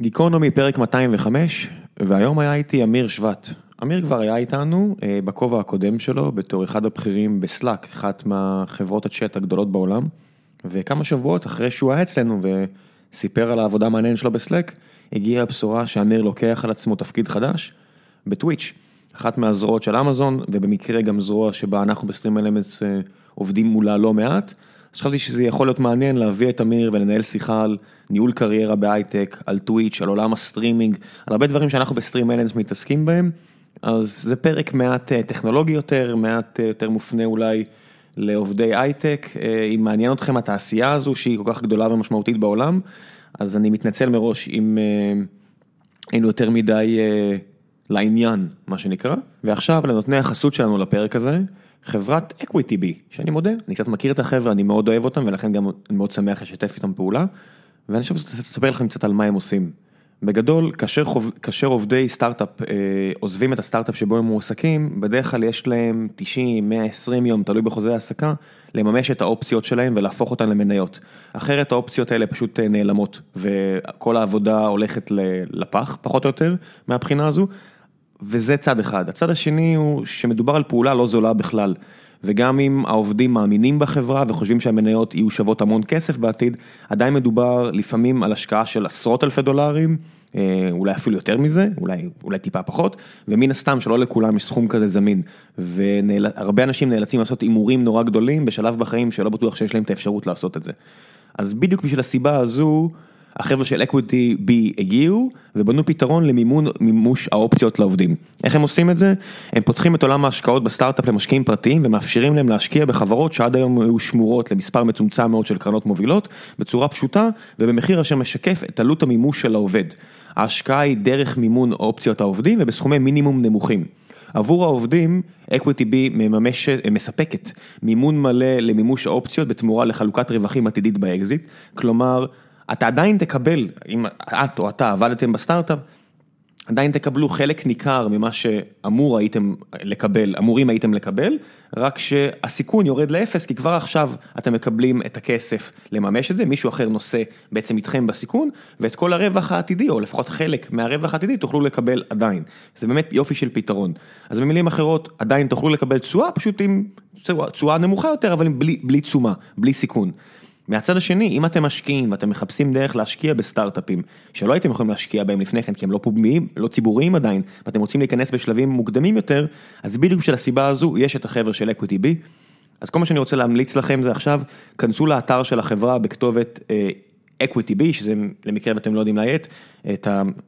גיקונומי פרק 205, והיום היה איתי אמיר שבט. אמיר כבר היה איתנו אה, בכובע הקודם שלו בתור אחד הבכירים בסלאק, אחת מהחברות הצ'אט הגדולות בעולם, וכמה שבועות אחרי שהוא היה אצלנו וסיפר על העבודה המעניינת שלו בסלאק, הגיעה הבשורה שאמיר לוקח על עצמו תפקיד חדש בטוויץ', אחת מהזרועות של אמזון, ובמקרה גם זרוע שבה אנחנו בסטרים אלמנטס אה, עובדים מולה לא מעט. אז חשבתי שזה יכול להיות מעניין להביא את אמיר ולנהל שיחה על ניהול קריירה בהייטק, על טוויץ', על עולם הסטרימינג, על הרבה דברים שאנחנו ב StreamElements מתעסקים בהם. אז זה פרק מעט אה, טכנולוגי יותר, מעט אה, יותר מופנה אולי לעובדי הייטק. אה, אם מעניין אתכם התעשייה הזו שהיא כל כך גדולה ומשמעותית בעולם, אז אני מתנצל מראש אם היינו יותר מדי לעניין, מה שנקרא. ועכשיו לנותני החסות שלנו לפרק הזה. חברת EquityBee, שאני מודה, אני קצת מכיר את החברה, אני מאוד אוהב אותם ולכן גם מאוד שמח לשתף איתם פעולה. ואני חושב שאני אספר לכם קצת על מה הם עושים. בגדול, כאשר, חוב, כאשר עובדי סטארט-אפ אה, עוזבים את הסטארט-אפ שבו הם מועסקים, בדרך כלל יש להם 90, 120 יום, תלוי בחוזה העסקה, לממש את האופציות שלהם ולהפוך אותן למניות. אחרת האופציות האלה פשוט אה, נעלמות, וכל העבודה הולכת לפח, פחות או יותר, מהבחינה הזו. וזה צד אחד. הצד השני הוא שמדובר על פעולה לא זולה בכלל. וגם אם העובדים מאמינים בחברה וחושבים שהמניות יהיו שוות המון כסף בעתיד, עדיין מדובר לפעמים על השקעה של עשרות אלפי דולרים, אה, אולי אפילו יותר מזה, אולי, אולי טיפה פחות, ומן הסתם שלא לכולם יש סכום כזה זמין. והרבה אנשים נאלצים לעשות הימורים נורא גדולים בשלב בחיים שלא בטוח שיש להם את האפשרות לעשות את זה. אז בדיוק בשביל הסיבה הזו, החבר'ה של EquityBee הגיעו ובנו פתרון למימון מימוש האופציות לעובדים. איך הם עושים את זה? הם פותחים את עולם ההשקעות בסטארט-אפ למשקיעים פרטיים ומאפשרים להם להשקיע בחברות שעד היום היו שמורות למספר מצומצם מאוד של קרנות מובילות בצורה פשוטה ובמחיר אשר משקף את עלות המימוש של העובד. ההשקעה היא דרך מימון אופציות העובדים ובסכומי מינימום נמוכים. עבור העובדים, B מממשת, מספקת מימון מלא למימוש האופציות בתמורה לחלוקת רווחים עתידית באקזיט, כלומר אתה עדיין תקבל, אם את או אתה עבדתם בסטארט-אפ, עדיין תקבלו חלק ניכר ממה שאמור הייתם לקבל, אמורים הייתם לקבל, רק שהסיכון יורד לאפס, כי כבר עכשיו אתם מקבלים את הכסף לממש את זה, מישהו אחר נושא בעצם איתכם בסיכון, ואת כל הרווח העתידי, או לפחות חלק מהרווח העתידי, תוכלו לקבל עדיין. זה באמת יופי של פתרון. אז במילים אחרות, עדיין תוכלו לקבל תשואה, פשוט עם תשואה נמוכה יותר, אבל בלי, בלי תשומה, בלי סיכון. מהצד השני, אם אתם משקיעים ואתם מחפשים דרך להשקיע בסטארט-אפים שלא הייתם יכולים להשקיע בהם לפני כן כי הם לא פומביים, לא ציבוריים עדיין, ואתם רוצים להיכנס בשלבים מוקדמים יותר, אז בדיוק בשביל הסיבה הזו יש את החבר'ה של EquityBee. אז כל מה שאני רוצה להמליץ לכם זה עכשיו, כנסו לאתר של החברה בכתובת EquityBee, שזה למקרה ואתם לא יודעים לאיית.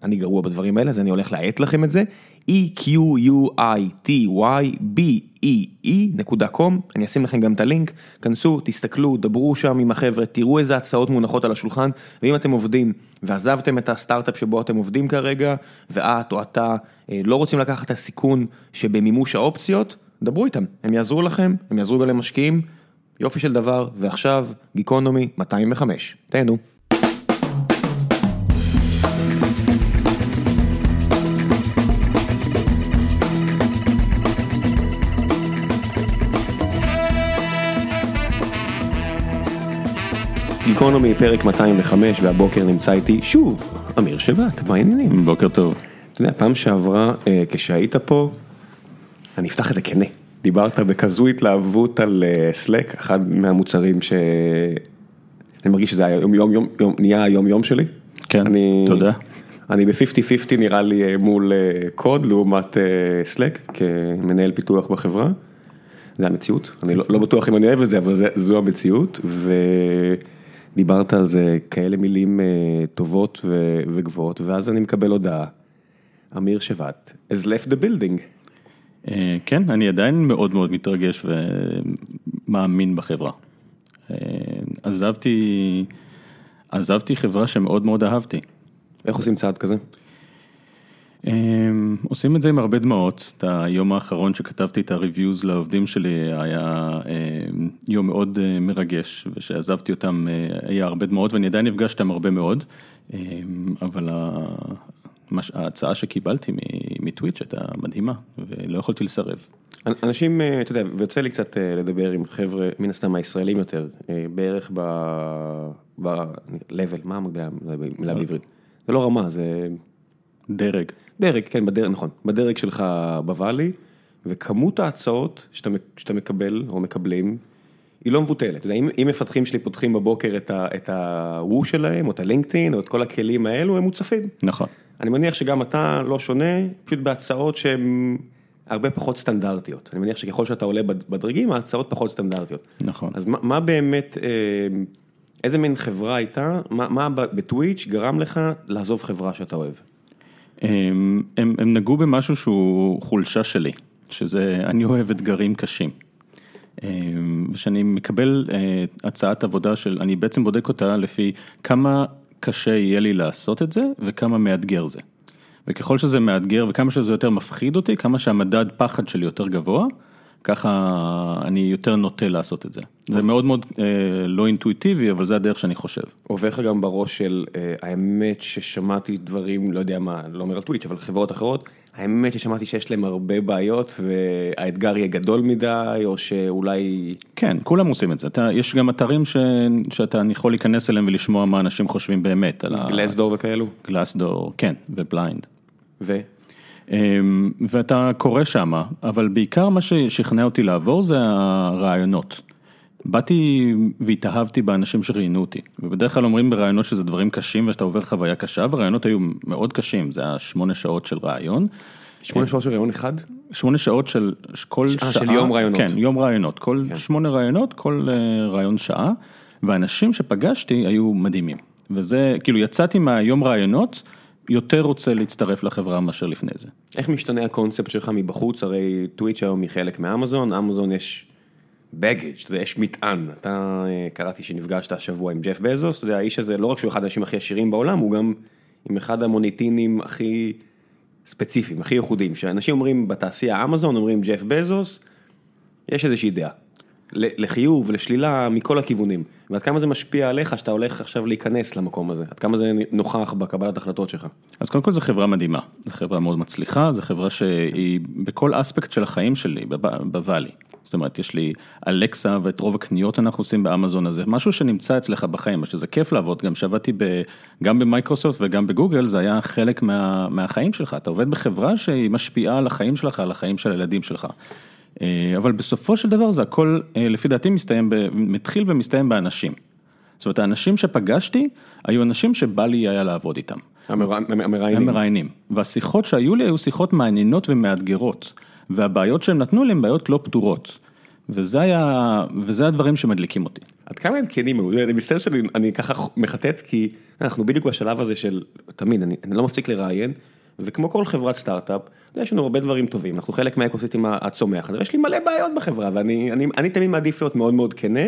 אני גרוע בדברים האלה, אז אני הולך לאיית לכם את זה, equitybee.com, אני אשים לכם גם את הלינק, כנסו, תסתכלו, דברו שם עם החבר'ה, תראו איזה הצעות מונחות על השולחן, ואם אתם עובדים ועזבתם את הסטארט-אפ שבו אתם עובדים כרגע, ואת או אתה אה, לא רוצים לקחת את הסיכון שבמימוש האופציות, דברו איתם, הם יעזרו לכם, הם יעזרו גם למשקיעים, יופי של דבר, ועכשיו גיקונומי 205, תהנו. גיקונומי פרק 205 והבוקר נמצא איתי שוב אמיר שבט, מה העניינים? בוקר טוב. אתה יודע, פעם שעברה אה, כשהיית פה, אני אפתח את זה כנה, דיברת בכזו התלהבות על סלק, אה, אחד מהמוצרים ש... אני מרגיש שזה היום יום יום יום נהיה היום יום שלי. כן, אני, תודה. אני ב-50-50 נראה לי אה, מול קוד לעומת סלק כמנהל פיתוח בחברה. זה המציאות, אני לא, לא בטוח אם אני אוהב את זה, אבל זה, זו המציאות. ו... דיברת על זה כאלה מילים אה, טובות וגבוהות, ואז אני מקבל הודעה, אמיר שבט has left the building. אה, כן, אני עדיין מאוד מאוד מתרגש ומאמין בחברה. אה, עזבתי, עזבתי חברה שמאוד מאוד אהבתי. איך עושים צעד כזה? אמ, עושים את זה עם הרבה דמעות, את היום האחרון שכתבתי את הריוויוז לעובדים שלי היה אמ, יום מאוד אה, מרגש, ושעזבתי אותם אה, היה הרבה דמעות ואני עדיין נפגש איתם הרבה מאוד, אמ, אבל ההצעה שקיבלתי מטוויץ' הייתה מדהימה ולא יכולתי לסרב. אנשים, אה, אתה יודע, ויוצא לי קצת לדבר עם חבר'ה, מן הסתם הישראלים יותר, בערך ב-level, מה המילה בעברית? זה לא רמה, זה דרג. דרג, כן, בדרג, נכון, בדרג שלך בוואלי, וכמות ההצעות שאתה, שאתה מקבל או מקבלים, היא לא מבוטלת. אתה יודע, אם, אם מפתחים שלי פותחים בבוקר את ה-וו שלהם, או את הלינקדאין, או את כל הכלים האלו, הם מוצפים. נכון. אני מניח שגם אתה לא שונה, פשוט בהצעות שהן הרבה פחות סטנדרטיות. אני מניח שככל שאתה עולה בדרגים, ההצעות פחות סטנדרטיות. נכון. אז מה, מה באמת, אה, איזה מין חברה הייתה, מה, מה בטוויץ' גרם לך לעזוב חברה שאתה אוהב? הם, הם, הם נגעו במשהו שהוא חולשה שלי, שזה אני אוהב אתגרים קשים. כשאני מקבל אה, הצעת עבודה של, אני בעצם בודק אותה לפי כמה קשה יהיה לי לעשות את זה וכמה מאתגר זה. וככל שזה מאתגר וכמה שזה יותר מפחיד אותי, כמה שהמדד פחד שלי יותר גבוה, ככה אני יותר נוטה לעשות את זה. זה מאוד מאוד אה, לא אינטואיטיבי, אבל זה הדרך שאני חושב. עובר לך גם בראש של אה, האמת ששמעתי דברים, לא יודע מה, לא אומר על טוויץ', אבל חברות אחרות, האמת ששמעתי שיש להם הרבה בעיות והאתגר יהיה גדול מדי, או שאולי... כן, כולם עושים את זה. אתה, יש גם אתרים ש, שאתה יכול להיכנס אליהם ולשמוע מה אנשים חושבים באמת. Glassdoor וכאלו? Glassdoor, כן, וב-Blind. ו? אמ, ואתה קורא שמה, אבל בעיקר מה ששכנע אותי לעבור זה הראיונות. באתי והתאהבתי באנשים שראיינו אותי, ובדרך כלל אומרים בראיונות שזה דברים קשים ושאתה עובר חוויה קשה, והראיונות היו מאוד קשים, זה היה שמונה שעות של ראיון. שמונה שעות של ראיון אחד? שמונה שעות של כל שעה, של יום ראיונות. כן, יום ראיונות, כל כן. שמונה ראיונות, כל אה, ראיון שעה, ואנשים שפגשתי היו מדהימים, וזה, כאילו יצאתי מהיום רעיונות, יותר רוצה להצטרף לחברה מאשר לפני זה. איך משתנה הקונספט שלך מבחוץ, הרי טוויץ' היום היא חלק מאמזון, אמזון יש בגאג', אתה יודע, יש מטען, אתה אה, קראתי שנפגשת השבוע עם ג'ף בזוס, אתה יודע, האיש הזה לא רק שהוא אחד האנשים הכי עשירים בעולם, הוא גם עם אחד המוניטינים הכי ספציפיים, הכי ייחודיים, שאנשים אומרים בתעשייה אמזון, אומרים ג'ף בזוס, יש איזושהי דעה. לחיוב, לשלילה, מכל הכיוונים. ועד כמה זה משפיע עליך שאתה הולך עכשיו להיכנס למקום הזה? עד כמה זה נוכח בקבלת החלטות שלך? אז קודם כל זו חברה מדהימה, זו חברה מאוד מצליחה, זו חברה שהיא בכל אספקט של החיים שלי, בוואלי. זאת אומרת, יש לי אלקסה ואת רוב הקניות אנחנו עושים באמזון הזה, משהו שנמצא אצלך בחיים, שזה כיף לעבוד, גם שעבדתי גם במייקרוסופט וגם בגוגל, זה היה חלק מה, מהחיים שלך, אתה עובד בחברה שהיא משפיעה על החיים שלך, על החיים של הילדים שלך. אה, אבל בסופו של דבר זה הכל, אה, לפי דעתי, מסתיים, מתחיל ומסתיים באנשים. זאת אומרת, האנשים שפגשתי, היו אנשים שבא לי היה לעבוד איתם. המראיינים. המראיינים. והשיחות שהיו לי היו שיחות מעניינות ומאתגרות. והבעיות שהם נתנו לי הן בעיות לא פתורות. וזה היה, וזה הדברים שמדליקים אותי. עד כמה הם כנים, אני מצטער שאני ככה מחטט, כי אנחנו בדיוק בשלב הזה של, תמיד, אני, אני לא מפסיק לראיין, וכמו כל חברת סטארט-אפ, יש לנו הרבה דברים טובים, אנחנו חלק מהאקוסיסטים הצומח, ויש לי מלא בעיות בחברה, ואני אני, אני תמיד מעדיף להיות מאוד מאוד כנה,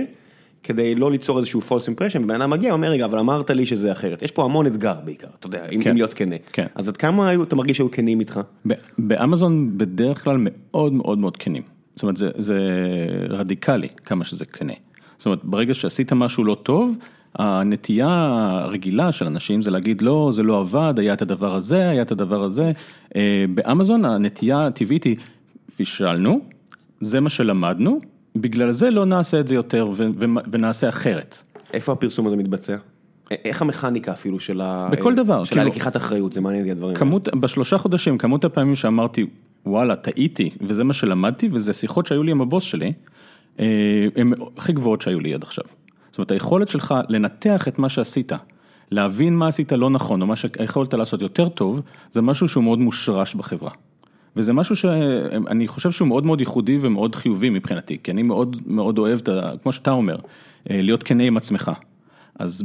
כדי לא ליצור איזשהו false impression, ובן אדם מגיע, אומר רגע, אבל אמרת לי שזה אחרת, יש פה המון אתגר בעיקר, אתה יודע, אם כן, להיות כנה. כן. אז עד כמה אתה מרגיש שהיו כנים איתך? באמזון בדרך כלל מאוד מאוד מאוד כנים, זאת אומרת זה, זה רדיקלי כמה שזה כנה. זאת אומרת, ברגע שעשית משהו לא טוב, הנטייה הרגילה של אנשים זה להגיד לא, זה לא עבד, היה את הדבר הזה, היה את הדבר הזה. אה, באמזון הנטייה הטבעית היא, פישלנו, זה מה שלמדנו, בגלל זה לא נעשה את זה יותר ונעשה אחרת. איפה הפרסום הזה מתבצע? איך המכניקה אפילו של ה... בכל דבר. של הלקיחת אחריות, זה מעניין לי הדברים. כמות, בשלושה חודשים, כמות הפעמים שאמרתי, וואלה, טעיתי, וזה מה שלמדתי, וזה שיחות שהיו לי עם הבוס שלי, אה, הן הכי גבוהות שהיו לי עד עכשיו. זאת אומרת, היכולת שלך לנתח את מה שעשית, להבין מה עשית לא נכון, או מה שיכולת לעשות יותר טוב, זה משהו שהוא מאוד מושרש בחברה. וזה משהו שאני חושב שהוא מאוד מאוד ייחודי ומאוד חיובי מבחינתי, כי אני מאוד מאוד אוהב, כמו שאתה אומר, אה, להיות כנה עם עצמך. אז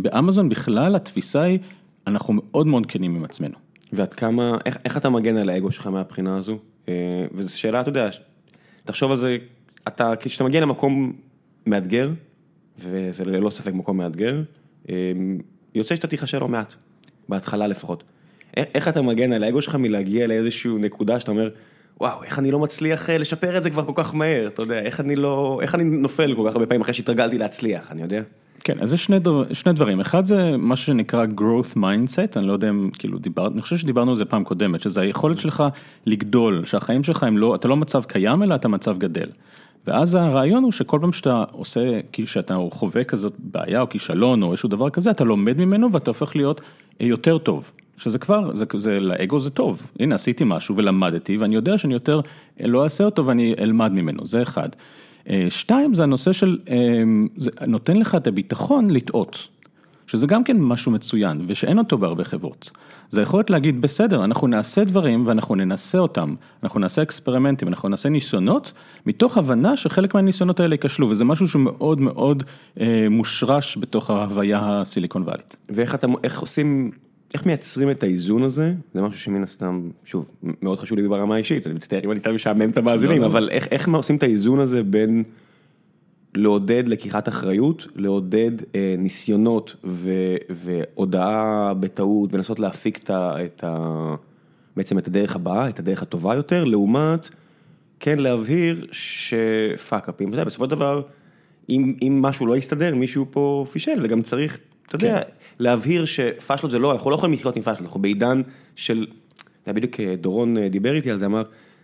באמזון בכלל התפיסה היא, אנחנו מאוד מאוד כנים עם עצמנו. ועד כמה, איך, איך אתה מגן על האגו שלך מהבחינה הזו? אה, וזו שאלה, אתה יודע, תחשוב על זה, אתה, כשאתה מגיע למקום מאתגר, וזה ללא ספק מקום מאתגר, אמ, יוצא שאתה תיכשל לא מעט, בהתחלה לפחות. איך אתה מגן על האגו שלך מלהגיע לאיזושהי נקודה שאתה אומר, וואו, איך אני לא מצליח אה, לשפר את זה כבר כל כך מהר, אתה יודע, איך אני לא, איך אני נופל כל כך הרבה פעמים אחרי שהתרגלתי להצליח, אני יודע. כן, אז זה שני, דבר, שני דברים, אחד זה מה שנקרא growth mindset, אני לא יודע אם כאילו דיברת, אני חושב שדיברנו על זה פעם קודמת, שזה היכולת שלך לגדול, שהחיים שלך הם לא, אתה לא מצב קיים אלא אתה מצב גדל. ואז הרעיון הוא שכל פעם שאתה עושה, כשאתה חווה כזאת בעיה או כישלון או איזשהו דבר כזה, אתה לומד ממנו ואתה הופך להיות יותר טוב. שזה כבר, זה, זה לאגו זה טוב, הנה עשיתי משהו ולמדתי ואני יודע שאני יותר לא אעשה אותו ואני אלמד ממנו, זה אחד. אה, שתיים, זה הנושא של, אה, זה נותן לך את הביטחון לטעות, שזה גם כן משהו מצוין ושאין אותו בהרבה חברות. זה יכולת להגיד, בסדר, אנחנו נעשה דברים ואנחנו ננסה אותם, אנחנו נעשה אקספרימנטים, אנחנו נעשה ניסיונות, מתוך הבנה שחלק מהניסיונות האלה ייכשלו, וזה משהו שהוא מאוד מאוד אה, מושרש בתוך ההוויה הסיליקון וואלית. ואיך אתה, איך עושים איך מייצרים את האיזון הזה, זה משהו שמן הסתם, שוב, מאוד חשוב לי ברמה האישית, אני מצטער אם אני תמיד משעמם את המאזינים, לא, לא. אבל איך איך עושים את האיזון הזה בין לעודד לקיחת אחריות, לעודד אה, ניסיונות ו, והודעה בטעות ולנסות להפיק את ה, את ה, בעצם את הדרך הבאה, את הדרך הטובה יותר, לעומת כן להבהיר שפאק-אפים, אתה יודע, בסופו של דבר, אם אם משהו לא יסתדר, מישהו פה פישל וגם צריך אתה יודע, כן. להבהיר שפאשלות זה לא, אנחנו לא יכולים לחיות עם פאשלות, אנחנו בעידן של, בדיוק אה, דורון אה, דיבר איתי על זה, אמר,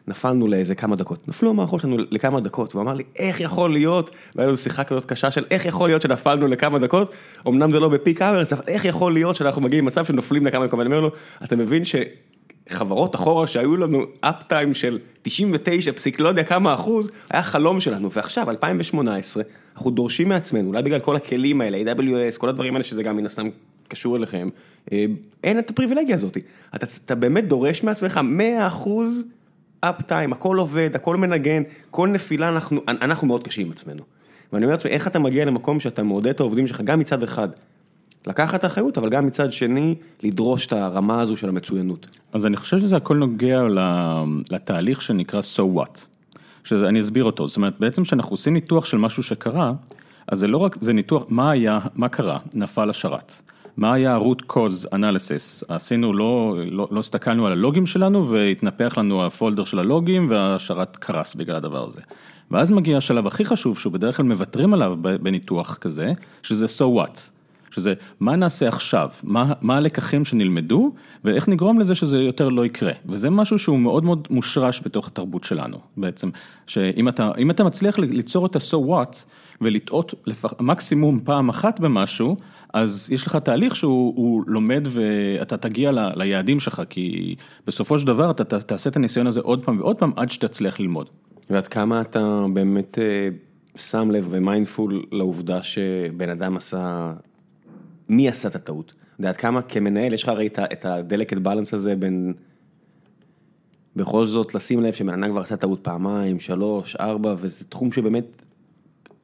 נפלנו לאיזה כמה דקות, נפלו המערכות שלנו לכמה דקות, והוא אמר לי, איך יכול להיות, והיה לנו שיחה כזאת קשה של איך יכול להיות שנפלנו לכמה דקות, אמנם זה לא בפיק אברס, אבל איך יכול להיות שאנחנו מגיעים למצב שנופלים לכמה דקות, ואני אומר לו, אתה מבין שחברות אחורה שהיו לנו אפ טיים של 99 פסיק לא יודע כמה אחוז, היה חלום שלנו, ועכשיו 2018, אנחנו דורשים מעצמנו, אולי בגלל כל הכלים האלה, AWS, כל הדברים האלה שזה גם מן הסתם קשור אליכם, אה, אין את הפריבילגיה הזאת. אתה, אתה באמת דורש מעצמך 100% אפ טיים, הכל עובד, הכל מנגן, כל נפילה אנחנו, אנחנו מאוד קשים עם עצמנו. ואני אומר לעצמי, איך אתה מגיע למקום שאתה מעודד את העובדים שלך גם מצד אחד, לקחת אחריות, אבל גם מצד שני, לדרוש את הרמה הזו של המצוינות. אז אני חושב שזה הכל נוגע לתהליך שנקרא so what. שאני אסביר אותו, זאת אומרת בעצם כשאנחנו עושים ניתוח של משהו שקרה, אז זה לא רק, זה ניתוח, מה היה, מה קרה, נפל השרת, מה היה ה-root cause analysis, עשינו, לא, לא, לא הסתכלנו על הלוגים שלנו והתנפח לנו הפולדר של הלוגים והשרת קרס בגלל הדבר הזה. ואז מגיע השלב הכי חשוב שהוא בדרך כלל מוותרים עליו בניתוח כזה, שזה so what. שזה מה נעשה עכשיו, מה, מה הלקחים שנלמדו ואיך נגרום לזה שזה יותר לא יקרה. וזה משהו שהוא מאוד מאוד מושרש בתוך התרבות שלנו בעצם, שאם אתה, אתה מצליח ליצור את ה-so what ולטעות לפח, מקסימום פעם אחת במשהו, אז יש לך תהליך שהוא לומד ואתה תגיע ל, ליעדים שלך, כי בסופו של דבר אתה תעשה את הניסיון הזה עוד פעם ועוד פעם עד שתצליח ללמוד. ועד כמה אתה באמת אה, שם לב ו-mindful לעובדה שבן אדם עשה מי עשה את הטעות? יודעת כמה כמנהל יש לך הרי את ה-delicate balance הזה בין... בכל זאת לשים לב שבן כבר עשה טעות פעמיים, שלוש, ארבע, וזה תחום שבאמת,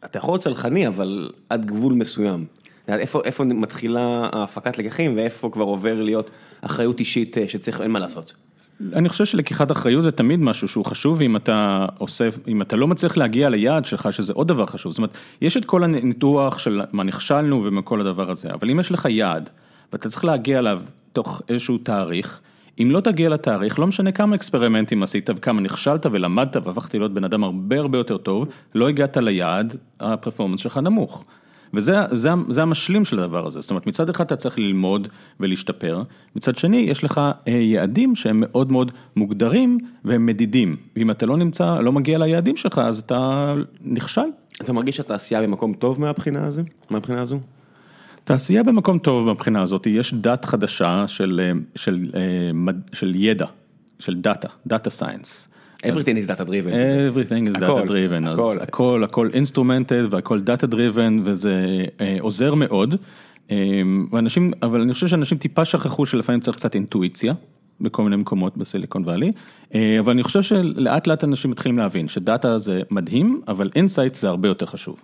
אתה יכול להיות סלחני, אבל עד גבול מסוים. איפה, מתחילה ההפקת לקחים ואיפה כבר עובר להיות אחריות אישית אה, שצריך, אין מה לעשות. אני חושב שלקיחת אחריות זה תמיד משהו שהוא חשוב, אם אתה עושה, אם אתה לא מצליח להגיע ליעד שלך, שזה עוד דבר חשוב, זאת אומרת, יש את כל הניתוח של מה נכשלנו ומכל הדבר הזה, אבל אם יש לך יעד, ואתה צריך להגיע אליו תוך איזשהו תאריך, אם לא תגיע לתאריך, לא משנה כמה אקספרימנטים עשית וכמה נכשלת ולמדת והפכת להיות בן אדם הרבה הרבה יותר טוב, לא הגעת ליעד, הפרפורמנס שלך נמוך. וזה זה, זה המשלים של הדבר הזה, זאת אומרת מצד אחד אתה צריך ללמוד ולהשתפר, מצד שני יש לך אה, יעדים שהם מאוד מאוד מוגדרים והם מדידים, ואם אתה לא נמצא, לא מגיע ליעדים שלך אז אתה נכשל. אתה מרגיש שהתעשייה במקום טוב מהבחינה הזו? מהבחינה הזו? תעשייה במקום טוב מהבחינה הזאת, יש דת חדשה של, אה, של, של, אה, של ידע, של דאטה, data science. Everything is data driven. Everything is data driven, אז הכל, הכל instrumented והכל data driven וזה אה, עוזר מאוד, אה, ואנשים, אבל אני חושב שאנשים טיפה שכחו שלפעמים צריך קצת אינטואיציה. בכל מיני מקומות בסיליקון וואלי, אה, אבל אני חושב שלאט לאט אנשים מתחילים להבין שדאטה זה מדהים, אבל insight זה הרבה יותר חשוב.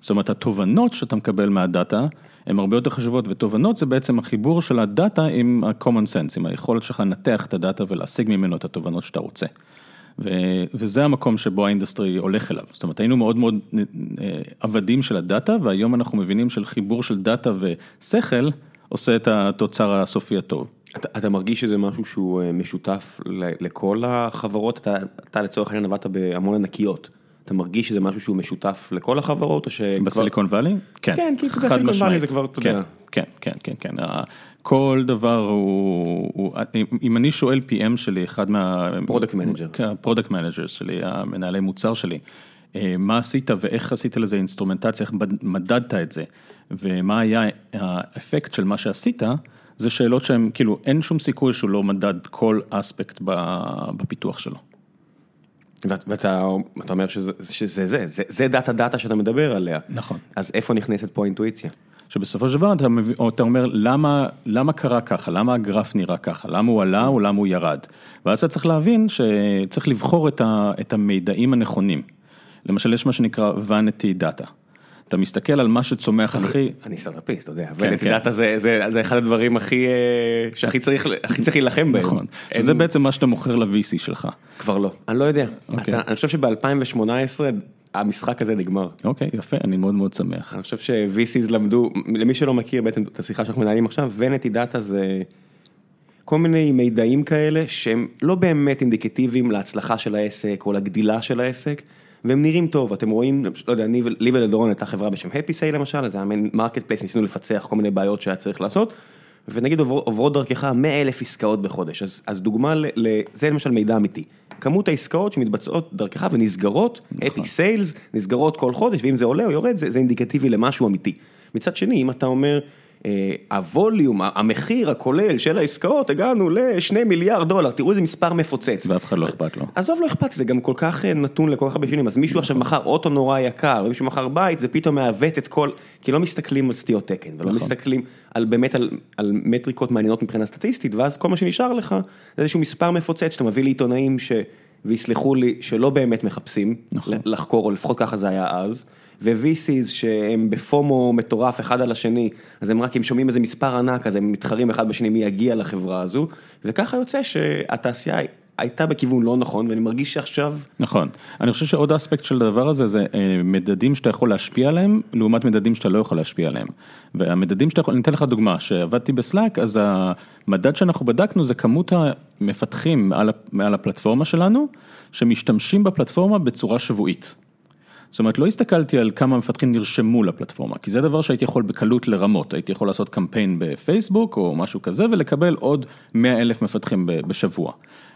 זאת אומרת, התובנות שאתה מקבל מהדאטה, הן הרבה יותר חשובות, ותובנות זה בעצם החיבור של הדאטה עם ה-common sense, עם היכולת שלך לנתח את הדאטה ולהשיג ממנו את התובנות שאתה רוצה. וזה המקום שבו ה-industry הולך אליו, זאת אומרת היינו מאוד מאוד אה, עבדים של הדאטה והיום אנחנו מבינים של חיבור של דאטה ושכל עושה את התוצר הסופי הטוב. אתה, אתה מרגיש שזה משהו שהוא אה, משותף לכל החברות? אתה, אתה לצורך העניין עבדת בהמון ענקיות. אתה מרגיש שזה משהו שהוא משותף לכל החברות או ש... בסיליקון וואלי? כן. כן, כי אתה יודע, חד סיליקון וואלי משמעית. זה כבר, אתה כן, יודע. כן, כן, כן, כן. כל דבר הוא, הוא- אם- אני שואל PM שלי, אחד מה... Product manager. כן, ה-product manager שלי, המנהלי מוצר שלי, אה, מה עשית ואיך עשית לזה אינסטרומנטציה, איך מדדת את זה, ומה היה האפקט של מה שעשית, זה שאלות שהן, כאילו, אין שום סיכוי שהוא לא מדד כל אספקט בפיתוח שלו. ואת- ואתה אתה אומר שזה שזה זה, זה, זה דאטה דאטה שאתה מדבר עליה. נכון. אז איפה נכנסת פה האינטואיציה? שבסופו של דבר אתה, מביא, אתה אומר למה, למה קרה ככה, למה הגרף נראה ככה, למה הוא עלה או למה הוא ירד. ואז אתה צריך להבין שצריך לבחור את, ה, את המידעים הנכונים. למשל יש מה שנקרא vanity data. אתה מסתכל על מה שצומח הכי, אני סטארט-אפיסט, אתה יודע, כן, כן. דאטה זה, זה, זה אחד הדברים הכי, אה, שהכי צריך, הכי צריך להילחם בהם. נכון, אין- שזה בעצם מה שאתה מוכר ל-VC שלך. כבר לא, אני לא יודע. אוקיי. אתה, אני חושב שב-2018 המשחק הזה נגמר. אוקיי, יפה, אני מאוד מאוד שמח. אני חושב ש-VCs למדו, למי שלא מכיר בעצם את השיחה שאנחנו מנהלים עכשיו, vanity data זה כל מיני מידעים כאלה שהם לא באמת אינדיקטיביים להצלחה של העסק או לגדילה של העסק, והם נראים טוב, אתם רואים, לא יודע, אני, לי ולדורון הייתה חברה בשם HappySale למשל, זה היה מעין marketplace, ניסינו לפצח כל מיני בעיות שהיה צריך לעשות, ונגיד עובר, עוברות דרכך 100 אלף עסקאות בחודש, אז, אז דוגמה, ל, ל, זה למשל מידע אמיתי, כמות העסקאות שמתבצעות דרכך ונסגרות, HappySale, נסגרות כל חודש, ואם זה עולה או יורד, זה, זה אינדיקטיבי למשהו אמיתי. מצד שני, אם אתה אומר, הווליום, המחיר הכולל של העסקאות, הגענו לשני מיליארד דולר, תראו איזה מספר מפוצץ. ואף אחד לא אכפת לו. עזוב, לא אכפת, זה גם כל כך אה, נתון לכל כך הרבה שנים, אז מישהו עכשיו מכר אוטו נורא יקר, מישהו מכר בית, זה פתאום מעוות את כל, כי לא מסתכלים על סטיות תקן, ולא נכון. מסתכלים על באמת על, על מטריקות מעניינות מבחינה סטטיסטית, ואז כל מה שנשאר לך, זה איזשהו מספר מפוצץ שאתה מביא לעיתונאים ש... ויסלחו לי, שלא באמת מחפשים נכון. לחקור, או לפחות ככה זה היה אז. ו-VCs שהם בפומו מטורף אחד על השני, אז הם רק, הם שומעים איזה מספר ענק, אז הם מתחרים אחד בשני מי יגיע לחברה הזו, וככה יוצא שהתעשייה הייתה בכיוון לא נכון, ואני מרגיש שעכשיו, נכון, אני חושב שעוד אספקט של הדבר הזה זה אה, מדדים שאתה יכול להשפיע עליהם, לעומת מדדים שאתה לא יכול להשפיע עליהם. והמדדים שאתה יכול, אני אתן לך דוגמה, שעבדתי בסלאק, אז המדד שאנחנו בדקנו זה כמות המפתחים מעל, מעל הפלטפורמה שלנו, שמשתמשים בפלטפורמה בצורה שבועית. זאת אומרת, לא הסתכלתי על כמה מפתחים נרשמו לפלטפורמה, כי זה דבר שהייתי יכול בקלות לרמות, הייתי יכול לעשות קמפיין בפייסבוק או משהו כזה ולקבל עוד 100 אלף מפתחים בשבוע.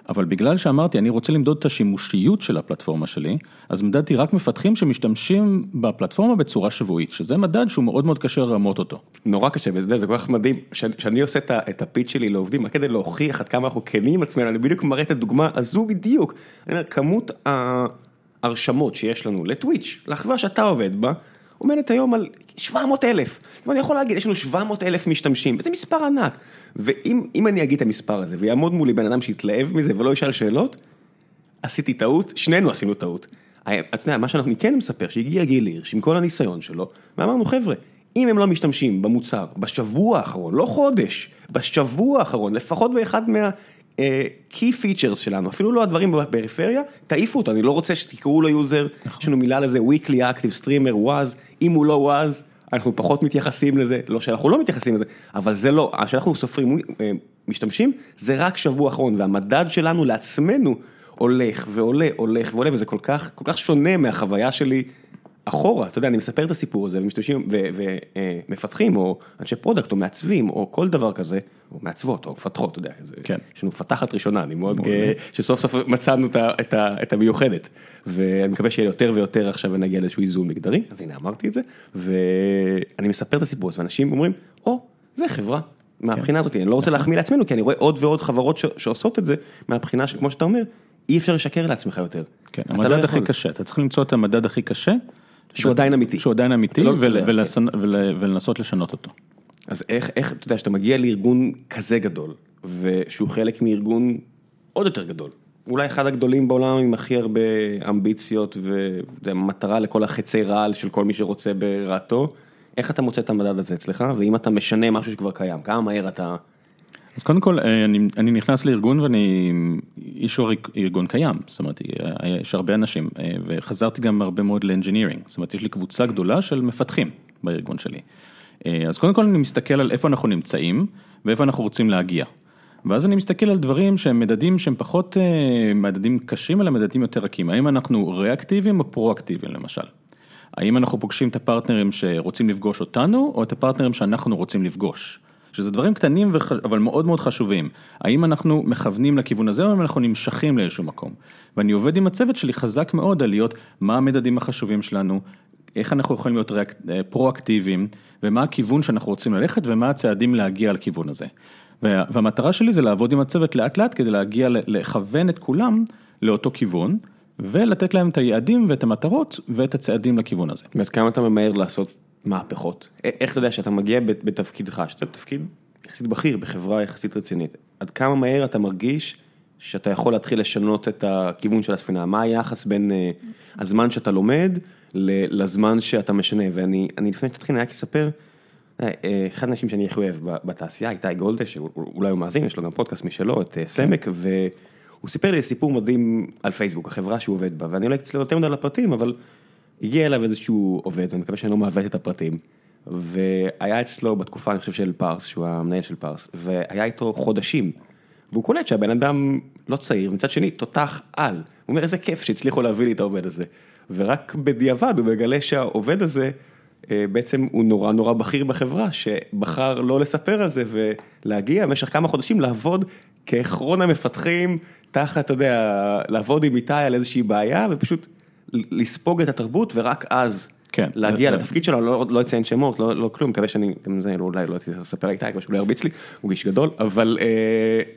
אבל בגלל שאמרתי, אני רוצה למדוד את השימושיות של הפלטפורמה שלי, אז מדדתי רק מפתחים שמשתמשים בפלטפורמה בצורה שבועית, שזה מדד שהוא מאוד מאוד קשה לרמות אותו. נורא קשה, וזה זה כל כך מדהים, שאני- עושה את ה- הפיץ שלי לעובדים, רק כדי להוכיח עד כמה אנחנו כנים עצמנו, אני בדיוק מראה את הדוגמה הזו בדיוק. אני אומר, כמות ההרשמות שיש לנו לטוויץ', לחברה שאתה עובד בה, עומדת היום על 700 אלף. ואני יכול להגיד, יש לנו 700 אלף משתמשים, וזה מספר ענק. ואם אם אני אגיד את המספר הזה, ויעמוד מולי בן אדם שיתלהב מזה ולא ישאל שאלות, עשיתי טעות, שנינו עשינו טעות. אתה יודע, מה שאנחנו כן מספר, שהגיע גיל הירש עם כל הניסיון שלו, ואמרנו חבר'ה, אם הם לא משתמשים במוצר בשבוע האחרון, לא חודש, בשבוע האחרון, לפחות באחד מה... אה, key features שלנו, אפילו לא הדברים בפריפריה, תעיפו אותו, אני לא רוצה שתקראו לו user, יש לנו מילה לזה weekly active streamer, WAS, אם הוא לא WAS, אנחנו פחות מתייחסים לזה, לא שאנחנו לא מתייחסים לזה, אבל זה לא, שאנחנו סופרים אה, משתמשים, זה רק שבוע אחרון, והמדד שלנו לעצמנו הולך ועולה, הולך ועולה, וזה כל כך, כל כך שונה מהחוויה שלי אחורה, אתה יודע, אני מספר את הסיפור הזה, ומשתמשים, ומפתחים, או אנשי product, או מעצבים, או כל דבר כזה, או מעצבות, או מפתחות, אתה יודע, כן. יש לנו מפתחת ראשונה, אני מאוד גאה שסוף סוף מצאנו את את המיוחדת, ואני מקווה שיהיה יותר ויותר עכשיו ונגיע לאיזשהו איזון מגדרי, אז הנה אמרתי את זה, ואני מספר את הסיפור הזה, ואנשים אומרים, או, זה חברה. מהבחינה הזאת, אני לא רוצה להחמיא לעצמנו, כי אני רואה עוד ועוד חברות ש- שעושות את זה, מהבחינה שכמו שאתה אומר, אי אפשר לשקר לעצמך יותר. כן, אתה לא המדד הכי. קשה, אתה צריך למצוא את המדד הכי קשה. שהוא עדיין אמיתי. שהוא עדיין אמיתי, לא- ולנסות לשנות אותו. אז איך, איך, אתה יודע, שאתה מגיע לארגון כזה גדול, ושהוא חלק מארגון עוד יותר גדול, אולי אחד הגדולים בעולם עם הכי הרבה אמביציות ומטרה לכל החצי רעל של כל מי שרוצה ברעתו, איך אתה מוצא את המדד הזה אצלך, ואם אתה משנה משהו שכבר קיים, כמה מהר אתה... אז קודם כל, אה, אני, אני נכנס לארגון ואני אישור ארגון קיים, זאת אומרת, אה, יש הרבה אנשים, אה, וחזרתי גם הרבה מאוד לאנג'ינירינג, זאת אומרת, יש לי קבוצה גדולה של מפתחים בארגון שלי. אז קודם כל אני מסתכל על איפה אנחנו נמצאים ואיפה אנחנו רוצים להגיע. ואז אני מסתכל על דברים שהם מדדים שהם פחות מדדים קשים, אלא מדדים יותר רכים. האם אנחנו ריאקטיביים או פרואקטיביים למשל? האם אנחנו פוגשים את הפרטנרים שרוצים לפגוש אותנו, או את הפרטנרים שאנחנו רוצים לפגוש? שזה דברים קטנים וח... אבל מאוד מאוד חשובים. האם אנחנו מכוונים לכיוון הזה, או אם אנחנו נמשכים לאיזשהו מקום? ואני עובד עם הצוות שלי חזק מאוד על להיות מה המדדים החשובים שלנו, איך אנחנו יכולים להיות ריאק... פרואקטיביים, ומה הכיוון שאנחנו רוצים ללכת, ומה הצעדים להגיע לכיוון הזה. והמטרה שלי זה לעבוד עם הצוות לאט לאט כדי להגיע, לכוון את כולם לאותו כיוון, ולתת להם את היעדים ואת המטרות ואת הצעדים לכיוון הזה. ועד כמה אתה ממהר לעשות מהפכות? איך אתה יודע שאתה מגיע בתפקידך, שאתה בתפקיד יחסית בכיר בחברה יחסית רצינית, עד כמה מהר אתה מרגיש שאתה יכול להתחיל לשנות את הכיוון של הספינה, מה היחס בין הזמן שאתה לומד לזמן שאתה משנה, ואני לפני שתתחיל אני רק אספר. אחד האנשים שאני הכי אוהב בתעשייה, איתי גולדה, שאולי הוא מאזין, יש לו גם פודקאסט משלו, את סלמק, והוא סיפר לי סיפור מדהים על פייסבוק, החברה שהוא עובד בה, ואני לא אצלול יותר מדי לפרטים, אבל הגיע אליו איזשהו עובד, ואני מקווה שאני לא מעוות את הפרטים, והיה אצלו בתקופה, אני חושב, של Parse, שהוא המנהל של Parse, והיה איתו חודשים, והוא קולט שהבן אדם לא צעיר, מצד שני, תותח על, הוא אומר איזה כיף שהצליחו להביא לי את העובד הזה, ורק בדיעבד הוא מגלה שהעובד הזה, בעצם הוא נורא נורא בכיר בחברה, שבחר לא לספר על זה ולהגיע במשך כמה חודשים לעבוד כאחרון המפתחים, תחת, אתה יודע, לעבוד עם איתי על איזושהי בעיה ופשוט לספוג את התרבות ורק אז כן, להגיע לתפקיד שלו, לא לא אציין שמות, לא לא כלום, מקווה שאני, גם זה אולי לא לספר איתי, כמו שהוא לא ירביץ לי, הוא איש גדול, אבל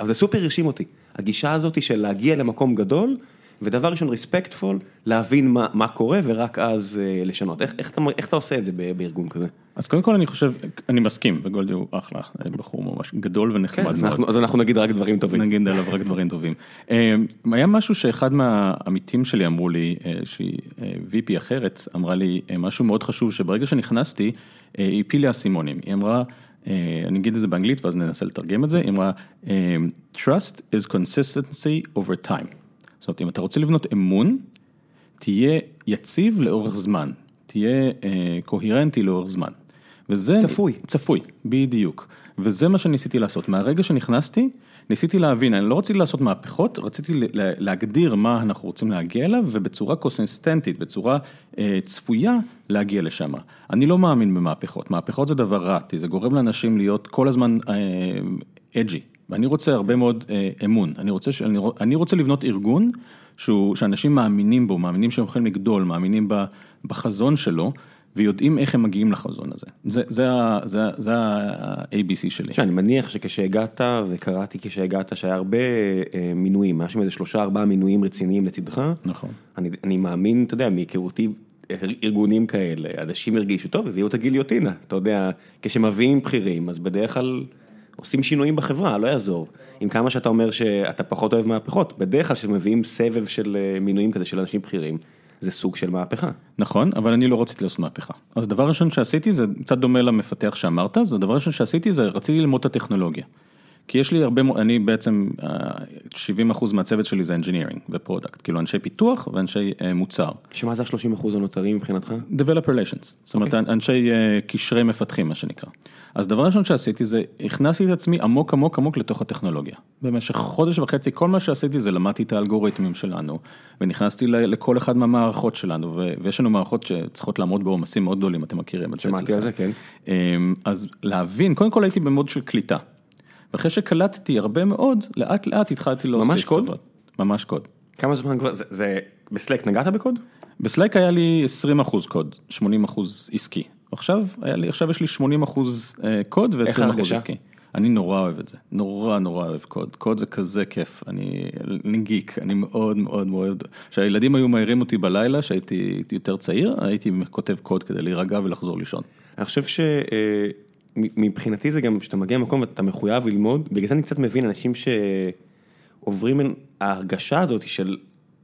זה סופר הרשים אותי, הגישה הזאת של להגיע למקום גדול. ודבר ראשון ריספקטפול, להבין מה מה קורה ורק אז לשנות, איך איך איך אתה עושה את זה בארגון כזה? אז קודם כל אני חושב, אני מסכים, וגולדי הוא אחלה, בחור ממש גדול ונחמד. כן, אז אנחנו נגיד רק דברים טובים. נגיד עליו רק דברים טובים. היה משהו שאחד מהעמיתים שלי אמרו לי, שהיא VP אחרת, אמרה לי משהו מאוד חשוב, שברגע שנכנסתי, היא הפילה אסימונים, היא אמרה, אני אגיד את זה באנגלית ואז ננסה לתרגם את זה, היא אמרה, Trust is consistency over time. זאת אומרת, אם אתה רוצה לבנות אמון, תהיה יציב לאורך זמן, תהיה קוהרנטי לאורך זמן. וזה... צפוי. צפוי, בדיוק. וזה מה שניסיתי לעשות. מהרגע שנכנסתי, ניסיתי להבין, אני לא רציתי לעשות מהפכות, רציתי להגדיר מה אנחנו רוצים להגיע אליו, ובצורה קונסיסטנטית, בצורה צפויה, להגיע לשם. אני לא מאמין במהפכות, מהפכות זה דבר רע, זה גורם לאנשים להיות כל הזמן אג'י. ואני רוצה הרבה מאוד אמון, אני רוצה אני רוצה לבנות ארגון שהוא שאנשים מאמינים בו, מאמינים שהם יכולים לגדול, מאמינים בחזון שלו ויודעים איך הם מגיעים לחזון הזה, זה ה-ABC שלי. אני מניח שכשהגעת וקראתי כשהגעת שהיה הרבה מינויים, היה שם איזה שלושה ארבעה מינויים רציניים לצדך, נכון, אני מאמין, אתה יודע, מהיכרותי ארגונים כאלה, אנשים הרגישו טוב, הביאו את הגיליוטינה, אתה יודע, כשמביאים בכירים אז בדרך כלל. עושים שינויים בחברה, לא יעזור. עם כמה שאתה אומר שאתה פחות אוהב מהפכות, בדרך כלל כשמביאים סבב של מינויים כזה של אנשים בכירים, זה סוג של מהפכה. נכון, אבל אני לא רציתי לעשות מהפכה. אז דבר ראשון שעשיתי, זה קצת דומה למפתח שאמרת, אז הדבר ראשון שעשיתי זה רציתי ללמוד את הטכנולוגיה. כי יש לי הרבה, אני בעצם, 70% מהצוות שלי זה engineering ו-product, כאילו אנשי פיתוח ואנשי מוצר. שמה זה ה-30% הנותרים מבחינתך? Developer Relations, זאת אומרת אנשי קשרי מפתחים מה שנקרא. אז דבר ראשון שעשיתי זה, הכנסתי את עצמי עמוק עמוק עמוק לתוך הטכנולוגיה. במשך חודש וחצי כל מה שעשיתי זה למדתי את האלגוריתמים שלנו, ונכנסתי לכל אחד מהמערכות שלנו, ויש לנו מערכות שצריכות לעמוד בעומסים מאוד גדולים, אתם מכירים את זה. שמעתי על זה, כן. אז להבין, קודם כל הייתי במוד של קליטה. ואחרי שקלטתי הרבה מאוד, לאט לאט התחלתי להוסיף. ממש קוד? ממש קוד. כמה זמן כבר, זה, בסלייק נגעת בקוד? בסלייק היה לי 20 אחוז קוד, 80 אחוז עסקי. עכשיו, לי, עכשיו יש לי 80 אחוז קוד ו-20 אחוז עסקי. אני נורא אוהב את זה, נורא נורא אוהב קוד, קוד זה כזה כיף, אני, אני גיק, אני מאוד מאוד אוהב, כשהילדים היו מעירים אותי בלילה, שהייתי יותר צעיר, הייתי כותב קוד כדי להירגע ולחזור לישון. אני חושב ש... מבחינתי זה גם שאתה מגיע למקום ואתה מחויב ללמוד, בגלל זה אני קצת מבין אנשים שעוברים ההרגשה הזאת של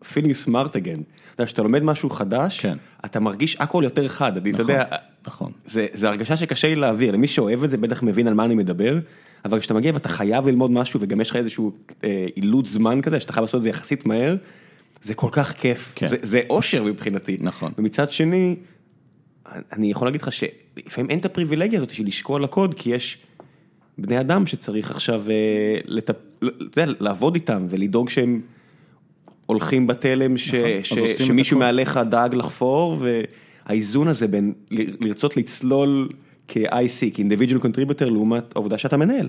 feeling smart again, אתה יודע, שאתה לומד משהו חדש, כן. אתה מרגיש הכל יותר חד, נכון, אתה יודע, נכון. זה, זה הרגשה שקשה לי להעביר, למי שאוהב את זה בטח מבין על מה אני מדבר, אבל כשאתה מגיע ואתה חייב ללמוד משהו וגם יש לך איזשהו אילוץ זמן כזה, שאתה חייב לעשות את זה יחסית מהר, זה כל כך כיף, כן. זה, זה אושר מבחינתי, נכון. ומצד שני, אני יכול להגיד לך שלפעמים אין את הפריבילגיה הזאת של לשקול לקוד, כי יש בני אדם שצריך עכשיו לטפ... אתה יודע, לעבוד איתם ולדאוג שהם הולכים בתלם, ש, נכון, ש, שמישהו. מעליך דאג לחפור, והאיזון הזה בין ל- לרצות לצלול כ-IC, כ-individual contributor, לעומת העובדה שאתה מנהל.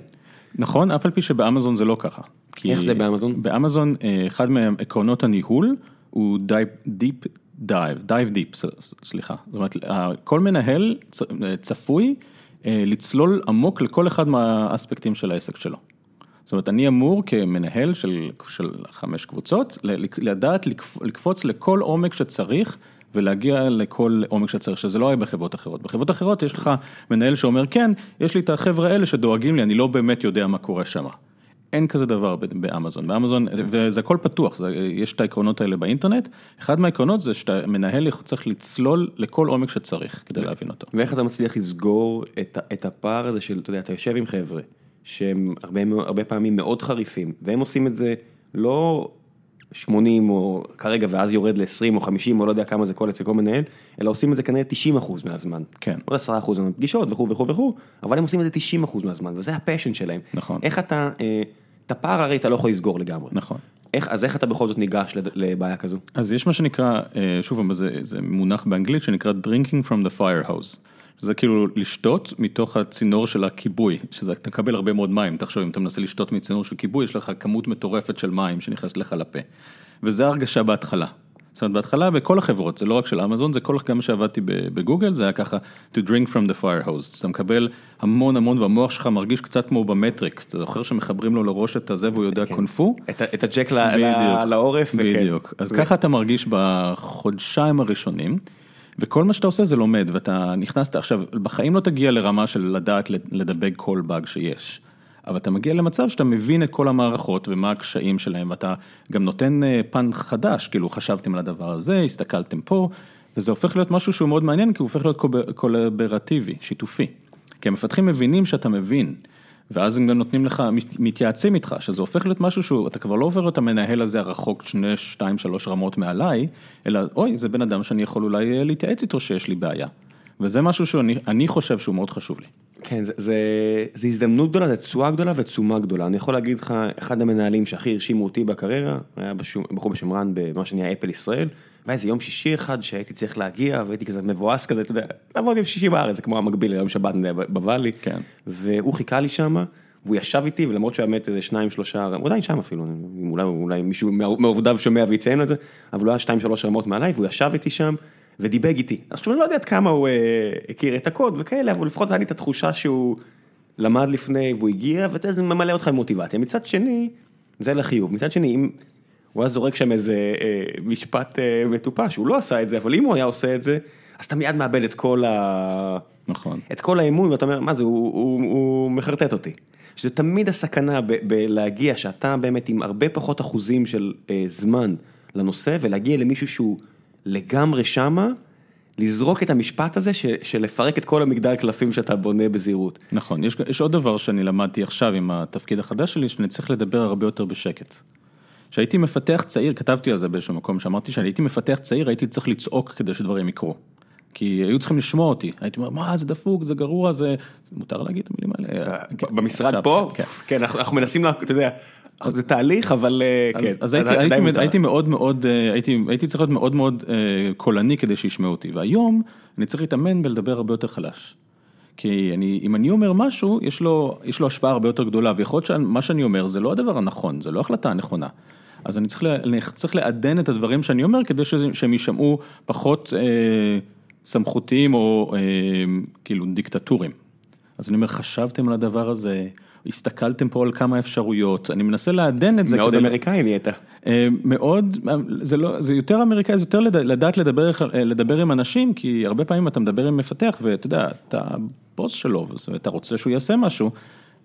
נכון, אף על פי שבאמזון זה לא ככה. איך זה באמזון? באמזון, אה, אחד מעקרונות הניהול הוא deep dive, dive deep, סליחה. זאת אומרת, כל מנהל אה, צפוי אה, לצלול עמוק לכל אחד מהאספקטים של העסק שלו. זאת אומרת, אני אמור כמנהל של, של חמש קבוצות, לדעת לקפ- לקפוץ לכל עומק שצריך ולהגיע לכל עומק שצריך, שזה לא היה בחברות אחרות. בחברות אחרות יש לך מנהל שאומר, כן, יש לי את החבר'ה האלה שדואגים לי, אני לא באמת יודע מה קורה שם. אין כזה דבר באמזון, באמזון, וזה הכל פתוח, זה, יש את העקרונות האלה באינטרנט, אחד מהעקרונות זה שאתה מנהל צריך לצלול לכל עומק שצריך כדי להבין אותו. ואיך אתה מצליח לסגור את, את הפער הזה של, אתה יודע, אתה יושב עם חבר'ה, שהם הרבה, הרבה פעמים מאוד חריפים, והם עושים את זה לא 80 או כרגע ואז יורד ל-20 או 50 או לא יודע כמה זה כל אצל כל מנהל, אלא עושים את זה כנראה 90 אחוז מהזמן. כן. עוד 10 אחוז מהפגישות וכו' וכו' וכו', אבל הם עושים את זה 90 אחוז מהזמן, וזה הפשן שלהם. נכון. איך אתה, אה, את הפער הרי אתה לא יכול לסגור לגמרי. נכון. איך, אז איך אתה בכל זאת ניגש לבעיה כזו? אז יש מה שנקרא, אה, שוב זה, זה מונח באנגלית שנקרא drinking from the fire hose. זה כאילו לשתות מתוך הצינור של הכיבוי, שזה אתה מקבל הרבה מאוד מים, תחשוב אם אתה מנסה לשתות מצינור של כיבוי, יש לך כמות מטורפת של מים שנכנסת לך לפה. וזה הרגשה בהתחלה. זאת אומרת, בהתחלה בכל החברות, זה לא רק של אמזון, זה כל, גם שעבדתי בגוגל, זה היה ככה, to drink from the fire hose. אתה מקבל המון המון, והמוח שלך מרגיש קצת כמו במטריקס, אתה זוכר שמחברים לו לראש את הזה והוא יודע קונפו? את, את הג'ק ל- ל- בדיוק, לעורף? וכן. אז ו- ככה אתה מרגיש בחודשיים הראשונים, וכל מה שאתה עושה זה לומד, ואתה נכנסת, עכשיו, בחיים לא תגיע לרמה של לדעת לדבק כל באג שיש, אבל אתה מגיע למצב שאתה מבין את כל המערכות ומה הקשיים שלהם, ואתה גם נותן אה, פן חדש, כאילו חשבתם על הדבר הזה, הסתכלתם פה, וזה הופך להיות משהו שהוא מאוד מעניין, כי הוא הופך להיות קולברטיבי, שיתופי. כי המפתחים מבינים שאתה מבין. ואז הם גם נותנים לך, מת- מתייעצים איתך, שזה הופך להיות משהו שהוא, אתה כבר לא עובר את המנהל הזה הרחוק שני, שתיים, שלוש רמות מעליי, אלא אוי, זה בן אדם שאני יכול אולי אה, להתייעץ איתו שיש לי בעיה. וזה משהו שאני אני חושב שהוא מאוד חשוב לי. כן, זה, זה, זה הזדמנות גדולה, זה תשואה גדולה ותשומה גדולה. אני יכול להגיד לך, אחד המנהלים שהכי הרשימו אותי בקריירה, היה בשום, בחור בשם רן במה שנהיה אפל ישראל, והיה איזה יום שישי אחד שהייתי צריך להגיע, והייתי כזה מבואס כזה, אתה יודע, לעבוד יום שישי בארץ, זה כמו המקביל ליום שבת בוואלי, כן. והוא חיכה לי שם, והוא ישב איתי, ולמרות שהוא היה באמת איזה שניים שלושה, הוא עדיין שם אפילו, אולי, אולי מישהו מעובדיו שומע ויציין את זה, אבל הוא היה שתיים שלוש רמות מעליי, והוא ישב איתי שם. ודיבג איתי. עכשיו אני לא יודע עד כמה הוא אה, הכיר את הקוד וכאלה, אבל לפחות היה לי את התחושה שהוא למד לפני והוא הגיע, ואתה יודע, זה ממלא אותך עם מוטיבציה. מצד שני, זה לחיוב. מצד שני, אם הוא היה זורק שם איזה אה, משפט אה, מטופש, הוא לא עשה את זה, אבל אם הוא היה עושה את זה, אז אתה מיד מאבד את כל, ה... נכון. את כל האמון, ואתה אומר, מה זה, הוא, הוא, הוא מחרטט אותי. שזה תמיד הסכנה ב- בלהגיע, שאתה באמת עם הרבה פחות אחוזים של אה, זמן לנושא, ולהגיע למישהו שהוא לגמרי שמה, לזרוק את המשפט הזה של, של לפרק את כל המגדל קלפים שאתה בונה בזהירות. נכון, יש, יש עוד דבר שאני למדתי עכשיו עם התפקיד החדש שלי, שאני צריך לדבר הרבה יותר בשקט. כשהייתי מפתח צעיר, כתבתי על זה באיזשהו מקום, שאמרתי שאני הייתי מפתח צעיר, הייתי צריך לצעוק כדי שדברים יקרו. כי היו צריכים לשמוע אותי, הייתי אומר, מה זה דפוק, זה גרוע, זה... מותר להגיד את המילים האלה? כן, במשרד פה, כן. כן, אנחנו, אנחנו מנסים, אתה יודע, זה תהליך, אבל אה, אז, כן. אז הייתי, מאוד מאוד, אה, הייתי, צריך להיות מאוד מאוד אה, קולני כדי שישמעו אותי, והיום אני צריך להתאמן בלדבר הרבה יותר חלש. כי אני, אם אני אומר משהו, יש לו, יש לו השפעה הרבה יותר גדולה, ויכול להיות שמה שאני אומר זה לא הדבר הנכון, זה לא החלטה הנכונה. אז אני צריך, אני צריך לעדן את הדברים שאני אומר כדי שהם יישמעו פחות אה, סמכותיים או אה, כאילו דיקטטורים. אז אני אומר, חשבתם על הדבר הזה, הסתכלתם פה על כמה אפשרויות, אני מנסה לעדן את זה. מאוד כדי- אמריקאי נהיית. אה, מאוד, זה לא, זה יותר אמריקאי, זה יותר לד- לדעת לדבר, לדבר עם אנשים, כי הרבה פעמים אתה מדבר עם מפתח ואתה יודע, אתה בוס שלו, ואתה רוצה שהוא יעשה משהו,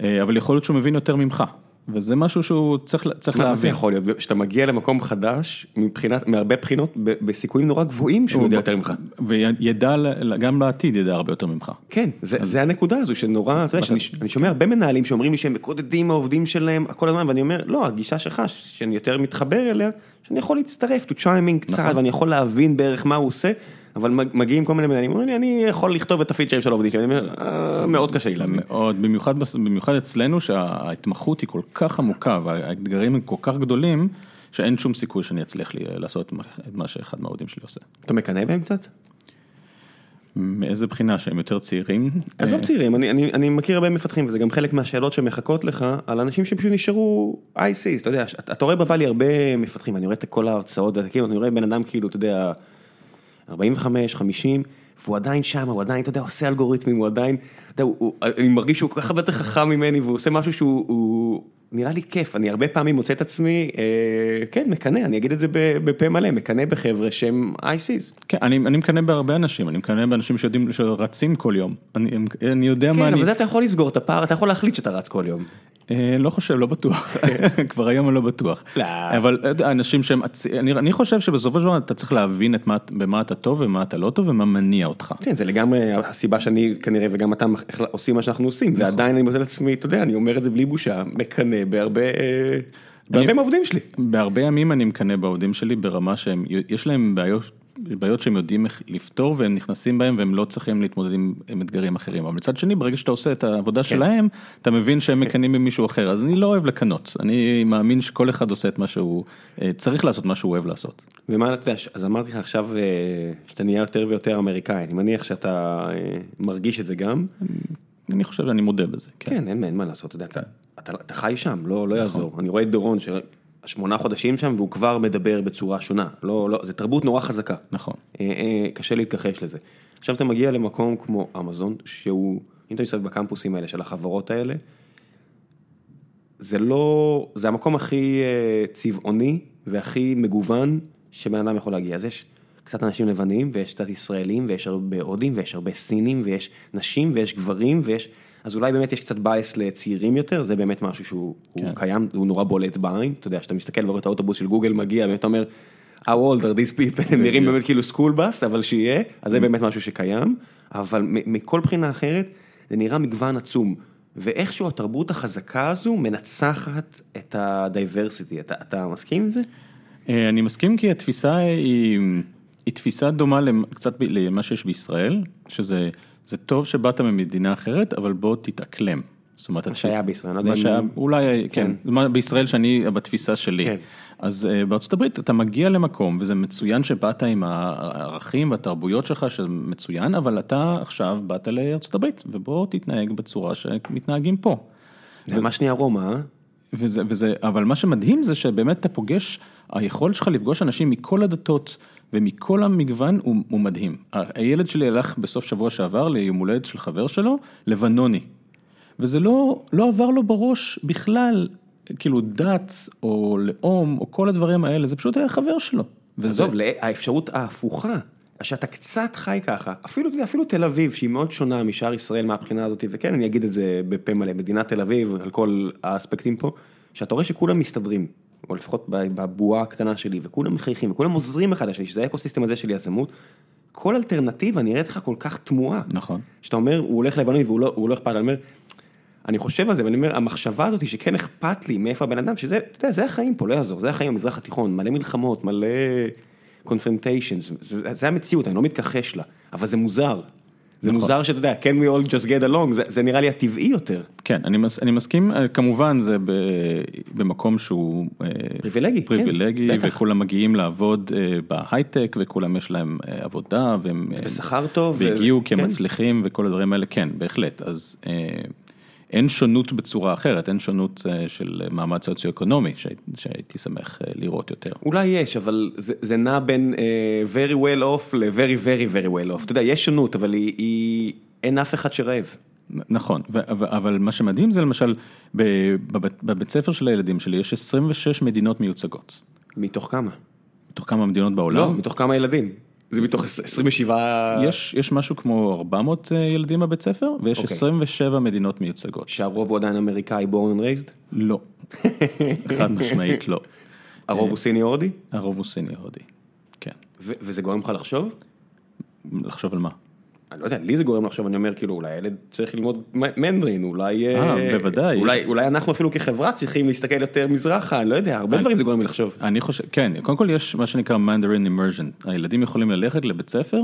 אה, אבל יכול להיות שהוא מבין יותר ממך, וזה משהו שהוא צריך, צריך מה זה להבין. יכול להיות? שאתה מגיע למקום חדש, מבחינת, מהרבה בחינות, בסיכויים נורא גבוהים שהוא יודע יותר ממך. וידע, גם לעתיד ידע הרבה יותר ממך. כן, זה, זה הנקודה הזו שנורא, אתה יודע, שאני, אני שומע הרבה מנהלים שאומרים לי שהם מקודדים העובדים שלהם כל הזמן, ואני אומר, לא, הגישה שלך, שאני יותר מתחבר אליה, שאני יכול להצטרף, to chime in קצת, נכון. ואני יכול להבין בערך מה הוא עושה, אבל מגיעים כל מיני מנהלים, אומרים לי, אני יכול לכתוב את הפיצ'רים של העובדים שלי, "אה, מאוד קשה לי להאמין. מאוד, במיוחד, במיוחד אצלנו שההתמחות היא כל כך עמוקה והאתגרים הם כל כך גדולים, שאין שום סיכוי שאני אצליח לי לעשות את מה- את מה שאחד מהעובדים שלי עושה. אתה מקנא בהם קצת? מאיזה בחינה שהם יותר צעירים? עזוב אה, צעירים, אני, אני, אני מכיר הרבה מפתחים וזה גם חלק מהשאלות שמחכות לך על אנשים שפשוט נשארו ICs, אתה יודע, אתה, אתה רואה בוואלי הרבה מפתחים, אני רואה את כל ההרצאות ואתה כאילו, אני רואה בן אדם כאילו, אתה יודע, 45, 50, והוא עדיין שם, הוא עדיין, אתה יודע, עושה אלגוריתמים, הוא עדיין, אתה יודע, הוא, הוא, אני מרגיש שהוא כל כך הרבה יותר חכם ממני והוא עושה משהו שהוא, הוא, נראה לי כיף, אני הרבה פעמים מוצא את עצמי, אה, כן, מקנא, אני אגיד את זה בפה מלא, מקנא בחבר'ה שהם ICs. כן, אני, אני מקנא בהרבה אנשים, אני מקנא באנשים שיודעים, שרצים כל יום. אני, אני יודע מה כן, אני... אבל זה אתה יכול לסגור את הפער, אתה יכול להחליט שאתה רץ כל יום. אה, לא חושב, לא בטוח, כבר היום אני לא בטוח. לא. אבל אה, אנשים שהם, אני, אני חושב שבסופו של דבר אתה צריך להבין את מה, במה אתה טוב ומה אתה לא טוב ומה מניע אותך. כן, זה לגמרי הסיבה שאני כנראה וגם אתה עושים מה שאנחנו עושים, ועדיין אני מוצא את עצמי, אתה יודע, אני אומר את זה בלי בושה, מקנא בהרבה, אה, בהרבה מהעובדים שלי. בהרבה ימים אני מקנא בעובדים שלי ברמה שהם, יש להם בעיות, בעיות שהם יודעים איך לפתור והם נכנסים בהם והם לא צריכים להתמודד עם, עם אתגרים אחרים. אבל מצד שני, ברגע שאתה עושה את העבודה שלהם, אתה מבין שהם מקנאים במישהו אחר. אז אני לא אוהב לקנות, אני מאמין שכל אחד עושה את מה שהוא, אה, צריך לעשות מה שהוא אוהב לעשות. ומה אתה יודע, אז אמרתי לך עכשיו אה, שאתה נהיה יותר ויותר אמריקאי, אני מניח שאתה מרגיש את זה גם. אני חושב, אני מודה בזה. כן. כן, אין אין מה לעשות, אתה יודע, אתה- אתה אתה חי שם, לא לא יעזור. אני רואה את דורון, שמונה חודשים שם, והוא כבר מדבר בצורה שונה. לא, לא, זה תרבות נורא חזקה. נכון. אה, אה, קשה להתכחש לזה. עכשיו אתה מגיע למקום כמו אמזון, שהוא, אם אתה מסתובב בקמפוסים האלה של החברות האלה, זה לא, זה המקום הכי אה, צבעוני והכי מגוון שבן אדם יכול להגיע. אז יש קצת אנשים לבנים, ויש קצת ישראלים, ויש הרבה הודים, ויש הרבה סינים, ויש נשים, ויש גברים, ויש... אז אולי באמת יש קצת בייס לצעירים יותר, זה באמת משהו שהוא כן. הוא קיים, הוא נורא בולט בעין, אתה יודע, שאתה מסתכל ורואה את האוטובוס של גוגל מגיע, ואתה אומר, how old are these people, הם נראים באמת כאילו school bus, אבל שיהיה, אז זה באמת משהו שקיים, אבל מכל בחינה אחרת, זה נראה מגוון עצום, ואיכשהו התרבות החזקה הזו מנצחת את ה diversity, אתה, אתה מסכים עם זה? אה, אני מסכים כי התפיסה היא, היא תפיסה דומה קצת למה שיש בישראל, שזה זה טוב שבאת ממדינה אחרת, אבל בוא תתאקלם. זאת אומרת, מה שהיה בישראל, לא מה שהיה, אולי, כן. כן, מה- בישראל שאני, בתפיסה שלי. כן. אז אה, בארצות הברית אתה מגיע למקום, וזה מצוין שבאת עם הערכים והתרבויות שלך, שזה מצוין, אבל אתה עכשיו באת לארצות הברית, ובוא תתנהג בצורה שמתנהגים פה. זה ממש נהיה רומא, אה? וזה, וזה, אבל מה שמדהים זה שבאמת אתה פוגש, היכולת שלך לפגוש אנשים מכל הדתות ומכל המגוון הוא, הוא מדהים. הילד שלי הלך בסוף שבוע שעבר ליום הולדת של חבר שלו, לבנוני. וזה לא, לא עבר לו בראש בכלל, כאילו דת או לאום או כל הדברים האלה, זה פשוט היה חבר שלו. וזה, עזוב, האפשרות ההפוכה, שאתה קצת חי ככה, אפילו, אפילו תל אביב, שהיא מאוד שונה משאר ישראל מהבחינה הזאת, וכן, אני אגיד את זה בפה מלא, מדינת תל אביב, על כל האספקטים פה, שאתה רואה שכולם מסתדרים, או לפחות בבועה הקטנה שלי, וכולם מחייכים, וכולם עוזרים אחד לשני, שזה האקוסיסטם הזה של יזמות, כל אלטרנטיבה נראית לך כל כך תמוהה. נכון. שאתה אומר, הוא הולך לבנוני והוא לא, לא אכפת, אני אומר, אני חושב על זה, ואני אומר, המחשבה הזאת שכן אכפת לי מאיפה הבן אדם, שזה, אתה יודע, זה החיים פה, לא יעזור, זה החיים במזרח התיכון, מלא מלחמות, מלא confrontations, זה, זה המציאות, אני לא מתכחש לה, אבל זה מוזר. זה נכון. מוזר שאתה יודע, can we all just get along, זה, זה נראה לי הטבעי יותר. כן, אני, מס, אני מסכים, אה, כמובן זה ב, במקום שהוא אה, פריבילגי, כן, פריבילגי, בטח. וכולם מגיעים לעבוד אה, בהייטק, וכולם יש להם אה, עבודה, והם אה, ושכר טוב. ו- והגיעו הם כן. מצליחים וכל הדברים האלה, כן, בהחלט, אז אה, אין שונות בצורה אחרת, אין שונות אה, של מעמד סוציו-אקונומי, שהי- שהייתי שמח אה, לראות יותר. אולי יש, אבל זה, זה נע בין uh, very well off ל-very very very well off. אתה יודע, יש שונות, אבל היא, היא... אין אף אחד שרעב. נכון, אבל- מה שמדהים זה למשל, בבית ספר של הילדים שלי יש 26 מדינות מיוצגות. מתוך כמה? מתוך כמה מדינות בעולם? לא, מתוך כמה ילדים? זה מתוך 27... יש, יש משהו כמו 400 ילדים בבית ספר, ויש אוקיי. 27 מדינות מיוצגות. שהרוב הוא עדיין אמריקאי born and raised? לא, חד משמעית לא. הרוב הוא סיני הודי? הרוב הוא סיני הודי, כן. וזה גורם לך לחשוב? לחשוב על מה? אני לא יודע, לי זה גורם לחשוב, אני אומר כאילו אולי הילד צריך ללמוד מנדרין, אולי, אה, בוודאי. אולי, אולי אנחנו אפילו כחברה צריכים להסתכל יותר מזרחה, אני לא יודע, הרבה דברים זה גורם לי לחשוב. אני חושב, כן, קודם כל יש מה שנקרא Mandarin immersion, הילדים יכולים ללכת לבית ספר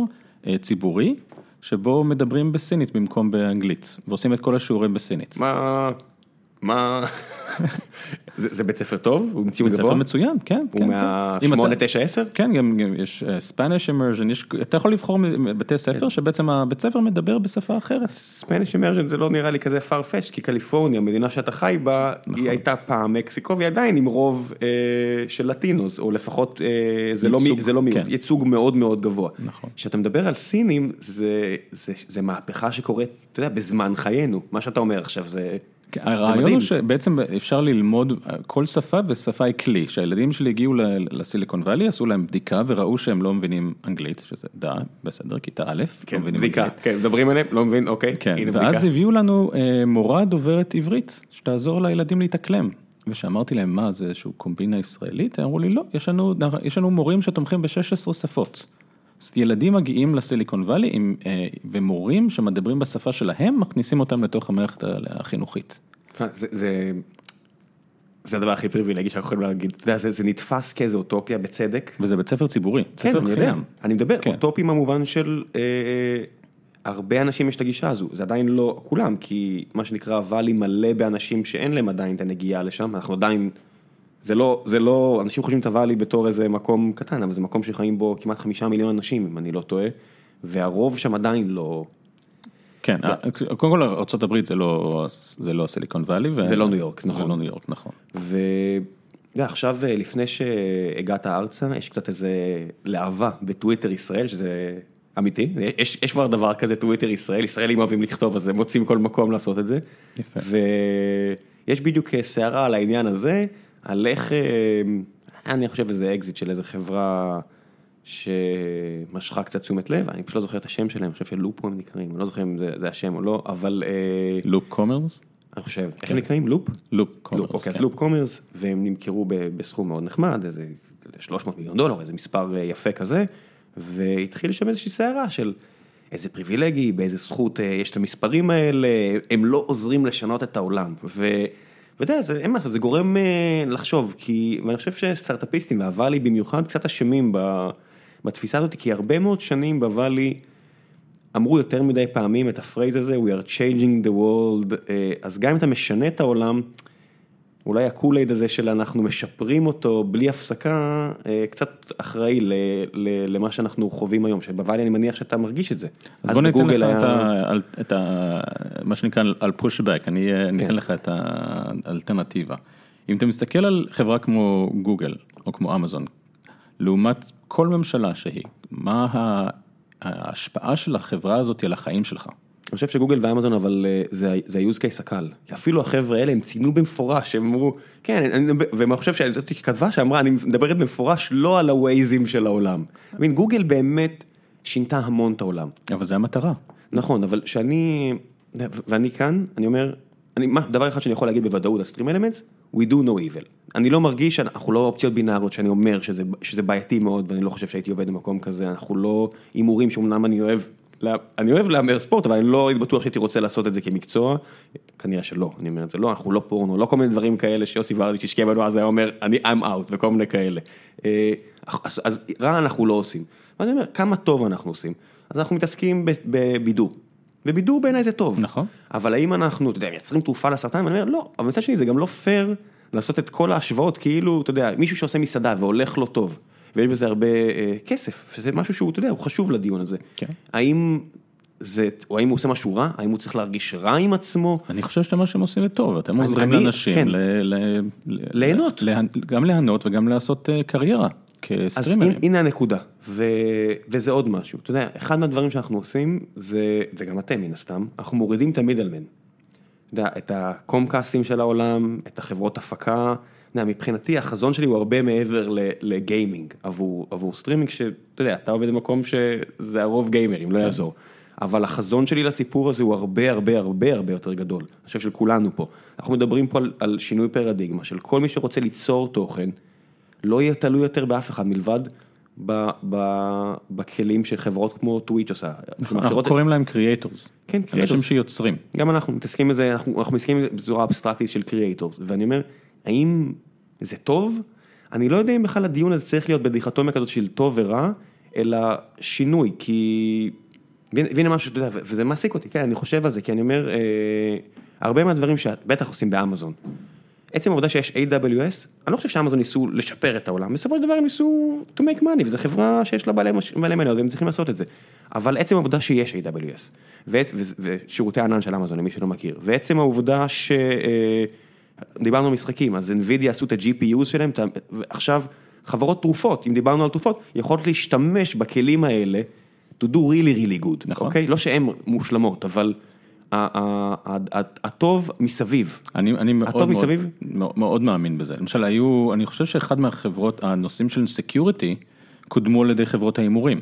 אה, ציבורי, שבו מדברים בסינית במקום באנגלית, ועושים את כל השיעורים בסינית. מה, מה, זה, בית ספר טוב? הוא עם ציון בית ספר גבוה? מצוין, כן. הוא כן, מה-8, כן. אם אתה- 9, 10? כן, גם יש אה, Spanish immersion, אתה יכול לבחור בתי ספר שבעצם הבית ספר מדבר בשפה אחרת. ספניש אמרג'ן זה לא נראה לי כזה farfetch כי קליפורניה, המדינה שאתה חי בה, נכון. היא הייתה פעם מקסיקו והיא עדיין עם רוב אה, של לטינוס, או לפחות אה, זה, לא, מי- ייצוג, זה לא מיעוט, כן. ייצוג מאוד מאוד גבוה. נכון. כשאתה מדבר על סינים, זה, זה, זה מהפכה שקורית, אתה יודע, בזמן חיינו, מה שאתה אומר עכשיו זה... כן, הרעיון. הוא שבעצם אפשר ללמוד כל שפה ושפה היא כלי, שהילדים שלי הגיעו לסיליקון וואלי, עשו להם בדיקה וראו שהם לא מבינים אנגלית, שזה דה, בסדר, כיתה א', כן, לא מבינים בדיקה, אנגלית. כן, מדברים עליהם, לא מבין, אוקיי, כן, הנה ואז בדיקה. הביאו לנו אה, מורה דוברת עברית, שתעזור לילדים להתאקלם. וכשאמרתי להם, מה, זה איזשהו קומבינה ישראלית? הם אמרו לי, לא, יש לנו, יש לנו מורים שתומכים ב-16 שפות. אז ילדים מגיעים לסיליקון וואלי עם, אה, ומורים שמדברים בשפה שלהם, מכניסים אותם לתוך המערכת החינוכית. זה, זה, זה הדבר הכי פריבילגי שאנחנו יכולים להגיד, אתה יודע, זה, זה נתפס כאיזו אוטופיה בצדק. וזה בית ספר ציבורי, כן, ספר אני יודע. אני מדבר, כן. אוטופי במובן של אה, הרבה אנשים יש את הגישה הזו, זה עדיין לא כולם, כי מה שנקרא ואלי מלא באנשים שאין להם עדיין את הנגיעה לשם, אנחנו עדיין, זה לא, זה לא, אנשים חושבים את הוואלי בתור איזה מקום קטן, אבל זה מקום שחיים בו כמעט חמישה מיליון אנשים, אם אני לא טועה, והרוב שם עדיין לא, כן, קודם כל ארה"ב זה לא, זה לא הסיליקון וואלי. ו- זה לא ניו יורק, נכון. זה לא ניו יורק, נכון. ואתה יודע, עכשיו אה, לפני שהגעת ארצה, יש קצת איזה להבה בטוויטר ישראל, שזה אמיתי, יש, יש כבר דבר כזה טוויטר ישראל, ישראלים אוהבים לכתוב, אז הם מוצאים כל מקום לעשות את זה. יפה. ויש בדיוק אה, סערה על העניין הזה, על איך, אה, אני חושב איזה אקזיט של איזה חברה שמשכה קצת תשומת לב, אני פשוט לא זוכר את השם שלהם, אני חושב שלופ הם נקראים, אני לא זוכר אם זה, זה השם או לא, אבל אה, Loop Commerce? אני חושב, איך הם נקראים? Loop? Loop Commerce. אוקיי, אז כן. Loop Commerce, והם נמכרו בסכום מאוד נחמד, איזה 300 מיליון דולר, איזה מספר אה, יפה כזה, והתחיל שם איזושהי סערה של איזה privilege, באיזה זכות אה, יש את המספרים האלה, הם לא עוזרים לשנות את העולם. ו... ואתה יודע, אין מה לעשות, זה גורם אה, לחשוב, כי, ואני חושב שסטארט-אפיסטים, וה valley במיוחד, קצת אשמים בתפיסה הזאת, כי הרבה מאוד שנים ב valley, אמרו יותר מדי פעמים את ה phrase הזה, We are changing the world, אה, אז גם אם אתה משנה את העולם, אולי ה Kool-Aid הזה של אנחנו משפרים אותו בלי הפסקה, אה, קצת אחראי ל- ל- למה שאנחנו חווים היום, שבוואלי אני מניח שאתה מרגיש את זה. אז בוא ניתן לך היה- את ה- את ה... מה שנקרא על פושבק, אני אה, כן. ניתן לך את האלטרנטיבה. אם אתה מסתכל על חברה כמו גוגל או כמו אמזון, לעומת כל ממשלה שהיא, מה ההשפעה של החברה הזאת על החיים שלך? אני חושב שגוגל ואמזון אבל אה, זה ה-use case הקל, אפילו החבר'ה האלה הם ציינו במפורש, הם אמרו, כן, אני ואני חושב שזאת כתבה שאמרה, אני מדברת במפורש לא על הווייזים של העולם. גוגל באמת שינתה המון את העולם. אבל זה המטרה. נכון, אבל שאני, ואני כאן, אני אומר, אני, מה, דבר אחד שאני יכול להגיד בוודאות על סטרים אלמנטס, we do no evil. אני לא מרגיש שאנחנו לא אופציות בינאריות שאני אומר שזה, שזה בעייתי מאוד ואני לא חושב שהייתי עובד במקום כזה, אנחנו לא הימורים שאומנם אני אוהב, אני אוהב להמר ספורט אבל אני לא הייתי בטוח שהייתי רוצה לעשות את זה כמקצוע, כנראה שלא, אני אומר את זה לא, אנחנו לא פורנו, לא כל מיני דברים כאלה שיוסי ורדיץ' השקיע בנו אז היה אומר, אני I'm out וכל מיני כאלה. אה, אז, אז רע אנחנו לא עושים. ואני אומר, כמה טוב אנחנו עושים. אז אנחנו מתעסקים בבידור. ובידור בעיניי זה טוב. נכון. אבל האם אנחנו, אתה יודע, מייצרים תרופה לסרטן? ואני אומר, לא, אבל מצד שני זה גם לא פייר לעשות את כל ההשוואות, כאילו, אתה יודע, מישהו שעושה מסעדה והולך לו טוב, ויש בזה הרבה אה, כסף, שזה משהו שהוא, אתה יודע, הוא חשוב לדיון הזה. כן. האם זה, או האם הוא עושה משהו רע? האם הוא צריך להרגיש רע עם עצמו? אני חושב שמה שהם עושים זה טוב, אתם עוזרים לאנשים, כן. ל- ל- ל- ליהנות. גם ליהנות וגם לעשות אה, קריירה אז הנה, כסטרימרים. הנה הנקודה, ו, וזה עוד משהו, אתה יודע, אחד מהדברים שאנחנו עושים, זה, וגם אתם מן הסתם, אנחנו מורידים את המידלמן. אתה יודע, את הקומקאסטים של העולם, את החברות הפקה, מבחינתי החזון שלי הוא הרבה מעבר ל gaming עבור, עבור סטרימינג, שאתה יודע, אתה עובד במקום שזה הרוב גיימרים, לא יעזור. אבל החזון שלי לסיפור הזה הוא הרבה הרבה הרבה הרבה יותר גדול, אני חושב של כולנו פה. אנחנו מדברים פה על, על שינוי פרדיגמה של כל מי שרוצה ליצור תוכן, לא יהיה תלוי יותר באף אחד מלבד ב, ב, בכלים שחברות כמו טוויץ' עושה. אנחנו שמאפשרות- קוראים להם creators. כן, אנשים creators. שיוצרים. גם אנחנו מתעסקים בזה, אנחנו, אנחנו מתעסקים בזה בצורה אבסטרקטית של creators, ואני אומר, האם זה טוב? אני לא יודע אם בכלל הדיון הזה צריך להיות בדיכוטומיה כזאת של טוב ורע, אלא שינוי, כי... והנה משהו, אתה יודע, ו- וזה מעסיק אותי, כן, אני חושב על זה, כי אני אומר, אה, הרבה מהדברים שאת בטח עושים באמזון, עצם העובדה שיש AWS, אני לא חושב שאמזון ניסו לשפר את העולם, בסופו של דבר הם ניסו to make money, וזו חברה שיש לה בעלי בעלי מניות, והם צריכים לעשות את זה. אבל עצם העובדה שיש AWS, ועצ- ו- ושירותי הענן של אמזון, למי שלא מכיר, ועצם העובדה ש... אה, דיברנו על משחקים, אז NVIDIA עשו את ה-GPU שלהם, ועכשיו חברות תרופות, אם דיברנו על תרופות, יכולות להשתמש בכלים האלה, to do really really good, נכון. אוקיי? לא שהן מושלמות, אבל הטוב מסביב. אני, אני מאוד, הטוב מאוד, מסביב? מאוד, מאוד מאמין בזה. למשל היו, אני חושב שאחד מהחברות, הנושאים של security, קודמו על ידי חברות ההימורים.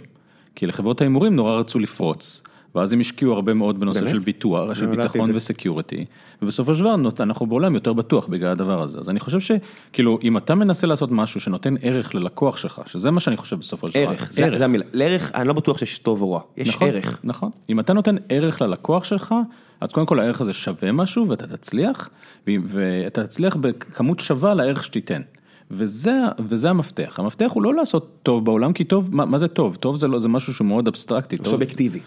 כי לחברות ההימורים נורא רצו לפרוץ, ואז הם השקיעו הרבה מאוד בנושא באמת? של ביטוח, של לא ידעתי ביטחון. ו security, ובסופו של דבר אנחנו בעולם יותר בטוח בגלל הדבר הזה. אז אני חושב שכאילו, אם אתה מנסה לעשות משהו שנותן ערך ללקוח שלך, שזה מה שאני חושב בסופו של דבר. ערך, זה זה המילה, לערך, אני לא בטוח שיש טוב או רע, יש נכון, ערך. נכון. אם אתה נותן ערך ללקוח שלך, אז קודם כל הערך הזה שווה משהו ואתה תצליח, ואתה תצליח בכמות שווה לערך שתיתן. וזה, וזה המפתח, המפתח הוא לא לעשות טוב בעולם, כי טוב, מה, מה זה טוב? טוב זה, לא, זה משהו שהוא מאוד אבסטרקטי. טוב- סובייקטיבי.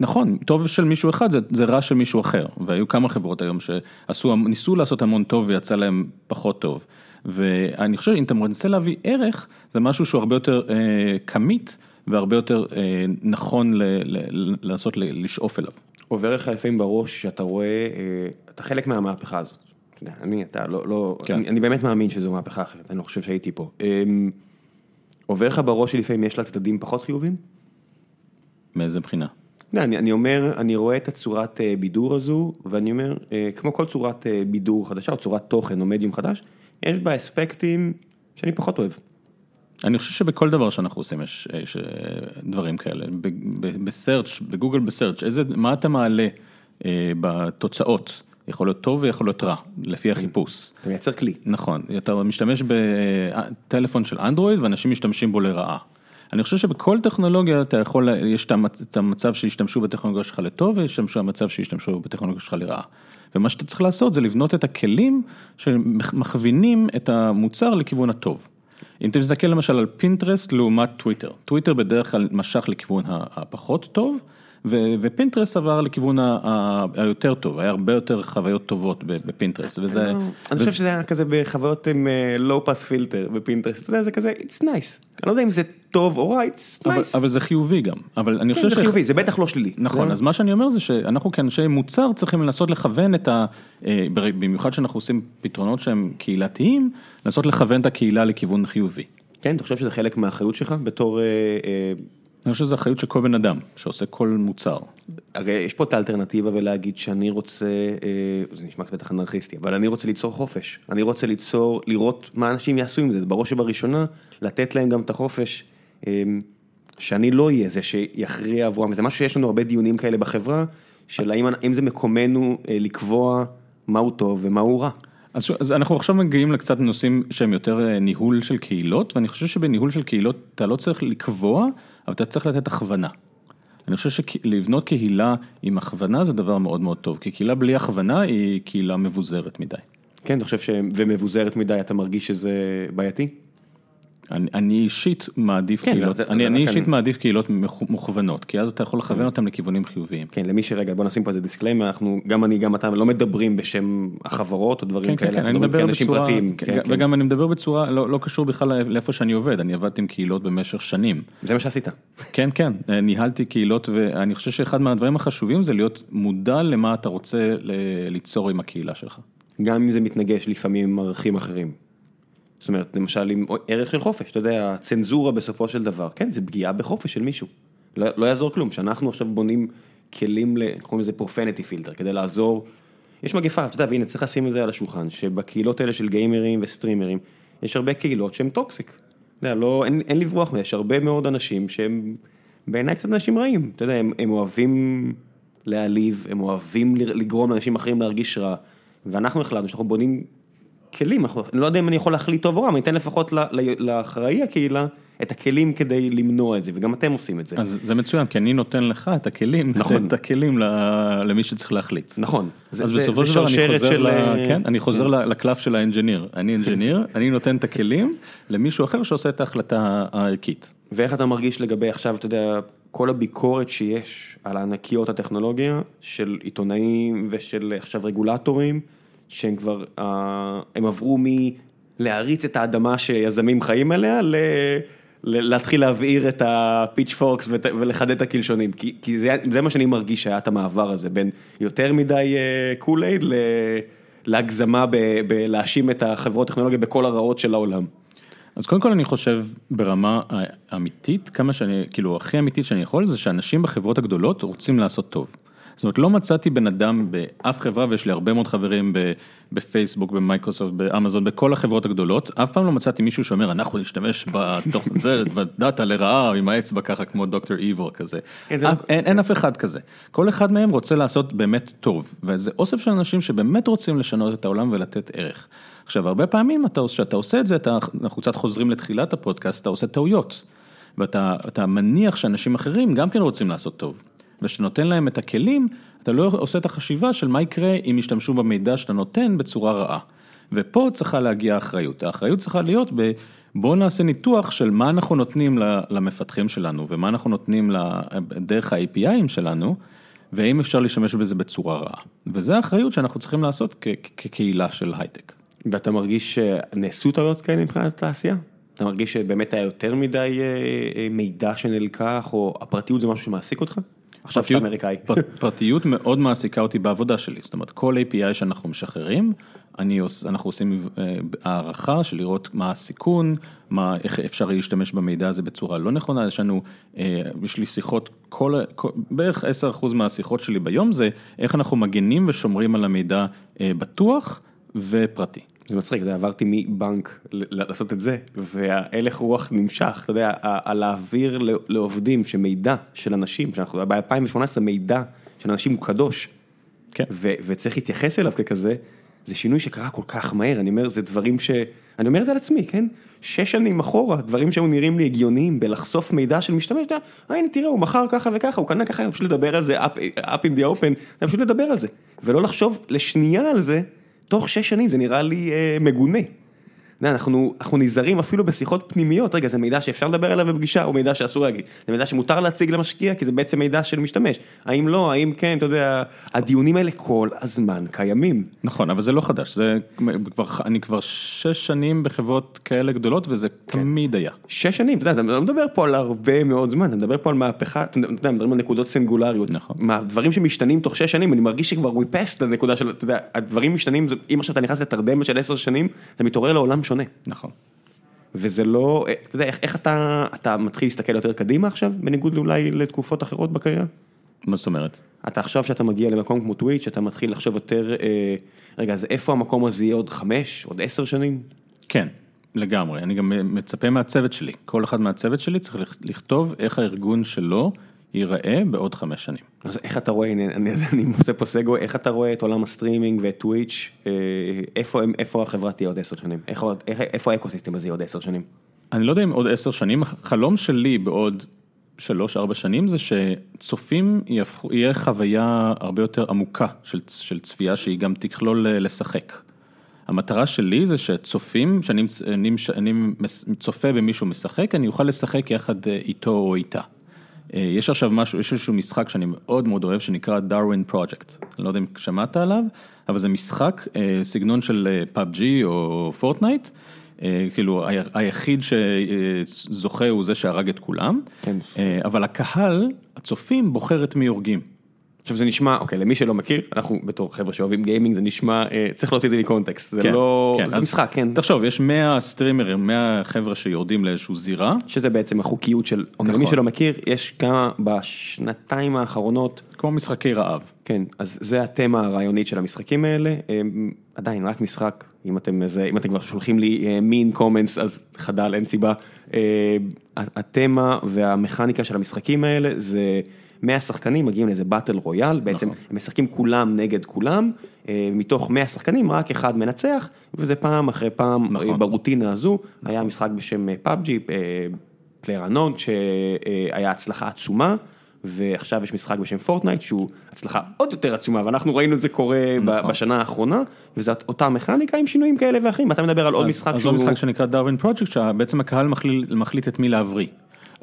נכון, טוב של מישהו אחד זה, זה רע של מישהו אחר, והיו כמה חברות היום שעשו, ניסו לעשות המון טוב ויצא להם פחות טוב. ואני חושב אם אתה מנסה להביא ערך, זה משהו שהוא הרבה יותר אה, כמית והרבה יותר אה, נכון ל, ל, לנסות ל, לשאוף אליו. עובר לך לפעמים בראש שאתה רואה, אה, אתה חלק מהמהפכה הזאת. אני, אתה לא, לא, כן. אני, אני באמת מאמין שזו מהפכה אחרת, אני לא חושב שהייתי פה. אמ, עובר לך בראש שלפעמים יש לה צדדים פחות חיובים? מאיזה בחינה? לא, אני, אני אומר, אני רואה את הצורת אה, בידור הזו, ואני אומר, אה, כמו כל צורת אה, בידור חדשה, או צורת תוכן או מדיום חדש, יש בה אספקטים שאני פחות אוהב. אני חושב שבכל דבר שאנחנו עושים יש, יש דברים כאלה, בסרצ', בגוגל בסרצ', איזה, מה אתה מעלה אה, בתוצאות, יכול להיות טוב ויכול להיות רע, לפי החיפוש. אתה מייצר כלי. נכון, אתה משתמש בטלפון של אנדרואיד ואנשים משתמשים בו לרעה. אני חושב שבכל טכנולוגיה אתה יכול, יש את המצ- את המצב שישתמשו בטכנולוגיה שלך לטוב ויש המצב שישתמשו בטכנולוגיה שלך לרעה. ומה שאתה צריך לעשות זה לבנות את הכלים שמכווינים את המוצר לכיוון הטוב. אם אתה מסתכל למשל על פינטרסט לעומת טוויטר, טוויטר בדרך כלל משך לכיוון הפחות טוב, ו- ופינטרסט עבר לכיוון היותר טוב, היה הרבה יותר חוויות טובות ב- בפינטרסט, וזה... אני חושב שזה היה כזה בחוויות עם low pass filter בפינטרסט, אתה יודע, זה כזה, it's nice. אני לא יודע אם זה טוב או רע, it's nice. אבל זה חיובי גם, אבל אני כן, חושב זה חיובי, זה בטח לא שלילי. נכון, אז מה שאני אומר זה שאנחנו כאנשי מוצר צריכים לנסות לכוון את ה... אה, במיוחד שאנחנו עושים פתרונות שהם קהילתיים, לנסות לכוון את הקהילה לכיוון חיובי. כן, אתה חושב שזה חלק מהאחריות שלך בתור... אני חושב שזו אחריות של כל בן אדם שעושה כל מוצר. הרי יש פה את האלטרנטיבה ולהגיד שאני רוצה, אה, זה נשמע קצת בטח אנרכיסטי, אבל אני רוצה ליצור חופש. אני רוצה ליצור, לראות מה אנשים יעשו עם זה, בראש ובראשונה, לתת להם גם את החופש, אה, שאני לא אהיה זה שיכריע עבורם, וזה משהו שיש לנו הרבה דיונים כאלה בחברה, של האם זה מקומנו אה, לקבוע מהו טוב ומהו רע. אז, אז אנחנו עכשיו מגיעים לקצת נושאים שהם יותר אה, ניהול של קהילות, ואני חושב שבניהול של קהילות אתה לא צריך לקבוע, אבל אתה צריך לתת הכוונה. אני חושב שלבנות קהילה עם הכוונה זה דבר מאוד מאוד טוב, כי קהילה בלי הכוונה היא קהילה מבוזרת מדי. כן, אתה חושב ש... ומבוזרת מדי, אתה מרגיש שזה בעייתי? אני, אני אישית מעדיף כן, קהילות, זה- אני, זה אני רק אישית. מעדיף קהילות מוכוונות, כי אז אתה יכול לכוון אותם לכיוונים חיוביים. כן, למי שרגע, בוא נשים פה איזה disclaimer, אנחנו, גם אני, גם אתה, לא מדברים בשם החברות או דברים כן, כן, כאלה, כן, אני אנחנו מדברים מדבר כאנשים בצורה, פרטיים. כן, כן, כן. וגם אני מדבר בצורה, לא, לא קשור בכלל לאיפה שאני עובד, אני עבדתי עם קהילות במשך שנים. זה מה שעשית. כן, כן, ניהלתי קהילות ואני חושב שאחד מהדברים החשובים זה להיות מודע למה אתה רוצה ליצור עם הקהילה שלך. גם אם זה מתנגש לפעמים עם ערכים אחרים. זאת אומרת, למשל עם ערך של חופש, אתה יודע, הצנזורה בסופו של דבר, כן, זה פגיעה בחופש של מישהו. לא, לא יעזור כלום, שאנחנו עכשיו בונים כלים, קוראים לזה profanity filter, כדי לעזור. יש מגפה, אתה יודע, והנה צריך לשים את זה על השולחן, שבקהילות האלה של גיימרים וסטרימרים, יש הרבה קהילות שהן toxic. אתה יודע, לא, אין, אין לברוח מזה, יש הרבה מאוד אנשים שהם בעיניי קצת אנשים רעים. אתה יודע, הם, הם אוהבים להעליב, הם אוהבים לגרום לאנשים אחרים להרגיש רע, ואנחנו החלטנו שאנחנו בונים כלים, אני לא יודע אם אני יכול להחליט טוב או רע, אני אתן לפחות לאחראי הקהילה את הכלים כדי למנוע את זה, וגם אתם עושים את זה. אז זה מצוין, כי אני נותן לך את הכלים, נכון. את הכלים למי שצריך להחליט. נכון. אז זה- בסופו של דבר אני חוזר, של, ל... אה, כן, אני חוזר ל- לקלף של האנג'יניר. אני אנג'יניר, אני נותן את הכלים למישהו אחר שעושה את ההחלטה הערכית. ואיך אתה מרגיש לגבי עכשיו, אתה יודע, כל הביקורת שיש על ענקיות הטכנולוגיה, של עיתונאים ושל עכשיו רגולטורים, שהם כבר, אה, הם עברו מלהעריץ את האדמה שיזמים חיים עליה, ל... להתחיל להבעיר את ה pitchforks ולחדד את הקלשונים, כי, כי זה, זה מה שאני מרגיש שהיה את המעבר הזה, בין יותר מדי Kool-Aid ל... להגזמה בלהאשים את החברות טכנולוגיה בכל הרעות של העולם. אז קודם כל אני חושב ברמה אמיתית, כמה שאני, כאילו הכי אמיתית שאני יכול, זה שאנשים בחברות הגדולות רוצים לעשות טוב. זאת אומרת, לא מצאתי בן אדם באף חברה, ויש לי הרבה מאוד חברים בפייסבוק, במייקרוסופט, באמזון, בכל החברות הגדולות, אף פעם לא מצאתי מישהו שאומר, אנחנו נשתמש בתוך זה, בדאטה לרעה, עם האצבע ככה, כמו דוקטור איבור כזה. כן, לא- אין, אין אף אחד כזה. כל אחד מהם רוצה לעשות באמת טוב, וזה אוסף של אנשים שבאמת רוצים לשנות את העולם ולתת ערך. עכשיו, הרבה פעמים אתה, כשאתה עושה את זה, אתה, אנחנו קצת חוזרים לתחילת הפודקאסט, אתה עושה טעויות. ואתה אתה מניח שאנשים אחרים גם כן רוצים לעשות טוב. וכשאתה נותן להם את הכלים, אתה לא עושה את החשיבה של מה יקרה אם ישתמשו במידע שאתה נותן בצורה רעה. ופה צריכה להגיע האחריות. האחריות צריכה להיות ב... בואו נעשה ניתוח של מה אנחנו נותנים למפתחים שלנו ומה אנחנו נותנים דרך ה-APIים שלנו, והאם אפשר להשתמש בזה בצורה רעה. וזו האחריות שאנחנו צריכים לעשות כקהילה של הייטק. ואתה מרגיש שנעשו טעויות כאלה מבחינת התעשייה? אתה מרגיש שבאמת היה יותר מדי אה, אה, מידע שנלקח, או הפרטיות זה משהו שמעסיק אותך? עכשיו פרטיות- אמריקאי. פרטיות מאוד מעסיקה אותי בעבודה שלי, זאת אומרת כל API שאנחנו משחררים, אני אנחנו עושים אה, הערכה של לראות מה הסיכון, מה, איך אפשר להשתמש במידע הזה בצורה לא נכונה, יש לנו, אה, יש לי שיחות, כל, כל, בערך 10% מהשיחות שלי ביום זה איך אנחנו מגנים ושומרים על המידע אה, בטוח ופרטי. זה מצחיק, אתה יודע, עברתי מבנק לעשות את זה, וההלך רוח נמשך, אתה יודע, ה- להעביר לעובדים שמידע של אנשים, שאנחנו ב-2018 מידע של אנשים הוא קדוש, כן. ו- וצריך להתייחס אליו ככזה, זה שינוי שקרה כל כך מהר, אני אומר, זה דברים ש... אני אומר את זה על עצמי, כן? שש שנים אחורה, דברים שהיו נראים לי הגיוניים בלחשוף מידע של משתמש, אתה יודע, "אה, הנה תראה, הוא מכר ככה וככה, הוא קנה ככה, פשוט לדבר על זה, up, up in the open, פשוט לדבר על זה, ולא לחשוב לשנייה על זה, תוך שש שנים, זה נראה לי אה, מגונה. אנחנו, אנחנו נזהרים אפילו בשיחות פנימיות, רגע, זה מידע שאפשר לדבר עליו בפגישה, או מידע שאסור להגיד, זה מידע שמותר להציג למשקיע, כי זה בעצם מידע של משתמש, האם לא, האם כן, אתה יודע, הדיונים האלה כל הזמן קיימים. נכון, אבל זה לא חדש, זה כבר, אני כבר שש שנים בחברות כאלה גדולות וזה תמיד היה. שש שנים, אתה יודע, אתה לא מדבר פה על הרבה מאוד זמן, אתה מדבר פה על מהפכה, אתה יודע, מדברים על נקודות סינגולריות. נכון. מה, דברים שמשתנים תוך שש שנים, אני מרגיש שכבר we passed את הנקודה של, אתה יודע, הדברים משתנים, זה- אם עכשיו אתה נכנס לתרדמת של עשר שנים, אתה מתעורר לעולם שונה. נכון. וזה לא, אה, אתה יודע, איך, איך אתה, אתה מתחיל להסתכל יותר קדימה עכשיו, בניגוד אולי לתקופות אחרות בקריירה? מה זאת אומרת? אתה עכשיו שאתה מגיע למקום כמו טוויץ', אתה מתחיל לחשוב יותר, אה, רגע, אז איפה המקום הזה יהיה עוד חמש, עוד עשר שנים? כן, לגמרי, אני גם מצפה מהצוות שלי, כל אחד מהצוות שלי צריך לכ- לכתוב איך הארגון שלו ייראה בעוד חמש שנים. אז איך אתה רואה, הנה, אני, אני עושה פה segue, איך אתה רואה את עולם הסטרימינג ואת טוויץ', אה, איפה, איפה החברה תהיה עוד עשר שנים? איך, איך, איפה האקוסיסטם הזה יהיה עוד עשר שנים? אני לא יודע אם עוד עשר שנים, החלום שלי בעוד שלוש ארבע שנים זה שצופים יהפכו, יהיה חוויה הרבה יותר עמוקה של, של צפייה שהיא גם תכלול אה, לשחק. המטרה שלי זה שצופים, שאני אני, אני מס- צופה במישהו משחק, אני אוכל לשחק יחד אה, איתו או איתה. אה, יש עכשיו משהו, יש איזשהו משחק שאני מאוד מאוד אוהב שנקרא Darwin Project, אני לא יודע אם שמעת עליו, אבל זה משחק אה, סגנון של PUBG או Fortnite, אה, כאילו היחיד שזוכה הוא זה שהרג את כולם, כן. אה, אבל הקהל, הצופים, בוחר את מי הורגים. עכשיו זה נשמע, אוקיי, למי שלא מכיר, אנחנו בתור חבר'ה שאוהבים גיימינג, זה נשמע, אה, צריך להוציא את זה מקונטקסט, זה כן, לא, כן, זה משחק, כן, תחשוב, יש 100 סטרימרים, 100 חבר'ה שיורדים לאיזשהו זירה, שזה בעצם החוקיות של, אוקיי, נכון. למי שלא מכיר, יש כמה, בשנתיים האחרונות, כמו משחקי רעב. כן, אז זה התמה הרעיונית של המשחקים האלה, הם עדיין רק משחק, אם אתם, איזה, אם אתם כבר שולחים לי מין comments אז חדל, אין סיבה. אה, התמה והמכניקה של המשחקים האלה זה 100 שחקנים מגיעים לאיזה battle royale, בעצם נכון. הם משחקים כולם נגד כולם, אה, מתוך 100 שחקנים רק אחד מנצח, וזה פעם אחרי פעם נכון. אה, ברוטינה הזו, היה משחק בשם PUBG, PlayerUnknown שהיה הצלחה עצומה. ועכשיו יש משחק בשם Fortnite שהוא הצלחה עוד יותר עצומה ואנחנו ראינו את זה קורה נכון. בשנה האחרונה וזאת אותה מכניקה עם שינויים כאלה ואחרים אתה מדבר על עוד משחק אז שהוא עוד משחק שנקרא דרווין פרויקט, שבעצם הקהל מחליט, מחליט את מי להבריא,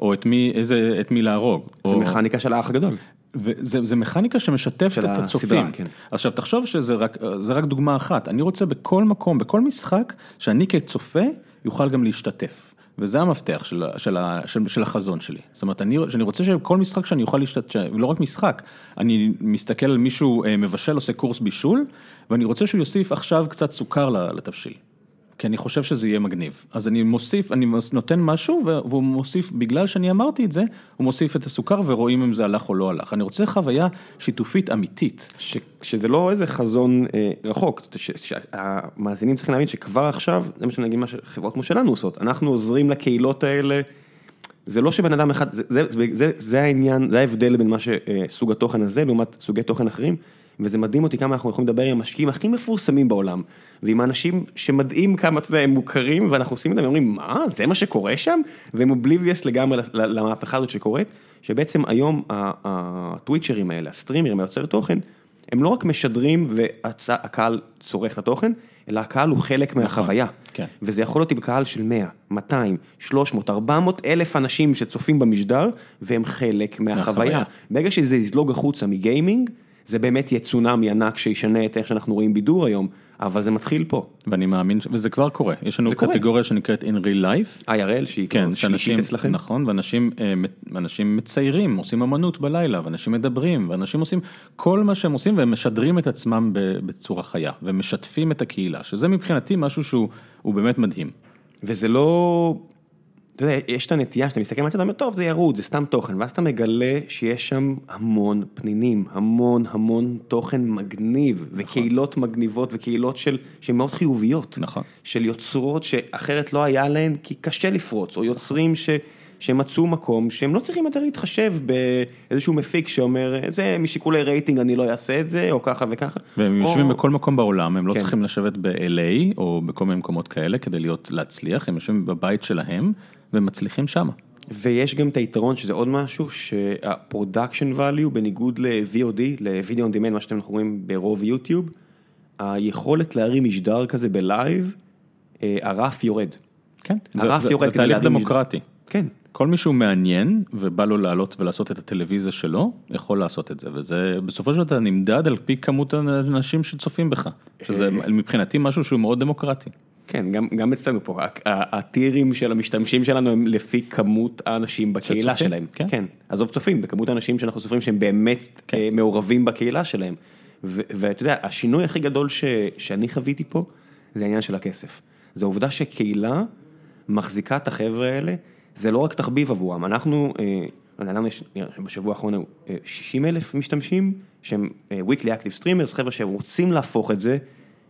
או את מי, איזה, את מי להרוג. זה או... מכניקה של האח הגדול. וזה זה מכניקה שמשתפת של את הסדרה, הצופים. כן. עכשיו תחשוב שזה רק, זה רק דוגמה אחת, אני רוצה בכל מקום, בכל משחק, שאני כצופה יוכל גם להשתתף. וזה המפתח של, של, של, של החזון שלי. זאת אומרת, אני, שאני רוצה שבכל משחק שאני אוכל להשתתף, לא רק משחק, אני מסתכל על מישהו אה, מבשל, עושה קורס בישול, ואני רוצה שהוא יוסיף עכשיו קצת סוכר לתבשיל. כי אני חושב שזה יהיה מגניב. אז אני מוסיף, אני נותן משהו, והוא מוסיף, בגלל שאני אמרתי את זה, הוא מוסיף את הסוכר ורואים אם זה הלך או לא הלך. אני רוצה חוויה שיתופית אמיתית. ש, שזה לא איזה חזון אה, רחוק, שהמאזינים צריכים להבין שכבר עכשיו, זה מה שאני אגיד מה שחברות כמו שלנו עושות, אנחנו עוזרים לקהילות האלה, זה לא שבן אדם אחד, זה, זה, זה, זה, העניין, זה ההבדל בין מה שסוג התוכן הזה לעומת סוגי תוכן אחרים, וזה מדהים אותי כמה אנחנו יכולים לדבר עם המשקיעים הכי מפורסמים בעולם, ועם האנשים שמדהים כמה, אתה יודע, הם מוכרים, ואנחנו עושים את זה, ואומרים, מה, זה מה שקורה שם? והם אובליביוס לגמרי למהפכה הזאת שקורית, שבעצם היום הטוויצ'רים האלה, הסטרימרים, היוצר תוכן, הם לא רק משדרים והקהל צורך את התוכן, אלא הקהל הוא חלק מהחוויה. כן. וזה יכול להיות עם קהל של 100, 200, 300, 400 אלף אנשים שצופים במשדר, והם חלק מהחוויה. מהחוויה. ברגע שזה יזלוג החוצה מגיימינג, זה באמת יהיה צונאמי ענק שישנה את איך שאנחנו רואים בידור היום, אבל זה מתחיל פה. ואני מאמין, ש- וזה כבר קורה. יש לנו זה קורה. קטגוריה שנקראת In Real Life. IRL שהיא כן, שאנשים, שלישית אצלכם. נכון, ואנשים אה, אנשים מציירים, עושים אמנות בלילה, ואנשים מדברים, ואנשים עושים כל מה שהם עושים, והם משדרים את עצמם בצורה חיה, ומשתפים את הקהילה, שזה מבחינתי משהו שהוא הוא באמת מדהים. וזה לא, אתה יודע, יש את הנטייה שאתה מסתכל מהצד, אתה אומר, טוב, זה ירוד, זה סתם תוכן, ואז אתה מגלה שיש שם המון פנינים, המון המון תוכן מגניב, וקהילות מגניבות, וקהילות של, שהן מאוד חיוביות. נכון. של יוצרות שאחרת לא היה להן, כי קשה לפרוץ, או יוצרים ש... שמצאו מקום שהם לא צריכים יותר להתחשב באיזשהו מפיק שאומר, זה משיקולי רייטינג אני לא אעשה את זה, או ככה וככה. והם או- יושבים בכל מקום בעולם, הם לא כן. צריכים לשבת ב-LA או בכל מיני מקומות כאלה כדי להיות, להצליח, הם יושבים בבית שלהם ומצליחים שמה. ויש גם את היתרון שזה עוד משהו שה-production value בניגוד ל-VOD, ל-video on demand, מה שאתם רואים ברוב יוטיוב, היכולת להרים משדר כזה בלייב, אה, הרף יורד. כן, הרף זה, יורד זה כדי תהליך דמוקרטי. כן. כל מי שהוא מעניין ובא לו לעלות ולעשות את הטלוויזיה שלו, יכול לעשות את זה, וזה בסופו של דבר נמדד על פי כמות האנשים שצופים בך, שזה מבחינתי משהו שהוא מאוד דמוקרטי. כן, גם, גם אצלנו פה, הטירים של המשתמשים שלנו הם לפי כמות האנשים בקהילה שצופים, שלהם. כן. כן, עזוב צופים, בכמות האנשים שאנחנו סופרים שהם באמת כן. אה, מעורבים בקהילה שלהם. ואתה יודע, השינוי הכי גדול ש- שאני חוויתי פה, זה העניין של הכסף. זה העובדה שקהילה מחזיקה את החבר'ה האלה, זה לא רק תחביב עבורם, אנחנו, אה, למה יש, בשבוע האחרון היו אה, 60 אלף משתמשים, שהם אה, weekly active streamers, חבר'ה שרוצים להפוך את זה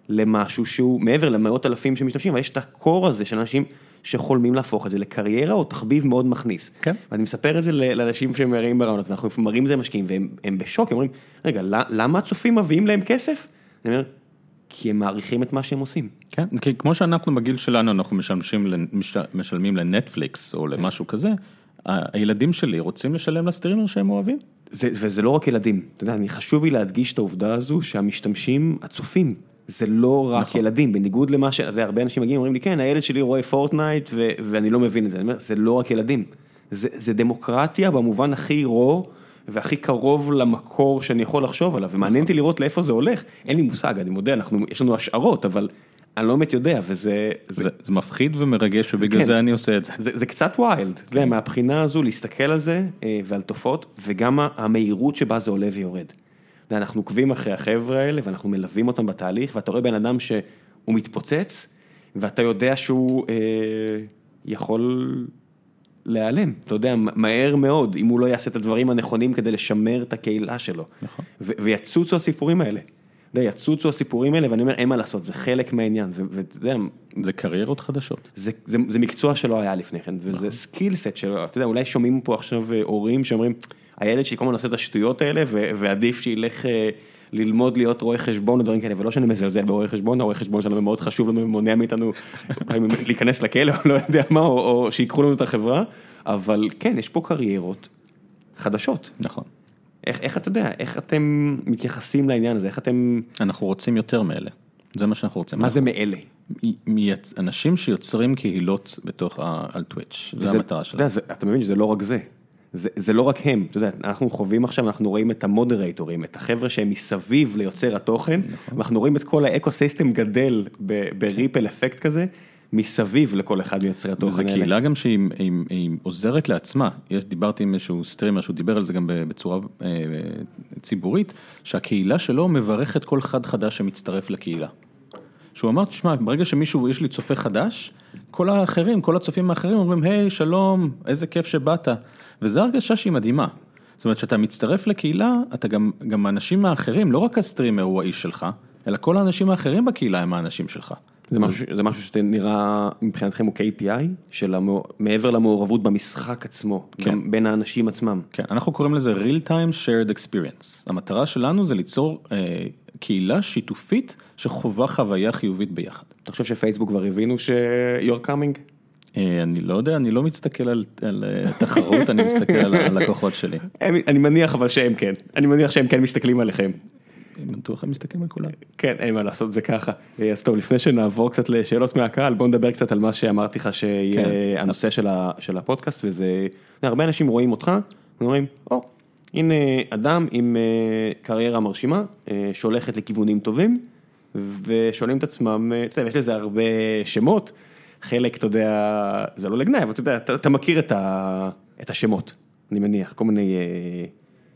למשהו שהוא מעבר למאות אלפים שמשתמשים, אבל יש את הקור הזה של אנשים שחולמים להפוך את זה לקריירה או תחביב מאוד מכניס. כן. ואני מספר את זה לאנשים שמראים ברעיונות, ואנחנו מראים את זה למשקיעים, והם הם בשוק, הם אומרים, רגע, למה הצופים מביאים להם כסף? אני אומר, כי הם מעריכים את מה שהם עושים. כן, כי כמו שאנחנו בגיל שלנו אנחנו משמשים, לנ- מש- משלמים לנטפליקס או למשהו כזה, הילדים שלי רוצים לשלם לסטרימר שהם אוהבים. זה, וזה לא רק ילדים, אתה יודע, אני חשוב לי להדגיש את העובדה הזו שהמשתמשים, הצופים, זה לא רק נכון. ילדים, בניגוד למה ש... אתה יודע, הרבה אנשים מגיעים ואומרים לי, כן, הילד שלי רואה פורטנייט ו- ואני לא מבין את זה, אני אומר, זה לא רק ילדים, זה, זה דמוקרטיה במובן הכי רו והכי קרוב למקור שאני יכול לחשוב עליו, ומעניין אותי לראות לאיפה זה הולך, אין לי מושג, אני מודה, אנחנו, יש לנו השערות, אבל אני לא באמת יודע, וזה... זה... זה, זה מפחיד ומרגש ובגלל כן. זה אני עושה את זה. זה, זה קצת אתה יודע, מהבחינה הזו להסתכל על זה אה, ועל תופעות, וגם המהירות שבה זה עולה ויורד. אנחנו עוקבים אחרי החבר'ה האלה ואנחנו מלווים אותם בתהליך, ואתה רואה בן אדם שהוא מתפוצץ, ואתה יודע שהוא אה, יכול להיעלם, אתה יודע, מהר מאוד, אם הוא לא יעשה את הדברים הנכונים כדי לשמר את הקהילה שלו. נכון. ויצוצו הסיפורים האלה. אתה יודע, יצוצו הסיפורים האלה, ואני אומר, אין מה לעשות, זה חלק מהעניין, ואתה יודע, זה קריירות חדשות. זה, זה, זה מקצוע שלא היה לפני כן, וזה skill set שלו, אתה יודע, אולי שומעים פה עכשיו אה, הורים שאומרים, הילד שלי כל הזמן עושה את השטויות האלה, ועדיף שילך אה, ללמוד להיות רואה חשבון ודברים כאלה, ולא שאני מזלזל ברואי חשבון, הרואה חשבון שלנו מאוד חשוב לנו, מונע מאיתנו להיכנס לכלא, או לא יודע מה, או, או שיקחו לנו את החברה, אבל כן, יש פה קריירות חדשות. נכון. איך, איך אתה יודע, איך אתם מתייחסים לעניין הזה, איך אתם, אנחנו רוצים יותר מאלה, זה מה שאנחנו רוצים. מה זה מאלה? אנשים שיוצרים קהילות בתוך, ה- על Twitch, זו וזה- המטרה שלנו. זה- אתה מבין שזה לא רק זה. זה, זה לא רק הם, אתה יודע, אנחנו חווים עכשיו, אנחנו רואים את המודרייטורים, את החבר'ה שהם מסביב ליוצר התוכן, נכון. ואנחנו רואים את כל ה ecosystem גדל ב ripple effect כזה, מסביב לכל אחד מיוצרי התוכן וזו האלה. קהילה גם שהיא היא- היא עוזרת לעצמה, יש, דיברתי עם איזשהו סטרימר שהוא דיבר על זה גם בצורה אה, ציבורית, שהקהילה שלו מברכת כל אחד חדש שמצטרף לקהילה. שהוא אמר, תשמע, ברגע שמישהו, יש לי צופה חדש, כל האחרים, כל הצופים האחרים אומרים, היי, שלום, איזה כיף שבאת. וזו הרגשה שהיא מדהימה. זאת אומרת, כשאתה מצטרף לקהילה, אתה גם, גם האנשים האחרים, לא רק הסטרימר הוא האיש שלך, אלא כל האנשים האחרים בקהילה הם האנשים שלך. זה משהו, זה משהו שנראה מבחינתכם הוא KPI, של מעבר למעורבות במשחק עצמו, כן. גם בין האנשים עצמם. כן, אנחנו קוראים לזה real time shared experience. המטרה שלנו זה ליצור אה, קהילה שיתופית שחווה חוויה חיובית ביחד. אתה חושב שפייסבוק כבר הבינו ש-you're coming? אה, אני לא יודע, אני לא מסתכל על, אה, תחרות, אני מסתכל על הלקוחות שלי. אני מניח אבל שהם כן, אני מניח שהם כן מסתכלים עליכם. בטוח הם מסתכלים על כולם. כן, אין מה לעשות, זה ככה. אז טוב, לפני שנעבור קצת לשאלות מהקהל, בוא נדבר קצת על מה שאמרתי לך שיהיה כן. הנושא של, ה, של הפודקאסט, וזה, הרבה אנשים רואים אותך, ואומרים, או, הנה אדם עם אה, קריירה מרשימה, אה, שהולכת לכיוונים טובים, ושואלים את עצמם, אה, אתה יודע, יש לזה הרבה שמות, חלק, אתה יודע, זה לא לגנאי, אבל אתה יודע, אתה, אתה מכיר את, ה, את השמות, אני מניח, כל מיני... אה,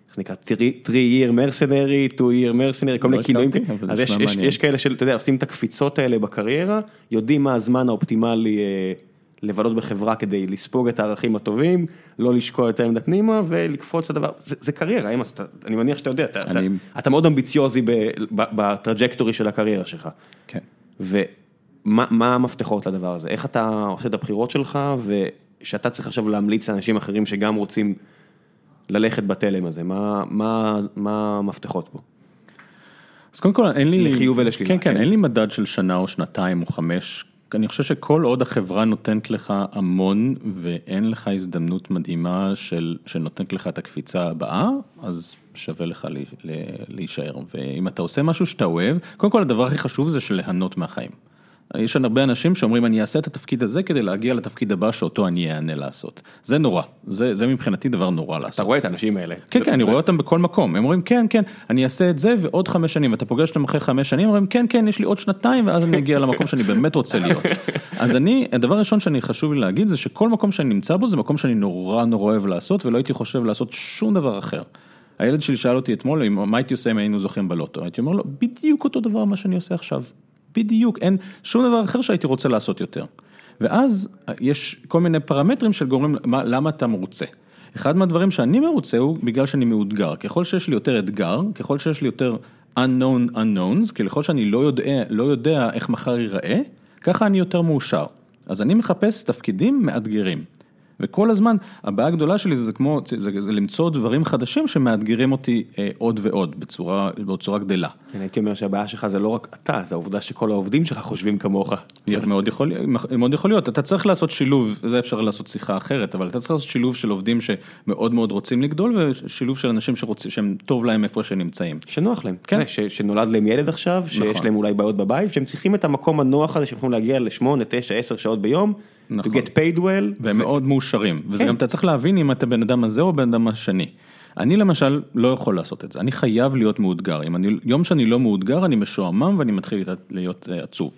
איך נקרא? 3 year mercenary, 2 year mercenary, כל לא מיני כינויים, אז יש, יש. יש כאלה שאתה יודע, עושים את הקפיצות האלה בקריירה, יודעים מה הזמן האופטימלי אה, לבלות בחברה כדי לספוג את הערכים הטובים, לא לשקוע יותר מדי פנימה ולקפוץ לדבר, זה, זה קריירה, אם, אתה, אני מניח שאתה יודע, אתה, אני- אתה, אתה מאוד אמביציוזי בטראג'קטורי של הקריירה שלך, כן. ומה מה המפתחות לדבר הזה, איך אתה עושה את הבחירות שלך, ושאתה צריך עכשיו להמליץ לאנשים אחרים שגם רוצים ללכת בתלם הזה, מה, מה, מה המפתחות פה? אז קודם כל אין לי... לחיוב ולשלילה, כן, כן, כן. אין לי מדד של שנה או שנתיים או חמש. אני חושב שכל עוד החברה נותנת לך המון ואין לך הזדמנות מדהימה של, שנותנת לך את הקפיצה הבאה, אז שווה לך לי, ל, להישאר. ואם אתה עושה משהו שאתה אוהב, קודם כל הדבר הכי חשוב זה של ליהנות מהחיים. יש הרבה אנשים שאומרים אני אעשה את התפקיד הזה כדי להגיע לתפקיד הבא שאותו אני אענה לעשות. זה נורא, זה, זה מבחינתי דבר נורא לעשות. אתה רואה את האנשים האלה. כן, כן, אני זה- רואה אותם בכל מקום, הם אומרים כן, כן, אני אעשה את זה ועוד חמש שנים, ואתה פוגש אותם אחרי חמש שנים, אומרים כן, כן, יש לי עוד שנתיים, ואז אני אגיע למקום שאני באמת רוצה להיות. אז אני, הדבר הראשון שאני חשוב לי להגיד זה שכל מקום שאני נמצא בו זה מקום שאני נורא נורא אוהב לעשות, ולא הייתי חושב לעשות שום דבר אחר. הילד שלי שאל אותי אתמול, מה הייתי עושה אם היינו זוכים בלוטו? הייתי אומר לו, בדיוק אותו דבר מה שאני עושה עכשיו. בדיוק, אין שום דבר אחר שהייתי רוצה לעשות יותר. ואז יש כל מיני פרמטרים של גורמים, מה, למה אתה מרוצה. אחד מהדברים שאני מרוצה הוא בגלל שאני מאותגר. ככל שיש לי יותר אתגר, ככל שיש לי יותר unknown unknowns, ככל שאני לא יודע, לא יודע איך מחר ייראה, ככה אני יותר מאושר. אז אני מחפש תפקידים מאתגרים. וכל הזמן, הבעיה הגדולה שלי זה כמו, זה, זה, למצוא דברים חדשים שמאתגרים אותי אה, עוד ועוד, בצורה, בצורה גדלה. כן, הייתי אומר שהבעיה שלך זה לא רק אתה, זה העובדה שכל העובדים שלך חושבים כמוך. מאוד יכול, מאוד יכול להיות, אתה צריך לעשות שילוב, זה אפשר לעשות שיחה אחרת, אבל אתה צריך לעשות שילוב של עובדים שמאוד מאוד רוצים לגדול, ושילוב של אנשים שרוצים, שהם טוב להם איפה שהם נמצאים. שנוח להם, כן. כן. ש, שנולד להם ילד עכשיו, שיש נכון. להם אולי בעיות בבית, שהם צריכים את המקום הנוח הזה, שהם יכולים להגיע לשמונה, תשע, עשר שעות ביום, נכון. to get paid well, והם מאוד מאושרים, וזה כן. גם אתה צריך להבין אם אתה בן אדם הזה או בן אדם השני. אני למשל לא יכול לעשות את זה, אני חייב להיות מאותגר, אם אני, יום שאני לא מאותגר אני משועמם ואני מתחיל להיות אה, עצוב.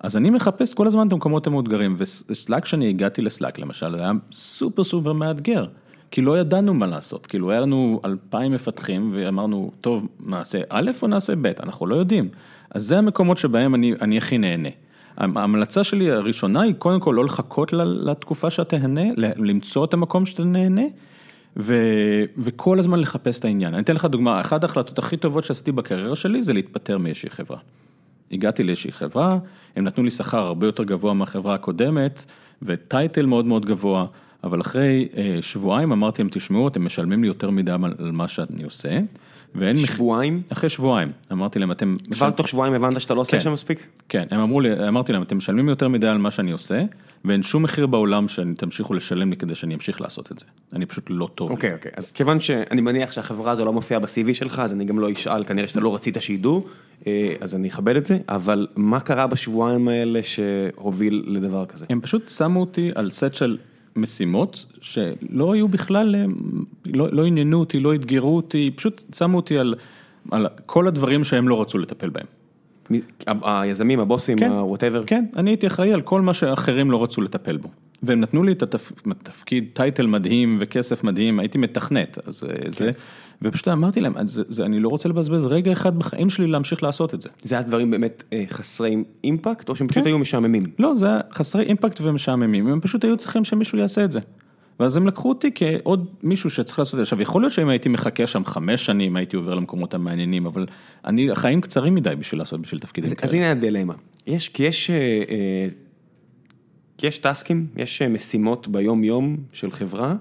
אז אני מחפש כל הזמן את המקומות המאותגרים, וסלאק שאני הגעתי לסלאק למשל, היה סופר סופר מאתגר, כי לא ידענו מה לעשות, כאילו היה לנו אלפיים מפתחים ואמרנו, טוב, נעשה א' או נעשה ב', אנחנו לא יודעים. אז זה המקומות שבהם אני, אני הכי נהנה. ההמלצה שלי הראשונה היא קודם כל לא לחכות לתקופה שאתה תהנה, למצוא את המקום שאתה נהנה, ו, וכל הזמן לחפש את העניין. אני אתן לך דוגמה, אחת ההחלטות הכי טובות שעשיתי בקריירה שלי זה להתפטר מאיזושהי חברה. הגעתי לאיזושהי חברה, הם נתנו לי שכר הרבה יותר גבוה מהחברה הקודמת, וטייטל מאוד מאוד גבוה, אבל אחרי אה, שבועיים אמרתי להם, תשמעו, אתם משלמים לי יותר מדי על מה שאני עושה, ואין... שבועיים? אחרי שבועיים, אמרתי להם, אתם... כבר תוך שבועיים הבנת שאתה לא עושה כן. שם מספיק? כן, הם אמרו לי, אמרתי להם, אתם משלמים יותר מדי על מה שאני עושה, ואין שום מחיר בעולם שתמשיכו לשלם לי כדי שאני אמשיך לעשות את זה. אני פשוט לא טוב. אוקיי, אוקיי. אז כיוון שאני מניח שהחברה הזו לא מופיעה ב-CV שלך, אז אני גם לא אשאל, כנראה שאתה לא רצית שידעו, אה, אז אני אכבד את זה, אבל מה קרה בשבועיים האלה שהוביל לדבר כזה? הם פשוט שמו אותי על סט של משימות שלא היו בכלל, אה, לא, לא עניינו אותי, לא אתגרו אותי, פשוט שמו אותי על, על כל הדברים שהם לא רצו לטפל בהם. היזמים, הבוסים, כן. ה-whatever? כן, אני הייתי אחראי על כל מה שאחרים לא רצו לטפל בו. והם נתנו לי את התפ... התפקיד, טייטל מדהים וכסף מדהים, הייתי מתכנת, אז אה, זה, ופשוט אמרתי להם, זה, זה, אני לא רוצה לבזבז רגע אחד בחיים שלי להמשיך לעשות את זה. זה היה דברים באמת אה, חסרי אימפקט, או שהם פשוט כן. היו משעממים? לא, זה היה חסרי אימפקט ומשעממים, הם פשוט היו צריכים שמישהו יעשה את זה. ואז הם לקחו אותי כעוד מישהו שצריך לעשות את זה. עכשיו, יכול להיות שאם הייתי מחכה שם חמש שנים, הייתי עובר למקומות המעניינים, אבל אני, החיים קצרים מדי בשביל לעשות, בשביל תפקידים אז, כאלה. אז הנה הדילמה. יש, כי יש, אה, אה, כי יש טסקים, יש אה, משימות ביום יום של חברה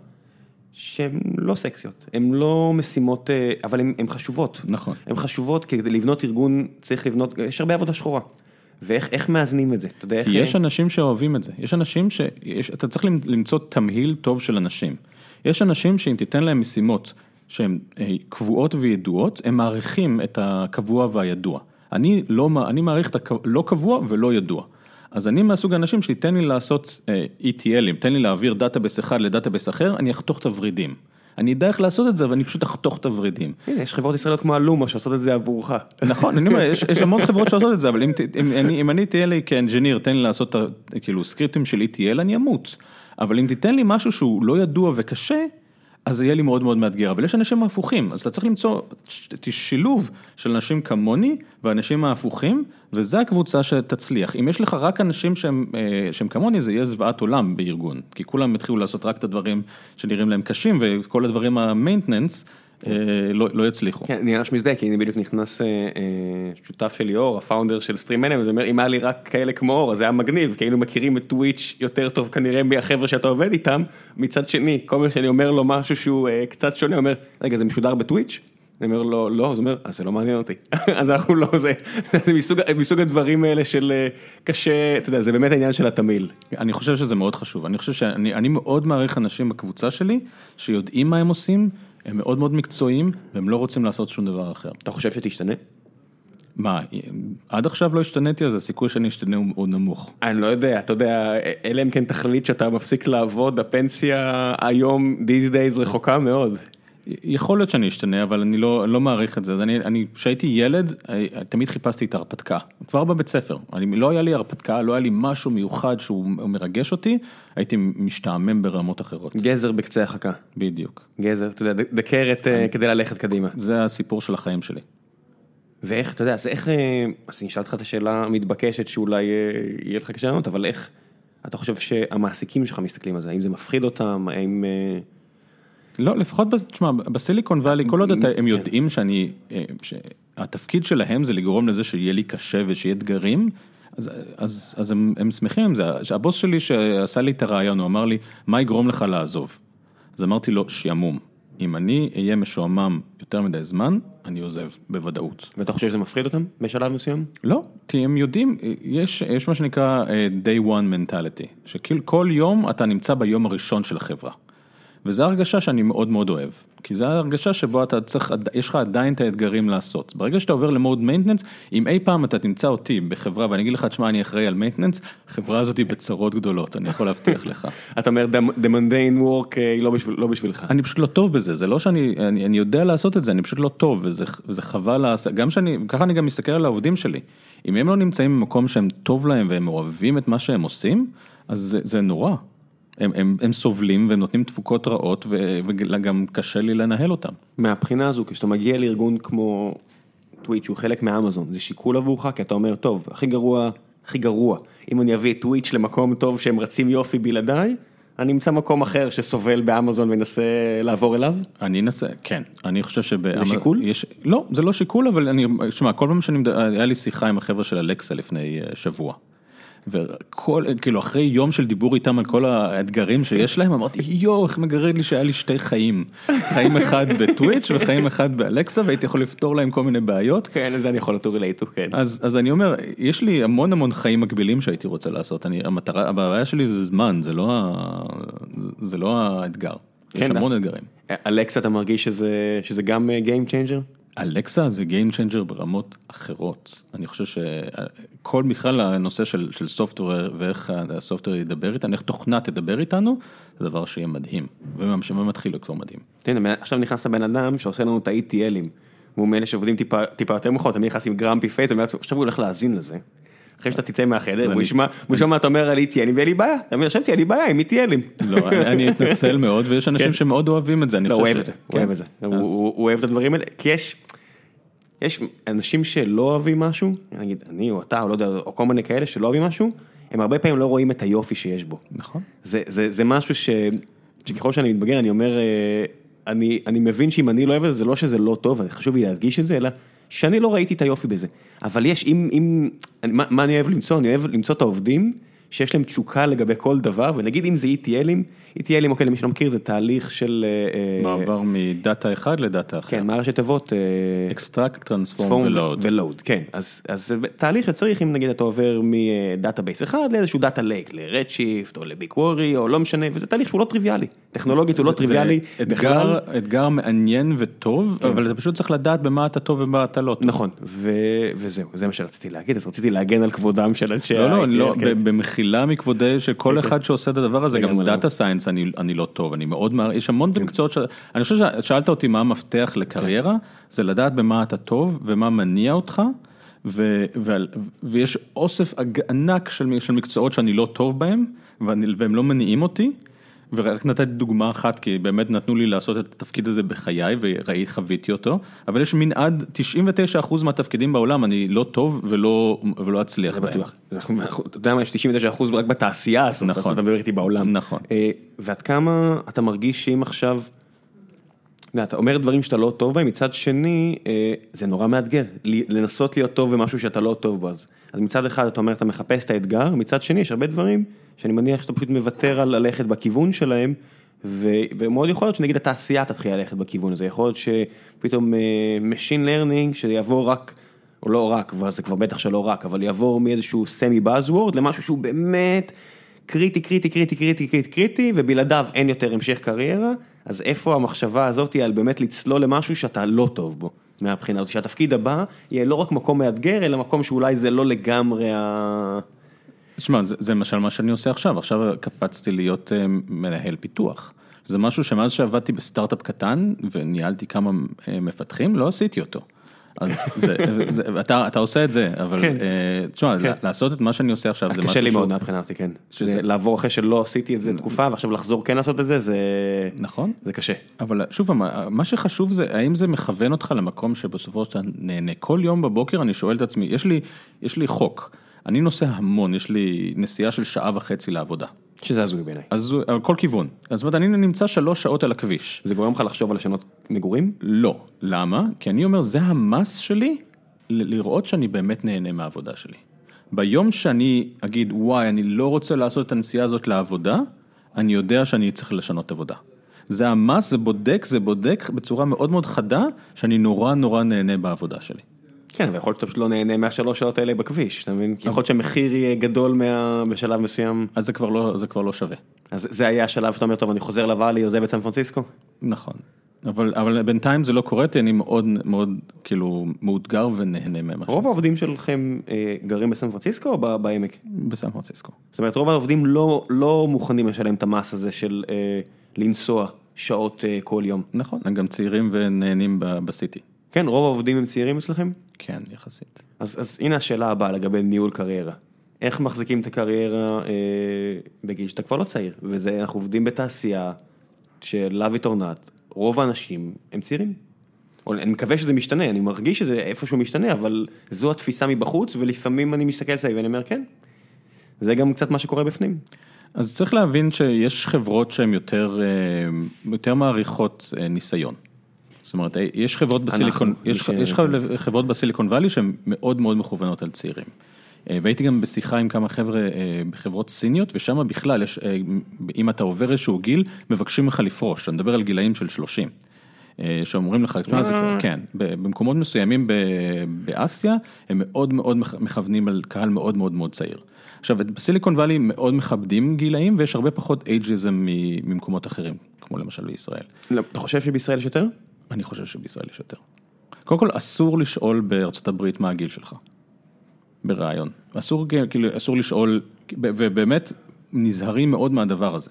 שהן לא סקסיות, הן לא משימות, אה, אבל הן חשובות. נכון. הן חשובות, כדי לבנות ארגון צריך לבנות, יש הרבה עבודה שחורה. ואיך איך מאזנים את זה? אתה יודע איך... כי יש אה, אנשים שאוהבים את זה, יש אנשים שאתה צריך למצוא תמהיל טוב של אנשים. יש אנשים שאם תיתן להם משימות שהן אה, קבועות וידועות, הם מעריכים את הקבוע והידוע. אני לא, אני מעריך את הלא קבוע ולא ידוע. אז אני מהסוג האנשים שתיתן לי לעשות אה, ETL ים, תן לי להעביר database אחד ל database אחר, אני אחתוך את הוורידים. אני אדע איך לעשות את זה, אבל אני פשוט אחתוך את הוורידים. הנה, יש חברות ישראליות כמו אלומה שעושות את זה עבורך. נכון, אני אומר, יש, יש המון חברות שעושות את זה, אבל אם, אם, אני, אם אני תהיה לי כאנג'יניר, תן לי לעשות כאילו סקריפטים של ETL, אני אמות. אבל אם תיתן לי משהו שהוא לא ידוע וקשה, אז זה יהיה לי מאוד מאוד מאתגר. אבל יש אנשים הפוכים, אז אתה צריך למצוא שילוב של אנשים כמוני ואנשים ההפוכים, וזה הקבוצה שתצליח. אם יש לך רק אנשים שהם, אה, שהם כמוני, זה יהיה זוועת עולם בארגון. כי כולם יתחילו לעשות רק את הדברים שנראים להם קשים, וכל הדברים המיינטננס לא, לא יצליחו. כן, אני ממש מזדהה, כי הנה בדיוק נכנס אה, אה, שותף שלי אור, הפאונדר של סטרים מנהל, ואומר, אם היה לי רק כאלה כמו אור, אז זה היה מגניב, כי היינו מכירים את טוויץ' יותר טוב כנראה מהחבר'ה שאתה עובד איתם, מצד שני, כל פעם שאני אומר לו משהו שהוא אה, קצת שונה, אומר, רגע, זה משודר בטוויץ'? אני אומר לו, לא, אז הוא אומר, אז זה לא מעניין אותי, אז אנחנו לא, זה זה מסוג, מסוג הדברים האלה של אה, קשה, אתה יודע, זה באמת העניין של התמהיל. אני חושב שזה מאוד חשוב, אני חושב שאני אני מאוד מעריך אנשים בקבוצה שלי, שיודעים מה הם עושים, הם מאוד מאוד מקצועיים, והם לא רוצים לעשות שום דבר אחר. אתה חושב שתשתנה? מה, עד עכשיו לא השתניתי, אז הסיכוי שאני אשתנה הוא נמוך. אני לא יודע, אתה יודע, אלא אם כן תחליט שאתה מפסיק לעבוד, הפנסיה היום, these days, רחוקה מאוד. יכול להיות שאני אשתנה, אבל אני לא, לא מעריך את זה. אז אני, אני, כשהייתי ילד, אה, תמיד חיפשתי את ההרפתקה. כבר בבית ספר. אני, לא היה לי הרפתקה, לא היה לי משהו מיוחד שהוא מרגש אותי, הייתי משתעמם ברמות אחרות. גזר בקצה החכה. בדיוק. גזר, אתה יודע, דקרת אה, כדי ללכת קדימה. זה הסיפור של החיים שלי. ואיך, אתה יודע, אז איך, אה, אז אני אשאל אותך את השאלה המתבקשת שאולי יהיה לך קשה לענות, אבל איך אתה חושב שהמעסיקים שלך מסתכלים על זה? האם זה מפחיד אותם? האם... לא, לפחות, תשמע, בסיליקון וואלי, כל עוד אתה- הם כן. יודעים שאני, אה, שהתפקיד שלהם זה לגרום לזה שיהיה לי קשה ושיהיה אתגרים, אז, אז, אז הם, הם שמחים עם זה. הבוס שלי שעשה לי את הרעיון, הוא אמר לי, מה יגרום לך לעזוב? אז אמרתי לו, שעמום. אם אני אהיה משועמם יותר מדי זמן, אני עוזב, בוודאות. ואתה חושב שזה מפחיד אותם בשלב מסוים? לא, כי הם יודעים, יש, יש מה שנקרא אה, day one mentality, שכאילו כל יום אתה נמצא ביום הראשון של החברה. וזו הרגשה שאני מאוד מאוד אוהב, כי זו הרגשה שבו אתה צריך, יש לך עדיין את האתגרים לעשות. ברגע שאתה עובר ל mode maintenance, אם אי פעם אתה תמצא אותי בחברה ואני אגיד לך, תשמע, אני אחראי על maintenance, החברה הזאת היא בצרות גדולות, אני יכול להבטיח לך. אתה אומר, the mundane work אה, היא לא בשביל- לא בשבילך. אני פשוט לא טוב בזה, זה לא שאני, אני, אני יודע לעשות את זה, אני פשוט לא טוב, וזה, וזה חבל, גם שאני, ככה אני גם מסתכל על העובדים שלי. אם הם לא נמצאים במקום שהם טוב להם והם אוהבים את מה שהם עושים, אז זה, זה נורא. הם, הם, הם סובלים והם נותנים תפוקות רעות וגם קשה לי לנהל אותם. מהבחינה הזו, כשאתה מגיע לארגון כמו טוויץ' שהוא חלק מאמזון, זה שיקול עבורך? כי אתה אומר, טוב, הכי גרוע, הכי גרוע, אם אני אביא את טוויץ' למקום טוב שהם רצים יופי בלעדיי, אני אמצא מקום אחר שסובל באמזון וינסה לעבור אליו? אני אנסה, כן, אני חושב שב... זה שיקול? יש, לא, זה לא שיקול, אבל אני, שמע, כל פעם שאני, היה לי שיחה עם החבר'ה של אלקסה לפני אה, שבוע. וכל, כאילו אחרי יום של דיבור איתם על כל האתגרים שיש להם, אמרתי יואו, איך מגרד לי שהיה לי שתי חיים. חיים אחד ב Twitch וחיים אחד ב Alexa, והייתי יכול לפתור להם כל מיני בעיות. כן, לזה אני יכול to relate to, כן. אז, אז אני אומר, יש לי המון המון חיים מקבילים שהייתי רוצה לעשות, אני, המטרה, הבעיה שלי זה זמן, זה לא, ה, זה לא האתגר. יש כן, המון דה. אתגרים. Alexa, אתה מרגיש שזה, שזה גם אה, Game Changer? Alexa זה Game Changer ברמות אחרות. אני חושב שכל בכלל הנושא של, של software ואיך הסופטוור ידבר איתנו, איך תוכנה תדבר איתנו, זה דבר שיהיה מדהים. ומתחיל כבר מדהים. תראה, עכשיו נכנס הבן אדם שעושה לנו את ה-ETLים. הוא מאלה שעובדים טיפה, טיפה יותר מאוחר, תמיד נכנס עם גרמפי פייס, עכשיו הוא הולך להאזין לזה. אחרי שאתה תצא מהחדר, הוא אני- ישמע הוא ישמע מה אתה אומר על ETLים ואין לי בעיה, אתה מבין, חשבתי אין לי בעיה עם ETLים. לא, אני אני אתנצל מאוד, ויש אנשים כן. שמאוד אוהבים את זה. אני לא, חושב הוא אוהב ש- את זה, הוא כן. אוהב את זה, הוא אוהב את הדברים האלה, כי יש, יש אנשים שלא אוהבים משהו, נגיד אני או אתה או לא יודע, או כל מיני כאלה שלא אוהבים משהו, הם הרבה פעמים לא רואים את היופי שיש בו. נכון. זה, זה, זה משהו ש, שככל שאני מתבגר אני אומר, אה, אני, אני מבין שאם אני לא אוהב את זה, זה לא שזה לא טוב, חשוב לי להדגיש את זה, אלא שאני לא ראיתי את היופי בזה. אבל יש, אם, אם, אני- מה, מה אני אוהב למצוא? אני אוהב למצוא את העובדים שיש להם תשוקה לגבי כל דבר, ונגיד אם זה ETLים, ETLים, אוקיי, למי שלא מכיר, זה תהליך של... אה, אה, מעבר מדאטה אחד לדאטה אחר. כן, מה ראשי תיבות? אה, transform transform ו load. ו load, כן, אז, אז זה תהליך שצריך אם נגיד אתה עובר מ database אחד לאיזשהו data lake, ל Redshift או וורי או לא משנה, וזה תהליך שהוא לא טריוויאלי, טכנולוגית הוא לא זה- טריוויאלי זה בכלל, אתגר, מעניין וטוב, אבל אתה פשוט צריך לדעת במה אתה טוב ובמה אתה לא טוב. נכון, וזהו, זה מה שרציתי להגיד, אז רציתי להגן על כבודם של אנשי לא, לא, ה-ETL, לא, כן. במחילה מכבודי של כל כן. אחד שעושה את הדבר הזה, גם. data science אני אני לא טוב, אני מאוד מעריך, יש המון כן. מקצועות, אני חושב ששאלת אותי מה המפתח לקריירה, זה לדעת במה אתה טוב ומה מניע אותך, ו- ועל- ויש אוסף ענק של של מקצועות שאני לא טוב בהם, ואני- והם לא מניעים אותי. ורק נתתי דוגמה אחת, כי באמת נתנו לי לעשות את התפקיד הזה בחיי, וראי, חוויתי אותו, אבל יש מנעד, 99% מהתפקידים בעולם, אני לא טוב ולא, ולא אצליח. בטוח, אתה יודע מה, יש 99% רק בתעשייה הזאת, נכון. אתה מדבר איתי בעולם. נכון. אה, ועד כמה אתה מרגיש שאם עכשיו, אתה אומר דברים שאתה לא טוב בהם, מצד שני, אה, זה נורא מאתגר, לנסות להיות טוב במשהו שאתה לא טוב בו, אז אז מצד אחד אתה אומר, אתה מחפש את האתגר, מצד שני, יש הרבה דברים שאני מניח שאתה פשוט מוותר על ללכת בכיוון שלהם, ו- ומאוד יכול להיות שנגיד התעשייה תתחיל ללכת בכיוון הזה, יכול להיות שפתאום אה, Machine Learning, שיעבור רק, או לא רק, זה כבר בטח שלא רק, אבל יעבור מאיזשהו סמי buzzword למשהו שהוא באמת קריטי, קריטי, קריטי, קריטי, קריטי, קריטי, ובלעדיו אין יותר המשך קריירה, אז איפה המחשבה הזאת על באמת לצלול למשהו שאתה לא טוב בו, מהבחינה הזאת, שהתפקיד הבא יהיה לא רק מקום מאתגר, אלא מקום שאולי זה לא לגמרי ה... תשמע, זה, זה למשל מה שאני עושה עכשיו, עכשיו קפצתי להיות אה, מנהל פיתוח. זה משהו שמאז שעבדתי בסטארט-אפ קטן וניהלתי כמה אה, מפתחים, לא עשיתי אותו. אז זה, זה, אתה, אתה עושה את זה, אבל כן. אה, תשמע, כן. לעשות את מה שאני עושה עכשיו זה משהו קשה לי מאוד מהבחינה אותי, כן. שזה- שזה לעבור אחרי שלא עשיתי את זה תקופה, ועכשיו לחזור כן לעשות את זה, זה... נכון. זה קשה. אבל שוב פעם, מה שחשוב זה האם זה מכוון אותך למקום שבסופו של דבר נהנה. כל יום בבוקר אני שואל את עצמי, יש לי, יש לי חוק, אני נוסע המון, יש לי נסיעה של שעה וחצי לעבודה. שזה הזוי בעיניי. אז על כל כיוון. זאת אומרת, אני נמצא שלוש שעות על הכביש. זה גורם לך לחשוב על לשנות מגורים? לא. למה? כי אני אומר, זה המס שלי ל- לראות שאני באמת נהנה מהעבודה שלי. ביום שאני אגיד, וואי, אני לא רוצה לעשות את הנסיעה הזאת לעבודה, אני יודע שאני צריך לשנות עבודה. זה המס, זה בודק, זה בודק בצורה מאוד מאוד חדה, שאני נורא נורא נהנה בעבודה שלי. כן, ויכול להיות שאתה פשוט לא נהנה מהשלוש שעות האלה בכביש, אתה מבין? כי יכול להיות שהמחיר יהיה גדול מה- בשלב מסוים. אז זה כבר לא, זה כבר לא שווה. אז זה היה השלב שאתה אומר, טוב, אני חוזר לוואלי, עוזב את סן פרנסיסקו? נכון. אבל, אבל בינתיים זה לא קורה, כי אני מאוד מאוד כאילו מאותגר ונהנה ממה רוב העובדים שלכם אה, גרים בסן פרנסיסקו או ב- בעמק? בסן פרנסיסקו. זאת אומרת, רוב העובדים לא, לא מוכנים לשלם את המס הזה של אה, לנסוע שעות אה, כל יום. נכון, הם גם צעירים ונהנים ב- בסיטי. כן, רוב העובדים הם צעירים אצלכם? כן, יחסית. אז, אז הנה השאלה הבאה לגבי ניהול קריירה. איך מחזיקים את הקריירה אה, בגיל שאתה כבר לא צעיר? וזה, אנחנו עובדים בתעשייה של or not, רוב האנשים הם צעירים. או, אני מקווה שזה משתנה, אני מרגיש שזה איפשהו משתנה, אבל זו התפיסה מבחוץ, ולפעמים אני מסתכל סביב ואני אומר, כן, זה גם קצת מה שקורה בפנים. אז צריך להבין שיש חברות שהן יותר, אה, יותר מעריכות אה, ניסיון. זאת אומרת, יש חברות בסיליקון, אנחנו, יש, ש- יש חברות בסיליקון וואלי שהן מאוד מאוד מכוונות על צעירים. אה, והייתי גם בשיחה עם כמה חבר'ה אה, בחברות סיניות, ושם בכלל, יש, אה, אם אתה עובר איזשהו גיל, מבקשים לך לפרוש, אתה מדבר על גילאים של 30. אה, שאומרים לך, תשמע, זה, אה. כן, במקומות מסוימים באסיה, הם מאוד מאוד מכ- מכוונים על קהל מאוד מאוד מאוד צעיר. עכשיו, בסיליקון וואלי מאוד מכבדים גילאים, ויש הרבה פחות אייג'יזם ממקומות אחרים, כמו למשל בישראל. לא, אתה חושב שבישראל יש יותר? אני חושב שבישראל יש יותר. קודם כל, אסור לשאול בארצות הברית מה הגיל שלך. ברעיון. אסור, כאילו, אסור לשאול, ובאמת נזהרים מאוד מהדבר הזה.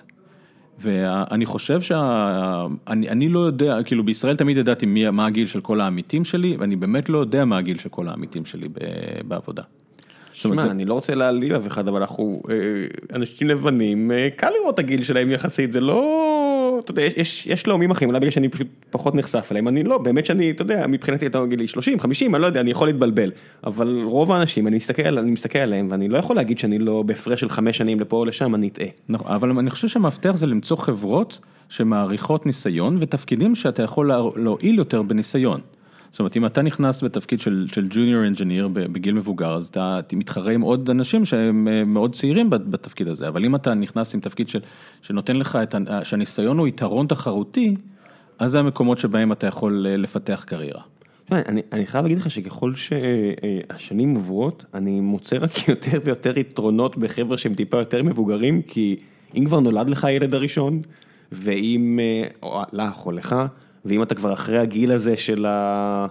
ואני חושב שה... אני, אני לא יודע, כאילו בישראל תמיד ידעתי מי, מה הגיל של כל העמיתים שלי, ואני באמת לא יודע מה הגיל של כל העמיתים שלי ב, בעבודה. שמע, זה- אני לא רוצה להעליב אף אחד, אבל אנחנו אה, אנשים לבנים, אה, קל לראות הגיל שלהם יחסית, זה לא... אתה יודע, יש- יש לאומים אחרים, אולי בגלל שאני פשוט פחות נחשף אליהם, אני לא, באמת שאני, אתה יודע, מבחינתי אתה מגיד לי 30, 50, אני לא יודע, אני יכול להתבלבל, אבל רוב האנשים, אני מסתכל אני מסתכל עליהם, ואני לא יכול להגיד שאני לא בהפרש של חמש שנים לפה או לשם, אני אטעה. נכון, אבל אני חושב שהמפתח זה למצוא חברות שמעריכות ניסיון ותפקידים שאתה יכול לה- להועיל יותר בניסיון. זאת אומרת, אם אתה נכנס בתפקיד של, ג'וניור אנג'יניר בגיל מבוגר, אז אתה מתחרה עם עוד אנשים שהם אה, מאוד צעירים בת- בתפקיד הזה, אבל אם אתה נכנס עם תפקיד שנותן לך שהניסיון הוא יתרון תחרותי, אז זה המקומות שבהם אתה יכול אה, לפתח קריירה. אני, אני חייב להגיד לך שככל שהשנים עוברות, אני מוצא רק יותר ויותר יתרונות בחבר'ה שהם טיפה יותר מבוגרים, כי אם כבר נולד לך הילד הראשון, ואם, אה, או לך או לך, ואם אתה כבר אחרי הגיל הזה של ה...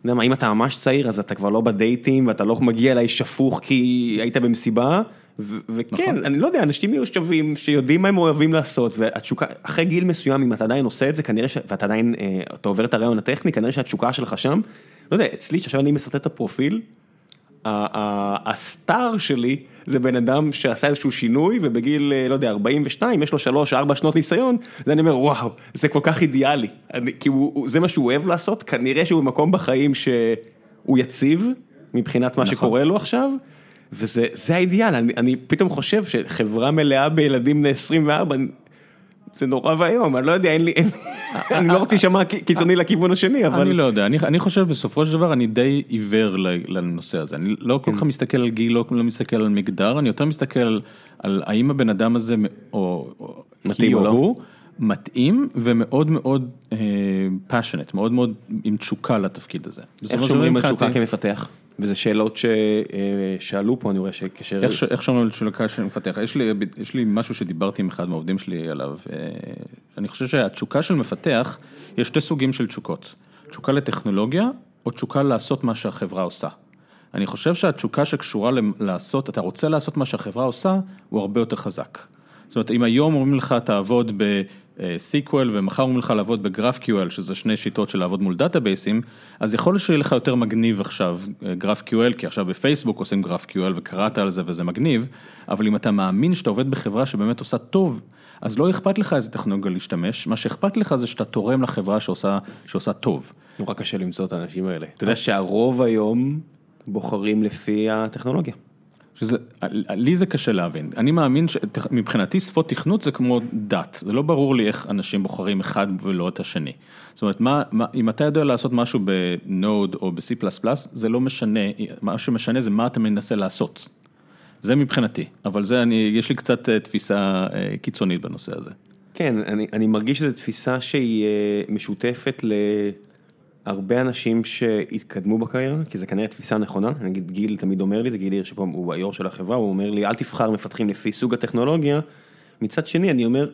אתה יודע מה, אם אתה ממש צעיר אז אתה כבר לא בדייטים ואתה לא מגיע אליי שפוך כי היית במסיבה, ו- וכן, נכון. אני לא יודע, אנשים מיושבים שיודעים מה הם אוהבים לעשות, והתשוקה, אחרי גיל מסוים, אם אתה עדיין עושה את זה, כנראה ש... ואתה עדיין, אה, אתה עובר את הרעיון הטכני, כנראה שהתשוקה שלך שם, לא יודע, אצלי, שעכשיו אני מסרטט את הפרופיל, הסטאר שלי זה בן אדם שעשה איזשהו שינוי ובגיל, אה, לא יודע, 42, יש לו 3-4 שנות ניסיון, זה אני אומר, וואו, זה כל כך אידיאלי, אני, כי הוא, זה מה שהוא אוהב לעשות, כנראה שהוא במקום בחיים שהוא יציב, מבחינת מה נכון. שקורה לו עכשיו, וזה זה האידיאל, אני, אני פתאום חושב שחברה מלאה בילדים בני 24, זה נורא ואיום, אני לא יודע, אין לי, אין, אני לא רוצה להישמע קיצוני לכיוון השני, אבל... אני לא יודע, אני, אני חושב בסופו של דבר אני די עיוור לנושא הזה, אני לא כל כך מסתכל על גיל, לא, לא מסתכל על מגדר, אני יותר מסתכל על, האם הבן אדם הזה, או, או מתאים או לא. הוא, מתאים ומאוד מאוד פאשונט, מאוד מאוד עם תשוקה לתפקיד הזה. איך שומרים על תשוקה כמפתח? וזה שאלות ששאלו פה, אני רואה שכאשר... איך, שומרים על תשוקה שאני מפתח? יש לי, משהו שדיברתי עם אחד מהעובדים שלי עליו, אה, אני חושב שהתשוקה של מפתח, יש שתי סוגים של תשוקות, תשוקה לטכנולוגיה או תשוקה לעשות מה שהחברה עושה. אני חושב שהתשוקה שקשורה לעשות, אתה רוצה לעשות מה שהחברה עושה, הוא הרבה יותר חזק. זאת אומרת, אם היום אומרים לך תעבוד ב-SQL ומחר אומרים לך לעבוד ב-GraphQL, שזה שני שיטות של לעבוד מול דאטאבייסים, אז יכול להיות שיהיה לך יותר מגניב עכשיו אה, GraphQL, כי עכשיו בפייסבוק עושים GraphQL וקראת על זה וזה מגניב, אבל אם אתה מאמין שאתה עובד בחברה שבאמת עושה טוב, אז לא אכפת לך איזה טכנולוגיה להשתמש, מה שאכפת לך זה שאתה תורם לחברה שעושה, שעושה טוב. נורא קשה למצוא את האנשים האלה. אתה יודע שהרוב היום בוחרים לפי הטכנולוגיה. שזה, לי זה קשה להבין, אני מאמין שמבחינתי שפות תכנות זה כמו דת, זה לא ברור לי איך אנשים בוחרים אחד ולא את השני. זאת אומרת, מה, מה, אם אתה יודע לעשות משהו בנוד או ב-C++, זה לא משנה, מה שמשנה זה מה אתה מנסה לעשות. זה מבחינתי, אבל זה אני, יש לי קצת אה, תפיסה אה, קיצונית בנושא הזה. כן, אני, אני מרגיש שזו תפיסה שהיא אה, משותפת להרבה אנשים שהתקדמו בקריירה, כי זה כנראה תפיסה נכונה, נגיד גיל תמיד אומר לי, זה גיל הירש הוא היו"ר של החברה, הוא אומר לי, אל תבחר מפתחים לפי סוג הטכנולוגיה, מצד שני אני אומר,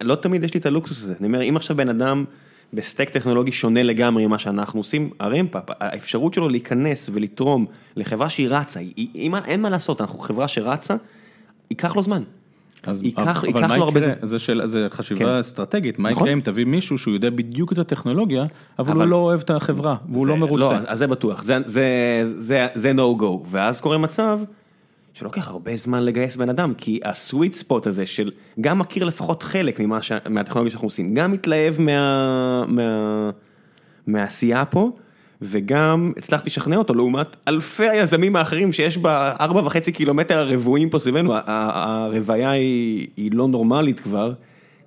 לא תמיד יש לי את הלוקסוס הזה, אני אומר, אם עכשיו בן אדם ב stack טכנולוגי שונה לגמרי ממה שאנחנו עושים, ה ramp up, האפשרות שלו להיכנס ולתרום לחברה שהיא רצה, היא, היא, אין מה לעשות, אנחנו חברה שרצה, ייקח לו זמן. אז, ייקח- אבל ייקח לו הרבה? זמן. זה שאלה, זה חשיבה כן. אסטרטגית, מה נכון. יקרה אם תביא מישהו שהוא יודע בדיוק את הטכנולוגיה, אבל, אבל- הוא לא אוהב את החברה, והוא זה- לא מרוצה. לא, אז- אז זה בטוח, זה, זה, זה, זה no go, ואז קורה מצב שלוקח הרבה זמן לגייס בן אדם, כי הסוויט ספוט הזה של גם מכיר לפחות חלק ממה ש... מהטכנולוגיה שאנחנו עושים, גם מתלהב מה... מה... מהעשייה פה, וגם הצלחתי לשכנע אותו לעומת אלפי היזמים האחרים שיש בארבע וחצי קילומטר הרבועים פה סביבנו, הרוויה היא לא נורמלית כבר,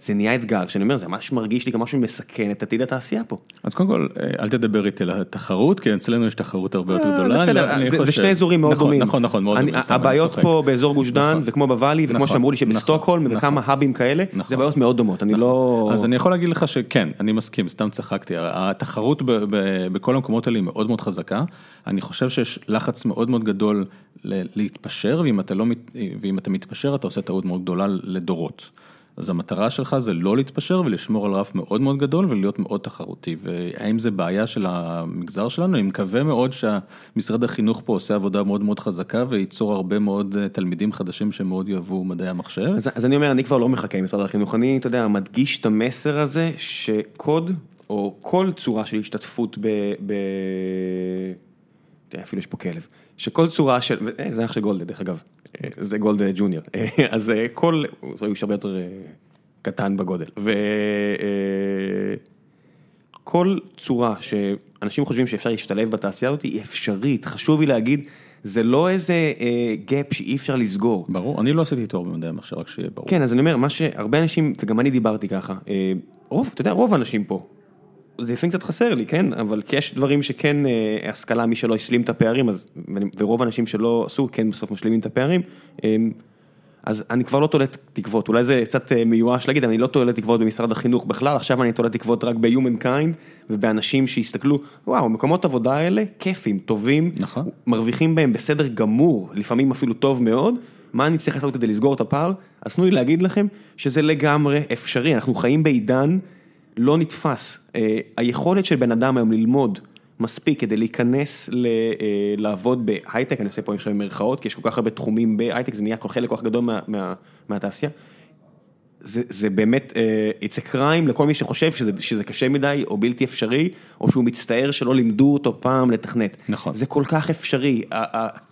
זה נהיה אתגר, שאני אומר, זה ממש מרגיש לי כמו משהו מסכן את עתיד התעשייה פה. אז קודם כל, אה, אל תדבר איתי על התחרות, כי אצלנו יש תחרות הרבה יותר גדולה. זה שני אזורים מאוד דומים. נכון, נכון, מאוד דומים. הבעיות פה באזור גוש דן, נכון. וכמו בוואלי, וכמו נכון, שאמרו לי שבסטוקהולם, נכון. וכמה האבים כאלה, זה בעיות מאוד דומות, אני לא... אז אני יכול להגיד לך שכן, אני מסכים, סתם צחקתי, התחרות בכל המקומות האלה היא מאוד מאוד חזקה, אני חושב שיש לחץ מאוד מאוד גדול להתפשר, ואם אתה מתפשר אתה עושה טעות מאוד גדולה לדורות. אז המטרה שלך זה לא להתפשר ולשמור על רף מאוד מאוד גדול ולהיות מאוד תחרותי. והאם זה בעיה של המגזר שלנו? אני מקווה מאוד שמשרד החינוך פה עושה עבודה מאוד מאוד חזקה וייצור הרבה מאוד אה, תלמידים חדשים שמאוד יאהבו מדעי המחשב. אז, אז אני אומר, אני כבר לא מחכה עם משרד החינוך, אני, אתה יודע, מדגיש את המסר הזה שקוד, או כל צורה של השתתפות ב... ב... אפילו יש פה כלב, שכל צורה של, אה, זה אח של גולדה דרך אגב, אה, זה גולדה ג'וניור, אה, אז כל, הוא הרבה יותר קטן בגודל, וכל צורה שאנשים חושבים שאפשר להשתלב בתעשייה הזאת היא אפשרית, חשוב לי להגיד, זה לא איזה gap שאי אפשר לסגור. ברור, אני לא עשיתי תואר במדעי המחשב, רק שיהיה ברור. כן, אז אני אומר, מה שהרבה אנשים, וגם אני דיברתי ככה, רוב, אתה יודע, רוב האנשים פה, זה לפעמים קצת חסר לי, כן, אבל כי יש דברים שכן אה, השכלה, מי שלא השלים את הפערים, אז, ורוב האנשים שלא עשו, כן בסוף משלימים את הפערים, אמ, אז אני כבר לא תולה תקוות, אולי זה קצת אה, מיואש להגיד, אני לא תולה תקוות במשרד החינוך בכלל, עכשיו אני תולה תקוות רק ב-human kind ובאנשים שיסתכלו, וואו, מקומות עבודה האלה כיפים, טובים, נכון. מרוויחים בהם בסדר גמור, לפעמים אפילו טוב מאוד, מה אני צריך לעשות כדי לסגור את הפער? אז תנו לי להגיד לכם שזה לגמרי אפשרי, אנחנו חיים בעידן לא נתפס. אה, היכולת של בן אדם היום ללמוד מספיק כדי להיכנס ל, אה, לעבוד בהייטק, אני עושה פה עכשיו מירכאות, כי יש כל כך הרבה תחומים בהייטק, זה נהיה חלק כל כך גדול מה, מה, מהתעשייה. זה זה באמת, uh, it's a crime לכל מי שחושב שזה שזה קשה מדי או בלתי אפשרי, או שהוא מצטער שלא לימדו אותו פעם לתכנת. נכון. זה כל כך אפשרי,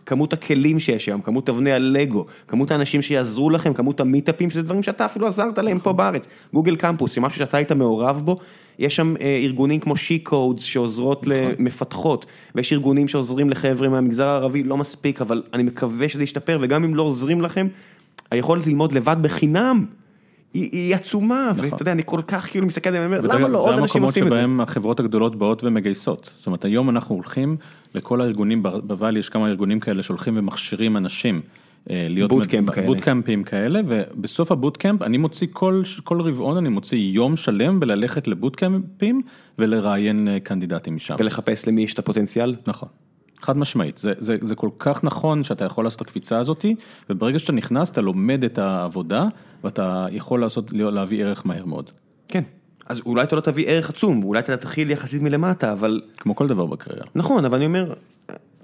כמות הכלים שיש היום, כמות אבני הלגו, כמות האנשים שיעזרו לכם, כמות המיטאפים, שזה דברים שאתה אפילו עזרת להם פה בארץ. גוגל קמפוס, זה משהו שאתה היית מעורב בו, יש שם uh, ארגונים כמו she codes שעוזרות נכון. למפתחות, ויש ארגונים שעוזרים לחבר'ה מהמגזר הערבי, לא מספיק, אבל אני מקווה שזה ישתפר, וגם אם לא עוזרים לכם, היכולת ללמוד לבד בחינם. היא עצומה, נכון. ואתה יודע, אני כל כך כאילו מסתכל על זה ואומר, למה לא עוד אנשים עושים את זה? זה המקומות שבהם החברות הגדולות באות ומגייסות. זאת אומרת, היום אנחנו הולכים לכל הארגונים, ב Valley יש כמה ארגונים כאלה שהולכים ומכשירים אנשים. אה, להיות bootcamp כאלה. בוטקאמפים כאלה, ובסוף ה bootcamp אני מוציא כל, כל רבעון, אני מוציא יום שלם בללכת לבוטקאמפים ולראיין אה, קנדידטים משם. ולחפש למי יש את הפוטנציאל? נכון. חד משמעית, זה, זה, זה כל כך נכון שאתה יכול לעשות את הקפיצה הזאתי, וברגע שאתה נכנס אתה לומד את העבודה, ואתה יכול לעשות, להביא ערך מהר מאוד. כן, אז אולי אתה לא תביא ערך עצום, ואולי אתה תתחיל יחסית מלמטה, אבל... כמו כל דבר בקריירה. נכון, אבל אני אומר,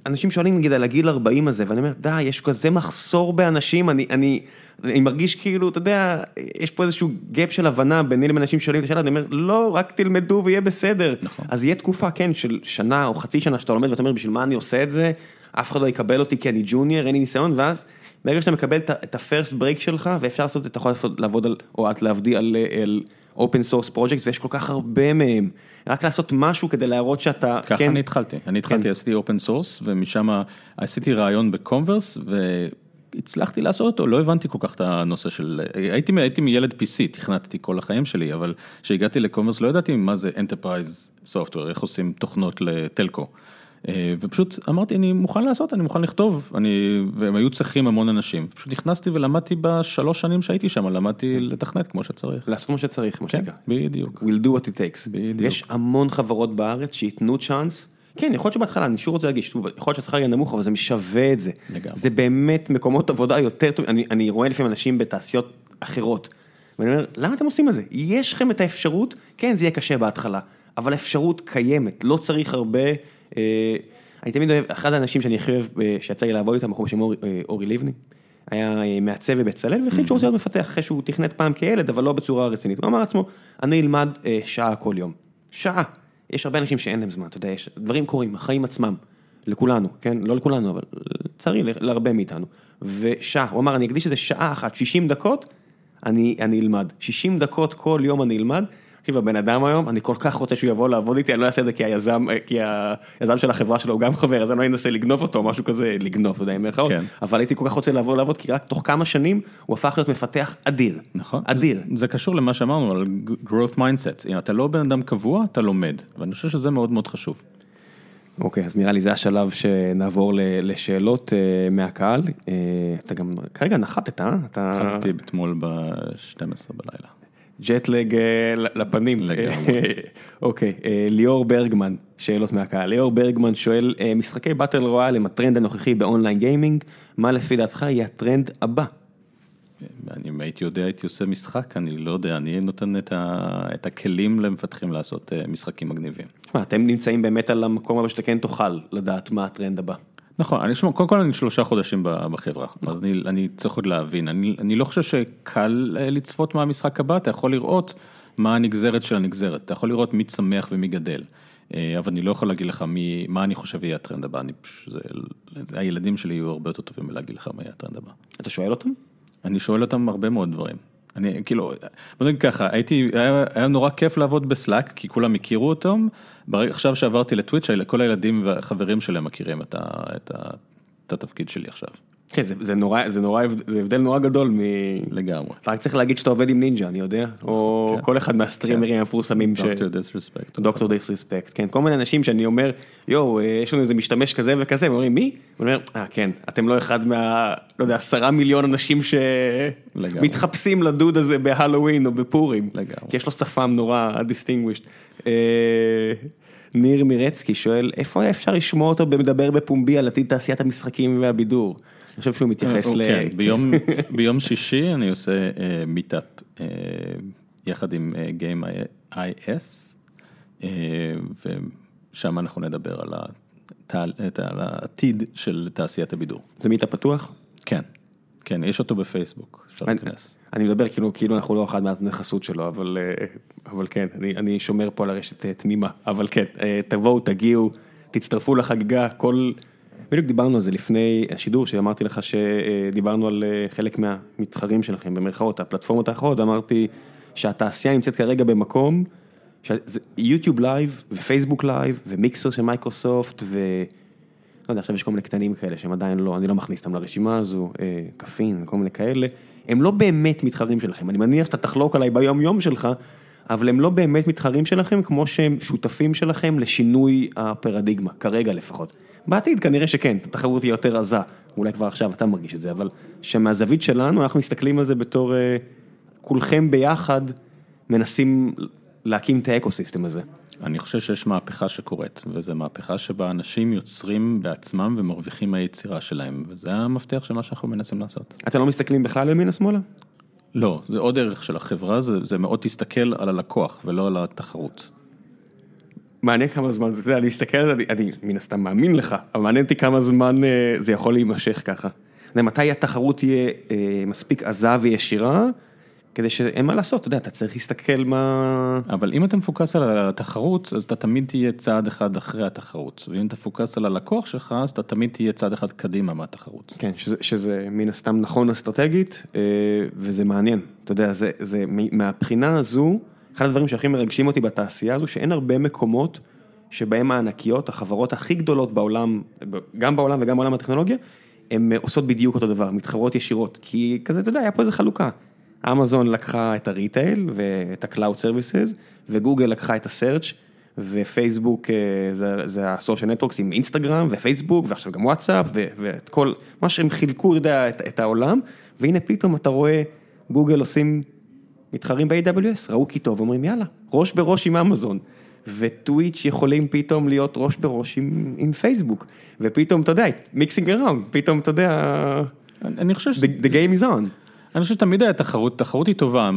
אנשים שואלים נגיד על הגיל 40 הזה, ואני אומר, די, יש כזה מחסור באנשים, אני, אני, אני מרגיש כאילו, אתה יודע, יש פה איזשהו gap של הבנה ביני לבין אנשים שואלים את השאלה, אני אומר, לא, רק תלמדו ויהיה בסדר. נכון. אז יהיה תקופה, כן, של שנה או חצי שנה שאתה לומד ואתה אומר, בשביל מה אני עושה את זה? אף אחד לא יקבל אותי כי אני junior, אין לי ניסיון, ואז ברגע שאתה מקבל את ה-first break שלך, ואפשר לעשות, אתה יכול לעבוד על, או את לעבדי על... על open source project ויש כל כך הרבה מהם, רק לעשות משהו כדי להראות שאתה, ככה כן, אני התחלתי, אני התחלתי, כן. עשיתי open source ומשם עשיתי רעיון ב Comverse והצלחתי לעשות אותו, לא הבנתי כל כך את הנושא של, הייתי, הייתי מילד PC, תכנתתי כל החיים שלי, אבל כשהגעתי ל Comverse לא ידעתי מה זה Enterprise Software, איך עושים תוכנות לטלקו. אה, ופשוט אמרתי, אני מוכן לעשות, אני מוכן לכתוב, אני, והם היו צריכים המון אנשים. פשוט נכנסתי ולמדתי בשלוש שנים שהייתי שם, למדתי לתכנת כמו שצריך. לעשות כמו שצריך, מה כן, שנקרא. בדיוק. We'll do what it takes. בדיוק. יש המון חברות בארץ שייתנו צ'אנס. כן, יכול להיות שבהתחלה, אני שוב רוצה להגיד, יכול להיות שהשכר יהיה נמוך, אבל זה משווה את זה. לגמרי. זה באמת מקומות עבודה יותר טובים, אני, אני רואה לפעמים אנשים בתעשיות אחרות, ואני אומר, למה אתם עושים את זה? יש לכם את האפשרות, כן, זה יהיה קשה בהתחלה, אבל האפשרות קיימת, לא צריך הרבה אני תמיד אוהב, אחד האנשים שאני הכי אוהב, אה, שיצא לי לעבוד איתם, בחור בשם אה, אורי לבני, היה מעצב בבצלאל והחליט שהוא רוצה להיות מפתח אחרי שהוא תכנת פעם כילד, אבל לא בצורה רצינית. הוא אמר לעצמו, אני אלמד שעה כל יום. שעה. יש הרבה אנשים שאין להם זמן, אתה יודע, יש דברים קורים, החיים עצמם, לכולנו, כן? לא לכולנו, אבל לצערי, להרבה מאיתנו. ושעה, הוא אמר, אני אקדיש איזה שעה אחת, 60 דקות, אני, אני אלמד. 60 דקות כל יום אני אלמד. תקשיב, הבן אדם היום, אני כל כך רוצה שהוא יבוא לעבוד איתי, אני לא אעשה את זה כי היזם, כי היזם של החברה שלו הוא גם חבר, אז אני לא אנסה לגנוב אותו, משהו כזה, לגנוב, אתה יודע, במירכאות, כן. אבל הייתי כל כך רוצה לעבור לעבוד, כי רק תוך כמה שנים הוא הפך להיות מפתח אדיר. נכון. אדיר. זה, זה קשור למה שאמרנו על growth mindset. אם אתה לא בן אדם קבוע, אתה לומד. ואני חושב שזה מאוד מאוד חשוב. אוקיי, אז נראה לי זה השלב שנעבור לשאלות אה, מהקהל. אה, אתה גם כרגע נחתת, אה? אתה התחלתי אתמול ב-12 בלילה. ג'טלג אה, לפנים. לגמרי. אוקיי, אה, ליאור ברגמן, שאלות מהקהל. ליאור ברגמן שואל, אה, משחקי battle royale הם הטרנד הנוכחי ב online gaming, מה לפי דעתך יהיה הטרנד הבא? אני, אם הייתי יודע, הייתי עושה משחק, אני לא יודע, אני נותן את, ה, את הכלים למפתחים לעשות משחקים מגניבים. אתם נמצאים באמת על המקום הבא שאתה כן תוכל לדעת מה הטרנד הבא. נכון, אני שומע, קודם כל אני שלושה חודשים בחברה, אז אני, אני צריך עוד להבין, אני, אני לא חושב שקל אה, לצפות מה המשחק הבא, אתה יכול לראות מה הנגזרת של הנגזרת, אתה יכול לראות מי צמח ומי גדל, אה, אבל אני לא יכול להגיד לך מי, מה אני חושב יהיה הטרנד הבא, אני זה, הילדים שלי יהיו הרבה יותר טובים מלהגיד לך מה יהיה הטרנד הבא. אתה שואל אותם? אני שואל אותם הרבה מאוד דברים. אני כאילו, בוא נגיד ככה, הייתי, היה, היה נורא כיף לעבוד בסלאק, כי כולם הכירו אותם, ברגע, עכשיו שעברתי לטוויץ', כל הילדים והחברים שלהם מכירים את, ה, את, ה, את התפקיד שלי עכשיו, זה, זה נורא, זה נורא, זה הבדל נורא גדול מ... לגמרי. אתה רק צריך להגיד שאתה עובד עם נינג'ה, אני יודע, או כן. כל אחד מהסטרימרים המפורסמים ש... דוקטור דיסרספקט. דוקטור דיסרספקט, כן, כל מיני אנשים שאני אומר, יואו, אה, יש לנו איזה משתמש כזה וכזה, והם אומרים, מי? הוא אומר, אה, כן, אתם לא אחד מה, לא יודע, עשרה מיליון אנשים לגמרי. שמתחפשים לדוד הזה בהלואוין או בפורים. לגמרי. כי יש לו שפם נורא distinguished. ניר מירצקי שואל, איפה היה אפשר לשמוע אותו מדבר בפומבי על עתיד תעשיית המשחקים והבידור? אני חושב שהוא מתייחס ל... כן, ביום, ביום שישי אני עושה מיטאפ יחד עם Game IS, אה, ושם אנחנו נדבר על התעל- את- על העתיד של תעשיית הבידור. זה מיטה פתוח? כן, כן, יש אותו בפייסבוק, אפשר אני- להיכנס. אני מדבר כאילו, כאילו אנחנו לא אחד מהחסות שלו, אבל, אה, אבל כן, אני, אני שומר פה על הרשת אה, תמימה, אבל כן, אה, תבואו, תגיעו, תצטרפו לחגיגה, כל, בדיוק דיברנו על זה לפני השידור, שאמרתי לך שדיברנו על אה, חלק מהמתחרים שלכם, במרכאות, הפלטפורמות האחרות, אמרתי שהתעשייה נמצאת כרגע במקום, YouTube Live ו Facebook Live ו Mixer של מייקרוסופט ו... לא יודע, עכשיו יש כל מיני קטנים כאלה שהם עדיין לא, אני לא מכניס אותם לרשימה הזו, אה, קפין וכל מיני כאלה, הם לא באמת מתחרים שלכם, אני מניח שאתה תחלוק עליי ביום יום שלך, אבל הם לא באמת מתחרים שלכם כמו שהם שותפים שלכם לשינוי הפרדיגמה, כרגע לפחות. בעתיד כנראה שכן, התחרות תהיה יותר עזה, אולי כבר עכשיו אתה מרגיש את זה, אבל שמהזווית שלנו אנחנו מסתכלים על זה בתור אה, כולכם ביחד מנסים להקים את האקוסיסטם הזה. אני חושב שיש מהפכה שקורית, וזו מהפכה שבה אנשים יוצרים בעצמם ומרוויחים מהיצירה שלהם, וזה המפתח של מה שאנחנו מנסים לעשות. אתם לא מסתכלים בכלל ימינה שמאלה? לא, זה עוד ערך של החברה, זה, זה מאוד תסתכל על הלקוח ולא על התחרות. מעניין כמה זמן זה, אני מסתכל על זה, אני, אני מן הסתם מאמין לך, אבל מעניין אותי כמה זמן אה, זה יכול להימשך ככה. מתי התחרות תהיה אה, מספיק עזה וישירה, כדי שאין מה לעשות, אתה יודע, אתה צריך להסתכל מה... אבל אם אתה מפוקס על התחרות, אז אתה תמיד תהיה צעד אחד אחרי התחרות. ואם אתה מפוקס על הלקוח שלך, אז אתה תמיד תהיה צעד אחד קדימה מהתחרות. כן, שזה, שזה מן הסתם נכון אסטרטגית, אה, וזה מעניין, אתה יודע, זה, זה מהבחינה הזו, אחד הדברים שהכי מרגשים אותי בתעשייה הזו, שאין הרבה מקומות שבהם הענקיות, החברות הכי גדולות בעולם, גם בעולם וגם בעולם הטכנולוגיה, הן עושות בדיוק אותו דבר, מתחרות ישירות, כי כזה, אתה יודע, היה פה איזה חלוקה. אמזון לקחה את הריטייל ואת ה-Cloud Services, וגוגל לקחה את ה-Search, ופייסבוק אה, זה, זה ה-social networks עם אינסטגרם ופייסבוק, ועכשיו גם וואטסאפ, ו- ואת כל, מה שהם חילקו, אתה יודע, את, את העולם, והנה פתאום אתה רואה גוגל עושים מתחרים ב-AWS, ראו כי טוב, אומרים יאללה, ראש בראש עם אמזון. וטוויץ' יכולים פתאום להיות ראש בראש עם, עם פייסבוק, ופתאום, אתה יודע, מיקסינג אראונד, פתאום, אתה יודע, אני, אני חושב ש... the, the game is on. אני חושב שתמיד היה תחרות, תחרות היא טובה,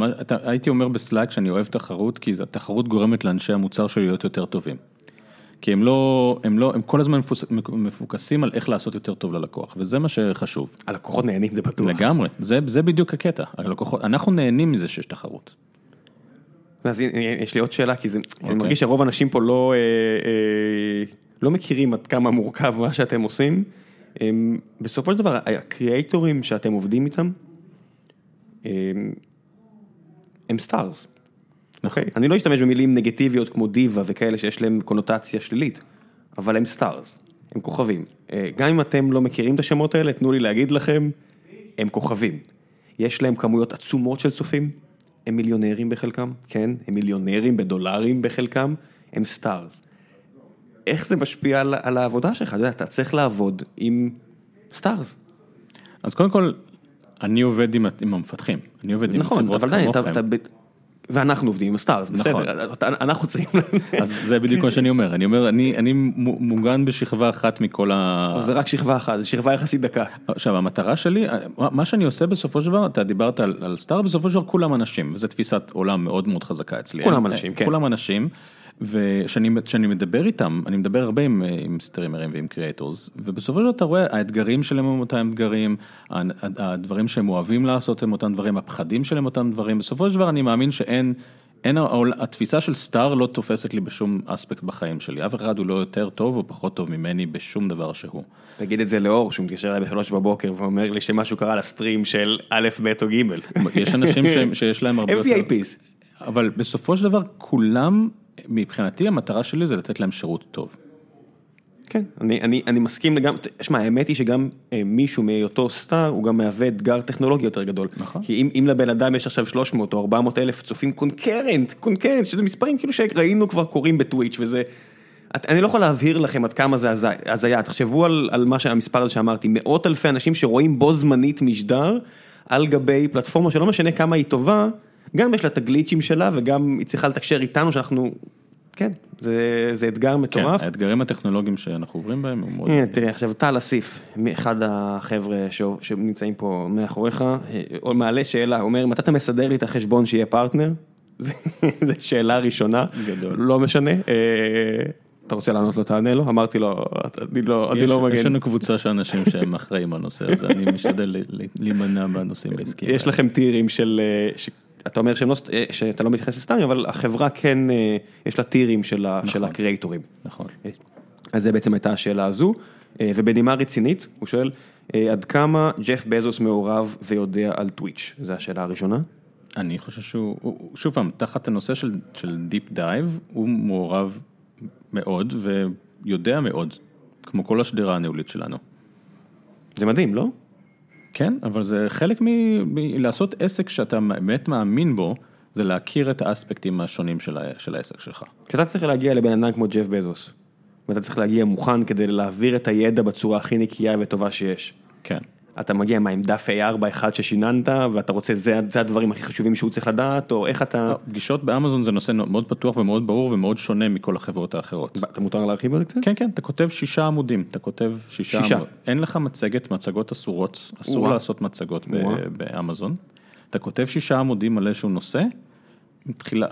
הייתי אומר בסלאק שאני אוהב תחרות, כי התחרות גורמת לאנשי המוצר שלי להיות יותר טובים. כי הם לא, הם לא, הם כל הזמן מפוקסים על איך לעשות יותר טוב ללקוח, וזה מה שחשוב. הלקוחות נהנים, זה בטוח. לגמרי, זה, זה בדיוק הקטע, הלקוחות, אנחנו נהנים מזה שיש תחרות. אז יש לי עוד שאלה, כי זה, כי אני אוקיי. מרגיש שרוב האנשים פה לא, אה, אה, לא מכירים עד כמה מורכב מה שאתם עושים. הם, בסופו של דבר, ה creatorים שאתם עובדים איתם, הם, הם stars. אוקיי? אני לא אשתמש במילים נגטיביות כמו דיווה וכאלה שיש להם קונוטציה שלילית, אבל הם stars, הם כוכבים. אה, גם אם אתם לא מכירים את השמות האלה, תנו לי להגיד לכם, הם כוכבים. יש להם כמויות עצומות של צופים, הם מיליונרים בחלקם, כן? הם מיליונרים בדולרים בחלקם, הם stars. איך זה משפיע על, על העבודה שלך? אתה יודע, אתה צריך לעבוד עם stars. אז קודם כל, אני עובד עם, עם המפתחים, אני עובד עם נכון, חברות אבל עדיין, אתה, כמוכם. אתה, ואנחנו עובדים עם ה stars, נכון. בסדר, אנחנו צריכים, אז זה בדיוק מה שאני אומר, אני אומר, אני, אני מוגן בשכבה אחת מכל ה... זה רק שכבה אחת, זה שכבה יחסית דקה. עכשיו המטרה שלי, מה שאני עושה בסופו של דבר, אתה דיברת על, על סטאר, בסופו של דבר כולם אנשים, וזו תפיסת עולם מאוד מאוד חזקה אצלי. כולם אנשים, כן. כולם אנשים, וכשאני מדבר איתם, אני מדבר הרבה עם, עם סטרימרים ועם קריאטורס, ובסופו של דבר אתה רואה, האתגרים שלהם הם אותם אתגרים, הדברים שהם אוהבים לעשות הם אותם דברים, הפחדים שלהם אותם דברים, בסופו של דבר אני מאמין שאין... אין, התפיסה של סטאר לא תופסת לי בשום אספקט בחיים שלי, אף אחד הוא לא יותר טוב או פחות טוב ממני בשום דבר שהוא. תגיד את זה לאור, שהוא מתקשר אליי בשלוש בבוקר ואומר לי שמשהו קרה לסטרים של א', ב' או ג'. יש אנשים שהם- שיש להם הרבה יותר... VIPs. אבל בסופו של דבר כולם, מבחינתי המטרה שלי זה לתת להם שירות טוב. כן, אני, אני, אני מסכים לגמרי, שמע, האמת היא שגם אה, מישהו מהיותו סטאר, הוא גם מהווה אתגר טכנולוגי יותר גדול. נכון. כי אם, אם לבן אדם יש עכשיו 300 או 400 אלף צופים קונקרנט, קונקרנט, שזה מספרים כאילו שראינו כבר קורים בטוויץ' וזה... את, אני לא יכול להבהיר לכם עד כמה זה הזי- הזיה, תחשבו על, על מה שהמספר הזה שאמרתי, מאות אלפי אנשים שרואים בו זמנית משדר על גבי פלטפורמה שלא משנה כמה היא טובה, גם יש לה את הגליצ'ים שלה וגם היא צריכה לתקשר איתנו שאנחנו, כן, זה, זה אתגר כן, מטורף. האתגרים הטכנולוגיים שאנחנו עוברים בהם הם מאוד... הנה, תראה, עכשיו טל אסיף, אחד החבר'ה ש- שנמצאים פה מאחוריך, אה, מעלה שאלה, אומר, מתי אתה מסדר לי את החשבון שיהיה פרטנר? זו שאלה ראשונה, גדול. לא משנה. אה, אתה רוצה לענות לו, תענה לו? אמרתי לו, אני לא אני יש, לא יש מגן. לנו קבוצה של אנשים שהם אחראים בנושא הזה, אני משתדל להימנע מהנושאים העסקיים. יש לכם טירים של, אה, אתה אומר לא אה, שאתה לא מתייחס לסטארים, אבל החברה כן, אה, יש לה טירים של ה- של הקריאייטורים. נכון. אז זה בעצם הייתה השאלה הזו, אה, ובנימה רצינית, הוא שואל, עד כמה ג'ף בזוס מעורב ויודע על טוויץ'? זו השאלה הראשונה. אני חושב שהוא, הוא- הוא- שוב פעם, תחת הנושא של, של deep dive, הוא מעורב מאוד ויודע מאוד, כמו כל השדרה הניהולית שלנו. זה מדהים, לא? כן, אבל זה חלק מ... מלעשות עסק שאתה באמת מאמין בו, זה להכיר את האספקטים השונים של, ה... של העסק שלך. כשאתה צריך להגיע לבן אדם כמו ג'ף בזוס, ואתה צריך להגיע מוכן כדי להעביר את הידע בצורה הכי נקייה וטובה שיש. כן. אתה מגיע מה עם דף A4 אחד ששיננת, ואתה רוצה, זה, זה הדברים הכי חשובים שהוא צריך לדעת, או איך אתה... פגישות באמזון זה נושא מאוד פתוח ומאוד ברור ומאוד שונה מכל החברות האחרות. אתה מותר להרחיב על זה קצת? כן, כן, אתה כותב שישה עמודים, אתה כותב שישה שישה. עמוד. אין לך מצגת, מצגות אסורות, אסור וואו. לעשות מצגות וואו. באמזון. אתה כותב שישה עמודים על איזשהו נושא, מתחילה,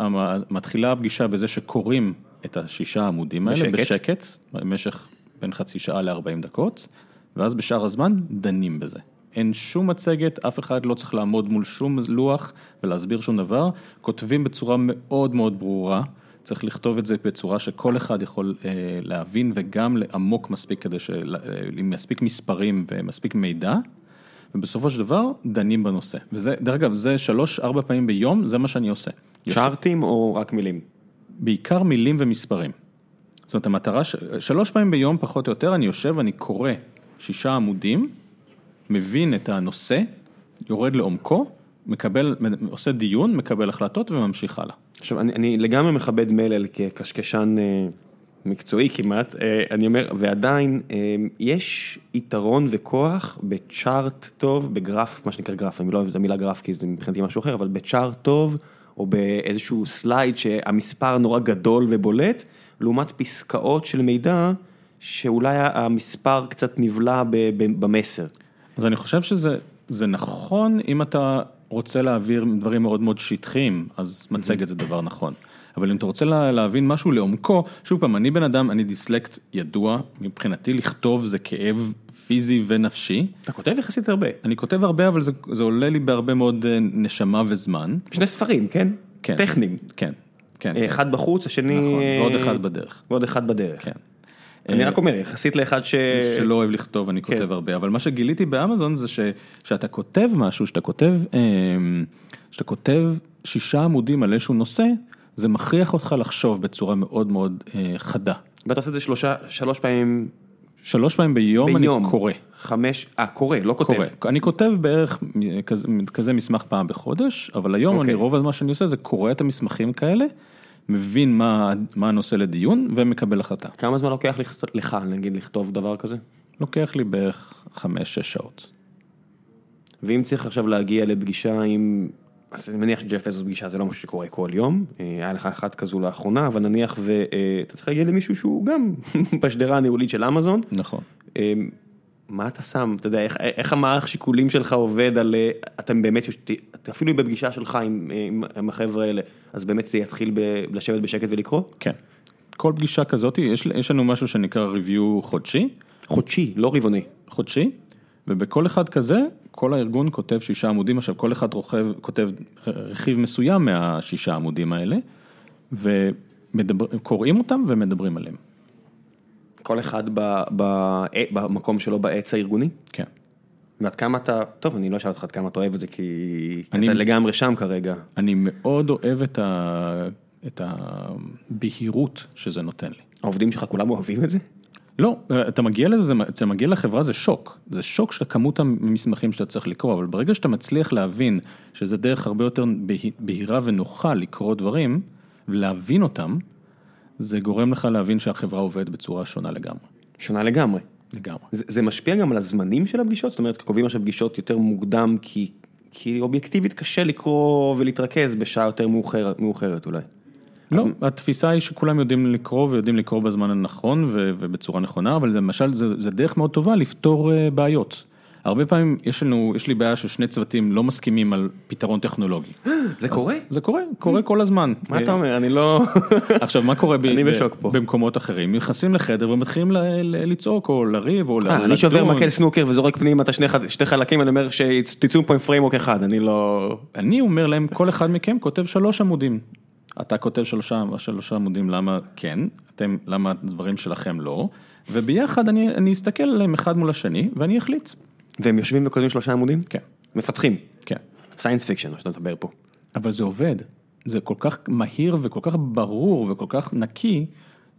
מתחילה הפגישה בזה שקוראים את השישה עמודים האלה בשקט. בשקט, במשך בין חצי שעה ל-40 דקות, ואז בשאר הזמן דנים בזה. אין שום מצגת, אף אחד לא צריך לעמוד מול שום לוח ולהסביר שום דבר, כותבים בצורה מאוד מאוד ברורה, צריך לכתוב את זה בצורה שכל אחד יכול אה, להבין וגם לעמוק מספיק כדי של... אה, עם מספיק מספרים ומספיק מידע, ובסופו של דבר דנים בנושא. וזה, דרך אגב, זה שלוש, ארבע פעמים ביום, זה מה שאני עושה. יש- צ'ארטים או רק מילים? בעיקר מילים ומספרים. זאת אומרת, המטרה, ש... שלוש פעמים ביום פחות או יותר, אני יושב, אני קורא שישה עמודים, מבין את הנושא, יורד לעומקו, מקבל, עושה דיון, מקבל החלטות וממשיך הלאה. עכשיו, אני, אני לגמרי מכבד מלל כקשקשן אה, מקצועי כמעט, אה, אני אומר, ועדיין אה, יש יתרון וכוח בצ'ארט טוב, בגרף, מה שנקרא גרף, אני לא אוהב את המילה גרף כי זה מבחינתי משהו אחר, אבל בצ'ארט טוב, או באיזשהו slide שהמספר נורא גדול ובולט, לעומת פסקאות של מידע, שאולי המספר קצת נבלע במסר. אז אני חושב שזה זה נכון אם אתה רוצה להעביר דברים מאוד מאוד שטחיים, אז מצגת זה דבר נכון. אבל אם אתה רוצה לה, להבין משהו לעומקו, שוב פעם, אני בן אדם, אני דיסלקט ידוע, מבחינתי לכתוב זה כאב פיזי ונפשי. אתה כותב יחסית הרבה. אני כותב הרבה, אבל זה, זה עולה לי בהרבה מאוד אה, נשמה וזמן. שני ספרים, כן? כן. טכניים. כן, כן. אה, אחד בחוץ, השני... נכון, ועוד אחד בדרך. ועוד אחד בדרך. כן. אני רק אומר, יחסית לאחד ש... שלא אוהב לכתוב, אני כותב כן. הרבה, אבל מה שגיליתי באמזון זה ש- שאתה כותב משהו, שאתה כותב, אמ, שאתה כותב שישה עמודים על איזשהו נושא, זה מכריח אותך לחשוב בצורה מאוד מאוד אה, חדה. ואתה עושה את זה שלושה, שלוש פעמים שלוש פעמים ביום, ביום. אני קורא. חמש, אה, קורא, לא כותב. קורא. אני כותב בערך כזה, כזה מסמך פעם בחודש, אבל היום אוקיי. אני רוב מה שאני עושה זה קורא את המסמכים כאלה, מבין מה, מה הנושא לדיון ומקבל החלטה. כמה זמן לוקח לכתוב- לך, נגיד, לכתוב דבר כזה? לוקח לי בערך חמש-שש שעות. ואם צריך עכשיו להגיע לפגישה עם, אז אני מניח שג'ף בזוס פגישה זה לא משהו שקורה כל יום, אה, היה לך אחת כזו לאחרונה, אבל נניח ואתה צריך להגיע למישהו שהוא גם בשדרה הניהולית של אמזון, נכון. מה אתה שם, אתה יודע, איך, איך המערך שיקולים שלך עובד על, אה, אתם באמת, אפילו בפגישה שלך עם, אה, עם, עם החבר'ה האלה, אז באמת זה יתחיל ב, לשבת בשקט ולקרוא? כן. כל פגישה כזאת, יש, יש לנו משהו שנקרא review חודשי, חודשי, לא רבעוני. חודשי, ובכל אחד כזה, כל הארגון כותב שישה עמודים, עכשיו כל אחד רוכב, כותב רכיב מסוים מהשישה עמודים האלה, וקוראים אותם ומדברים עליהם. כל אחד ב, ב, אה, במקום שלו בעץ הארגוני? כן. ועד כמה אתה, טוב אני לא אשאל אותך עד כמה אתה אוהב את זה כי אני- אתה לגמרי שם כרגע. אני מאוד אוהב את, ה... את הבהירות שזה נותן לי. העובדים שלך כולם אוהבים את זה? לא, אתה מגיע לזה, זה- אתה מגיע לחברה זה שוק, זה שוק של כמות המסמכים שאתה צריך לקרוא, אבל ברגע שאתה מצליח להבין שזה דרך הרבה יותר בה- בהירה ונוחה לקרוא דברים ולהבין אותם, זה גורם לך להבין שהחברה עובדת בצורה שונה לגמרי. שונה לגמרי. לגמרי. זה, זה משפיע גם על הזמנים של הפגישות? זאת אומרת קובעים עכשיו פגישות יותר מוקדם כי, כי אובייקטיבית קשה לקרוא ולהתרכז בשעה יותר מאוחרת, מאוחרת אולי. לא, התפיסה היא שכולם יודעים לקרוא ויודעים לקרוא בזמן הנכון ו- ובצורה נכונה, אבל למשל, זה, זה דרך מאוד טובה לפתור אה, בעיות. הרבה פעמים יש לנו, יש לי בעיה ששני צוותים לא מסכימים על פתרון טכנולוגי. זה קורה? זה קורה, קורה כל הזמן. מה אתה אומר? אני לא... עכשיו מה קורה. במקומות אחרים, נכנסים לחדר ומתחילים לצעוק או לריב או אה, אני שובר לדון. מקל סנוקר וזורק פנימה את השני שתי חלקים, אני אומר שתצאו פה עם framework אחד, אני לא... אני אומר להם, כל אחד מכם כותב שלוש עמודים. אתה כותב שלושה, שלושה עמודים למה כן, אתם, למה הדברים שלכם לא, וביחד אני, אני אסתכל עליהם אחד מול השני ואני אחליט. והם יושבים וכותבים שלושה עמודים? כן, מפתחים. כן. science fiction, מה שאתה מדבר פה. אבל זה עובד, זה כל כך מהיר וכל כך ברור וכל כך נקי,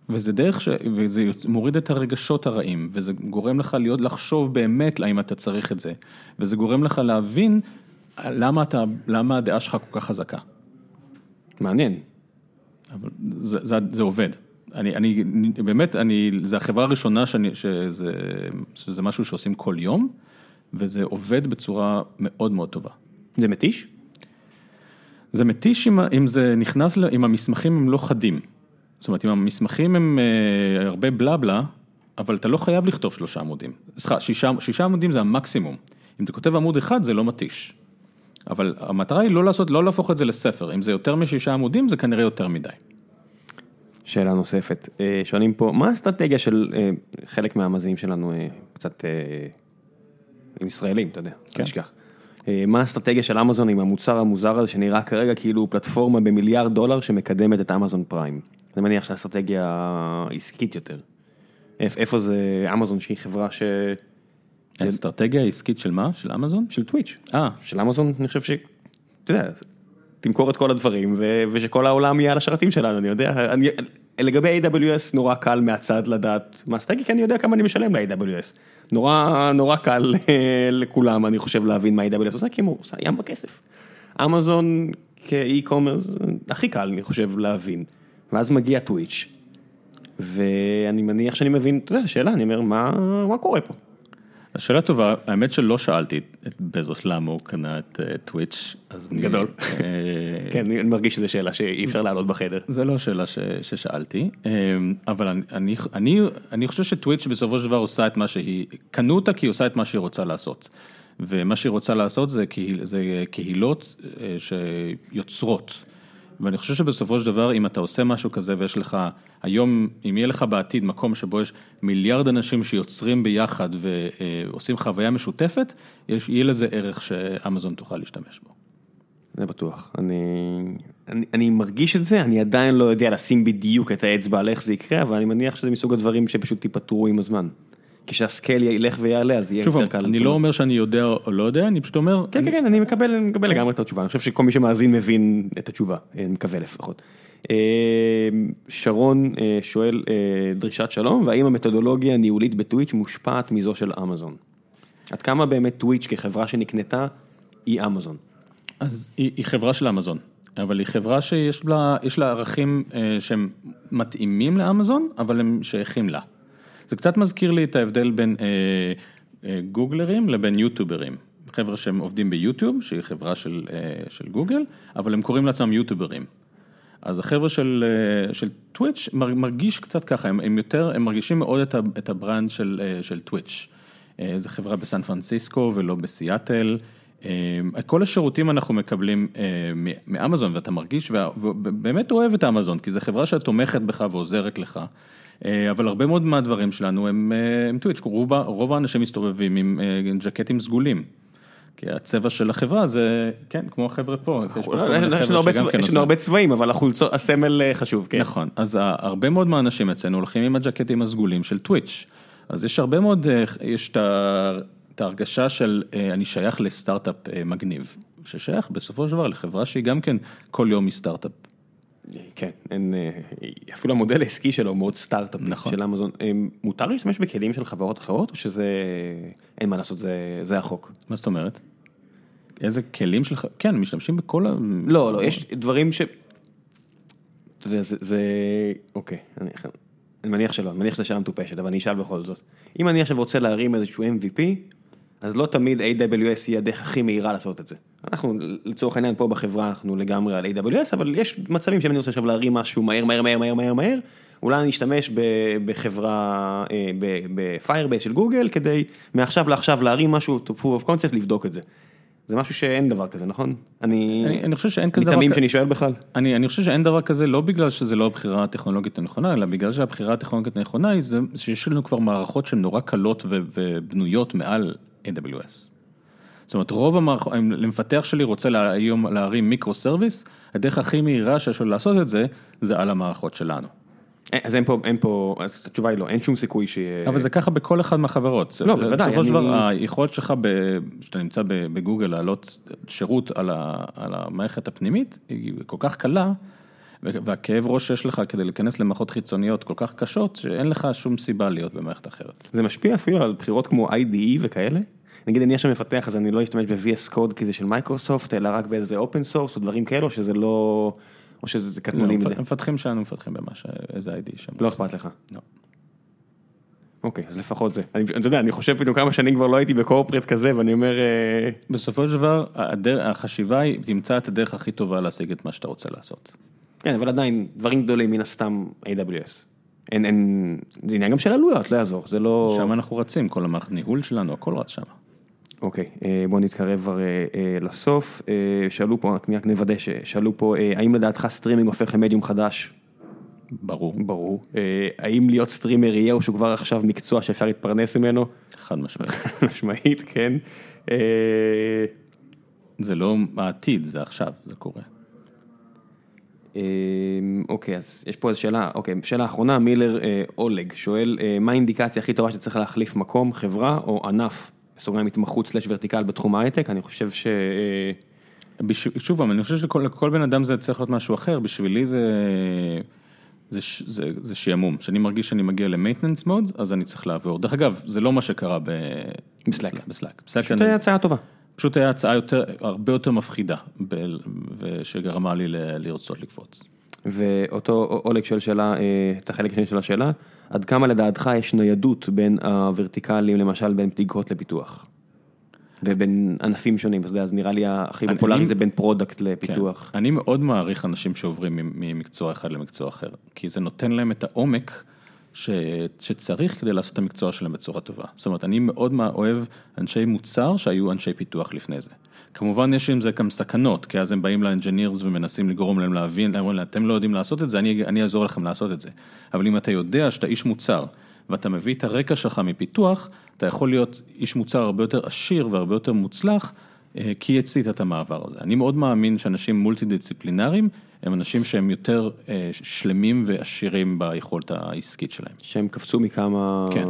וזה דרך ש... וזה מוריד את הרגשות הרעים, וזה גורם לך להיות, לחשוב באמת האם אתה צריך את זה, וזה גורם לך להבין למה אתה, למה הדעה שלך כל כך חזקה. מעניין. אבל זה, זה, זה עובד. אני, אני, באמת, אני, זה החברה הראשונה שאני, שזה, שזה משהו שעושים כל יום, וזה עובד בצורה מאוד מאוד טובה. זה מתיש? זה מתיש אם, אם זה נכנס, אם המסמכים הם לא חדים. זאת אומרת, אם המסמכים הם אה, הרבה בלה בלה, אבל אתה לא חייב לכתוב שלושה עמודים. סליחה, שישה, שישה עמודים זה המקסימום. אם אתה כותב עמוד אחד זה לא מתיש. אבל המטרה היא לא לעשות, לא להפוך את זה לספר. אם זה יותר משישה עמודים זה כנראה יותר מדי. שאלה נוספת, אה, שואלים פה, מה האסטרטגיה של אה, חלק מהמאזינים שלנו, אה, קצת הם ישראלים, אתה יודע, כן. אל תשכח. אה, מה האסטרטגיה של אמזון עם המוצר המוזר הזה שנראה כרגע כאילו פלטפורמה במיליארד דולר שמקדמת את אמזון פריים? אני מניח שהאסטרטגיה עסקית יותר. איפ- איפה זה אמזון שהיא חברה ש... האסטרטגיה העסקית של מה? של אמזון? של טוויץ'. אה, של אמזון אני חושב ש... אתה יודע, תמכור את כל הדברים ו... ושכל העולם יהיה על השרתים שלנו, אני יודע, אני... לגבי AWS נורא קל מהצד לדעת מה האסטרטגיה, כי אני יודע כמה אני משלם ל-AWS. נורא נורא קל אה, לכולם אני חושב להבין מה AWS עושה, כי הוא עושה ים בכסף. אמזון כאי-קומרס הכי קל אני חושב להבין. ואז מגיע טוויץ', ואני מניח שאני מבין, אתה יודע, שאלה, אני אומר, מה, מה קורה פה? השאלה טובה, האמת שלא שאלתי את בזוס למה הוא קנה את אה, טוויץ', אז אני... גדול. אה, כן, אני מרגיש שזו שאלה שאי אפשר לעלות בחדר. זה לא שאלה ששאלתי, אה, אבל אני, חושב שטוויץ' בסופו של דבר עושה את מה שהיא, קנו אותה כי היא עושה את מה שהיא רוצה לעשות. ומה שהיא רוצה לעשות זה, קהיל, זה קהילות שיוצרות. ואני חושב שבסופו של דבר, אם אתה עושה משהו כזה ויש לך, היום, אם יהיה לך בעתיד מקום שבו יש מיליארד אנשים שיוצרים ביחד ועושים חוויה משותפת, יש, יהיה לזה ערך שאמזון תוכל להשתמש בו. זה בטוח. אני, אני, אני מרגיש את זה, אני עדיין לא יודע לשים בדיוק את האצבע על איך זה יקרה, אבל אני מניח שזה מסוג הדברים שפשוט ייפתרו עם הזמן. כשהסקייל ילך ויעלה אז יהיה יותר קל. אני לא אומר שאני יודע או לא יודע, אני פשוט אומר, כן, כן, כן, אני מקבל, אני מקבל לגמרי את התשובה, אני חושב שכל מי שמאזין מבין את התשובה, אני מקווה לפחות. אה, שרון אה, שואל אה, דרישת שלום, והאם המתודולוגיה הניהולית בטוויץ' מושפעת מזו של אמזון? עד כמה באמת טוויץ' כחברה שנקנתה היא אמזון? אז היא, היא חברה של אמזון, אבל היא חברה שיש לה, יש לה ערכים אה, שהם מתאימים לאמזון, אבל הם שייכים לה. זה קצת מזכיר לי את ההבדל בין אה, אה, גוגלרים לבין יוטוברים. חבר'ה שהם עובדים ביוטיוב, שהיא חברה של, אה, של גוגל, אבל הם קוראים לעצמם יוטוברים. אז החבר'ה של, אה, של טוויץ' מר- מרגיש קצת ככה, הם, הם יותר, הם מרגישים מאוד את, את ה brand של, אה, של טוויץ'. אה, זו חברה בסן פרנסיסקו ולא בסיאטל. אה, כל השירותים אנחנו מקבלים אה, מאמזון ואתה מרגיש ובאמת אוהב את אמזון, כי זו חברה שתומכת בך ועוזרת לך. אה, אבל הרבה מאוד מהדברים שלנו הם, אה, הם טוויץ', רוב, האנשים מסתובבים עם אה, ג'קטים סגולים. כי הצבע של החברה זה, כן, כמו החבר'ה פה. יש לנו הרבה כן. הרבה צבעים, אבל החולצות, הסמל חשוב, כן. נכון, אז הרבה מאוד מהאנשים אצלנו הולכים עם הג'קטים הסגולים של טוויץ'. אז יש הרבה מאוד, יש את ההרגשה של אני שייך לסטארט-אפ מגניב, ששייך בסופו של דבר לחברה שהיא גם כן כל יום היא סטארט-אפ. כן, אין, אה, אפילו המודל העסקי שלו הוא מאוד סטארט-אפ נכון. של אמזון. אה, מותר להשתמש בכלים של חברות אחרות, או שזה, אין מה לעשות, זה, זה החוק? מה זאת אומרת? איזה כלים שלך, כן, משתמשים בכל ה... לא, לא, יש דברים ש... אתה יודע, זה, זה, אוקיי, אני, אני מניח שלא, אני מניח שזו שאלה מטופשת, אבל אני אשאל בכל זאת. אם אני עכשיו רוצה להרים איזשהו MVP, אז לא תמיד AWS היא הדרך הכי מהירה לעשות את זה. אנחנו, לצורך העניין, פה בחברה אנחנו לגמרי על AWS, אבל יש מצבים שאם אני רוצה עכשיו להרים משהו מהר, מהר, מהר, מהר, מהר, מהר, אולי אני אשתמש בחברה, אה, ב-Firebase של גוגל, כדי מעכשיו לעכשיו להרים משהו, to proof of concept, לבדוק את זה. זה משהו שאין דבר כזה, נכון? אני... אני, אני חושב שאין כזה דבר מתאמים כ- שאני שואל בכלל. אני, אני חושב שאין דבר כזה לא בגלל שזה לא הבחירה הטכנולוגית הנכונה, אלא בגלל שהבחירה הטכנולוגית הנכונה היא זה שיש לנו כבר מערכות שהן נורא קלות ובנויות מעל AWS. זאת אומרת, רוב המערכות, אם למפתח שלי רוצה לה, היום להרים מיקרו סרוויס, הדרך הכי מהירה שיש לו לעשות את זה, זה על המערכות שלנו. אה, אז אין פה, אין פה, אז התשובה היא לא, אין שום סיכוי שיהיה... אבל זה ככה בכל אחד מהחברות. לא, בוודאי, בסופו של אני- דבר, היכולת שלך, כשאתה נמצא בגוגל להעלות שירות על ה- על המערכת הפנימית, היא כל כך קלה, והכאב ראש שיש לך כדי להיכנס למערכות חיצוניות כל כך קשות, שאין לך שום סיבה להיות במערכת אחרת. זה משפיע אפילו על בחירות כמו IDE וכאלה? נגיד אני עכשיו מפתח אז אני לא אשתמש ב-VS Code כי זה של מייקרוסופט, אלא רק באיזה open source או דברים כאלו, שזה לא, או שזה קטנוני מדי. המפתחים שלנו מפתחים במה ש... איזה ID שם. לא אכפת לך. לא. אוקיי, אז לפחות זה. אני, אתה יודע, אני חושב פתאום כמה שנים כבר לא הייתי בקורפרט כזה, ואני אומר, אה, בסופו של דבר, הדר- החשיבה היא, תמצא את הדרך הכי טובה להשיג את מה שאתה רוצה לעשות. כן, אבל עדיין, דברים גדולים מן הסתם AWS. אין, אין, זה עניין גם של עלויות, לא יעזור, זה לא... שם אנחנו רצים, כל המערכת ניהול שלנו, הכל רץ שם. אוקיי, אה, בוא נתקרב כבר אה, לסוף. אה, שאלו פה, רק רק נוודא ששאלו פה, האם לדעתך סטרימינג הופך למדיום חדש? ברור, ברור. האם להיות streamer יהיה או שהוא כבר עכשיו מקצוע שאפשר להתפרנס ממנו? חד משמעית. משמעית, כן. זה לא העתיד, זה עכשיו, זה קורה. אה, אוקיי, אז יש פה איזו שאלה, אוקיי, שאלה אחרונה, מילר אה, אולג שואל, אה, מה האינדיקציה הכי טובה שצריך להחליף מקום, חברה או ענף, בסוגריים התמחות slash vertical בתחום ההייטק? אני חושב ש... אה. שוב אני חושב שלכל לכל בן אדם זה צריך להיות משהו אחר, בשבילי זה, זה, זה, זה שעמום, כשאני מרגיש שאני מגיע ל maintenance mode, אז אני צריך לעבור. דרך אגב, זה לא מה שקרה ב... בסלאק. בסלאק. בסלאק פשוט אני- הצעה טובה. פשוט היה הצעה יותר, הרבה יותר מפחידה, ב... ושגרמה לי ל... לרצות לקפוץ. ואותו אולג שואל שאלה, אה, את החלק השני של השאלה, עד כמה לדעתך יש ניידות בין הוורטיקלים, למשל בין בדיקות לפיתוח? ובין ענפים שונים, אז, אז נראה לי הכי פופולרי זה בין product לפיתוח. כן. אני מאוד מעריך אנשים שעוברים ממקצוע אחד למקצוע אחר, כי זה נותן להם את העומק ש... שצריך כדי לעשות את המקצוע שלהם בצורה טובה. זאת אומרת, אני מאוד אוהב אנשי מוצר שהיו אנשי פיתוח לפני זה. כמובן יש עם זה גם סכנות, כי אז הם באים ל engineers ומנסים לגרום להם להבין, הם אומרים להם, אתם לא יודעים לעשות את זה, אני, אני אעזור לכם לעשות את זה. אבל אם אתה יודע שאתה איש מוצר, ואתה מביא את הרקע שלך מפיתוח, אתה יכול להיות איש מוצר הרבה יותר עשיר והרבה יותר מוצלח, אה, כי הצית את המעבר הזה. אני מאוד מאמין שאנשים מולטי דיסציפלינריים, הם אנשים שהם יותר אה, שלמים ועשירים ביכולת העסקית שלהם. שהם קפצו מכמה... כן.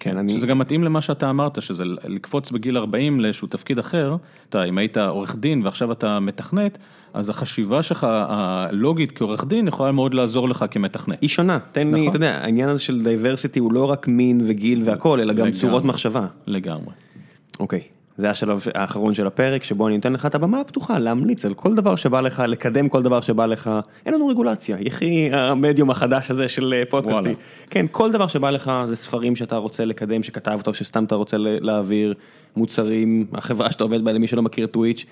כן, אני... שזה גם מתאים למה שאתה אמרת, שזה לקפוץ בגיל 40 לאיזשהו תפקיד אחר, אתה אם היית עורך דין ועכשיו אתה מתכנת, אז החשיבה שלך הלוגית כעורך דין יכולה מאוד לעזור לך כמתכנת. היא שונה, תן לי, נכון. אתה יודע, העניין הזה של diversity הוא לא רק מין וגיל והכל, אלא גם לגמרי. צורות מחשבה. לגמרי. אוקיי, זה השלב האחרון של הפרק, שבו אני נותן לך את הבמה הפתוחה להמליץ על כל דבר שבא לך, לקדם כל דבר שבא לך, אין לנו רגולציה, יחי המדיום החדש הזה של אה, פודקאסטים. כן, כל דבר שבא לך זה ספרים שאתה רוצה לקדם, שכתבת או שסתם אתה רוצה להעביר, מוצרים, החברה שאתה עובד בה, למי שלא מכיר טוויץ',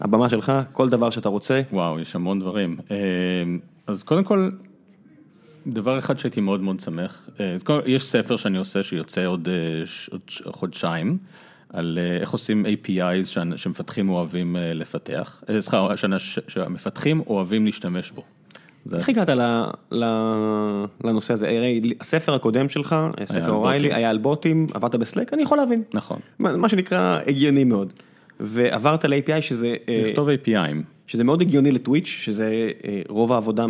הבמה שלך, כל דבר שאתה רוצה. וואו, יש המון דברים. אה, אז קודם כל, דבר אחד שהייתי מאוד מאוד שמח, אה, יש ספר שאני עושה שיוצא עוד, עוד חודשיים, על אה, איך עושים APIs שמפתחים אוהבים אה, לפתח, אה, סליחה, שהמפתחים אוהבים להשתמש בו. זה איך הגעת ל- ל- לנושא הזה? הרי הספר הקודם שלך, ספר אוריילי. היה על בוטים, עבדת בסלאק, אני יכול להבין. נכון, מה מה שנקרא הגיוני מאוד. ועברת ל-API שזה, לכתוב API 'ים. שזה מאוד הגיוני לטוויץ', שזה רוב העבודה.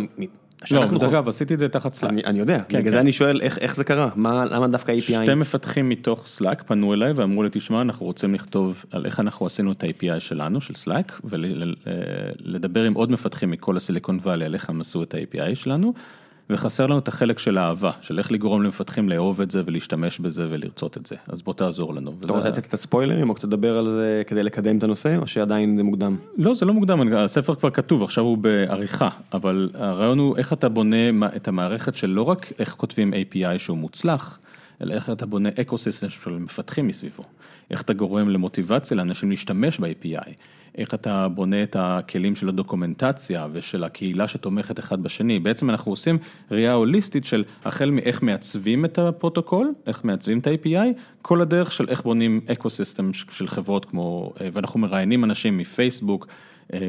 לא, דרך אגב, עשיתי את זה תחת סלאק. אני אני יודע, כן, בגלל כן. זה אני שואל איך איך זה קרה, מה- למה דווקא של API? מפתחים מתוך סלאק פנו אליי ואמרו לי, תשמע, אנחנו רוצים לכתוב על איך אנחנו עשינו את ה-API שלנו, של סלאק, ולדבר עם עוד מפתחים מכל הסיליקון וואלי על איך הם עשו את ה-API שלנו, וחסר לנו את החלק של האהבה, של איך לגרום למפתחים לאהוב את זה ולהשתמש בזה ולרצות את זה, אז בוא תעזור לנו. אתה רוצה לתת את הספוילרים או קצת לדבר על זה כדי לקדם את הנושא, או שעדיין זה מוקדם? לא, זה לא מוקדם, הספר כבר כתוב, עכשיו הוא בעריכה, אבל הרעיון הוא איך אתה בונה את המערכת של לא רק איך כותבים API שהוא מוצלח, אלא איך אתה בונה אקו של מפתחים מסביבו. איך אתה גורם למוטיבציה לאנשים להשתמש ב-API. איך אתה בונה את הכלים של הדוקומנטציה ושל הקהילה שתומכת אחד בשני. בעצם אנחנו עושים ראייה הוליסטית של החל מאיך מעצבים את הפרוטוקול, איך מעצבים את ה-API, כל הדרך של איך בונים ecosystem של חברות כמו, ואנחנו מראיינים אנשים מפייסבוק,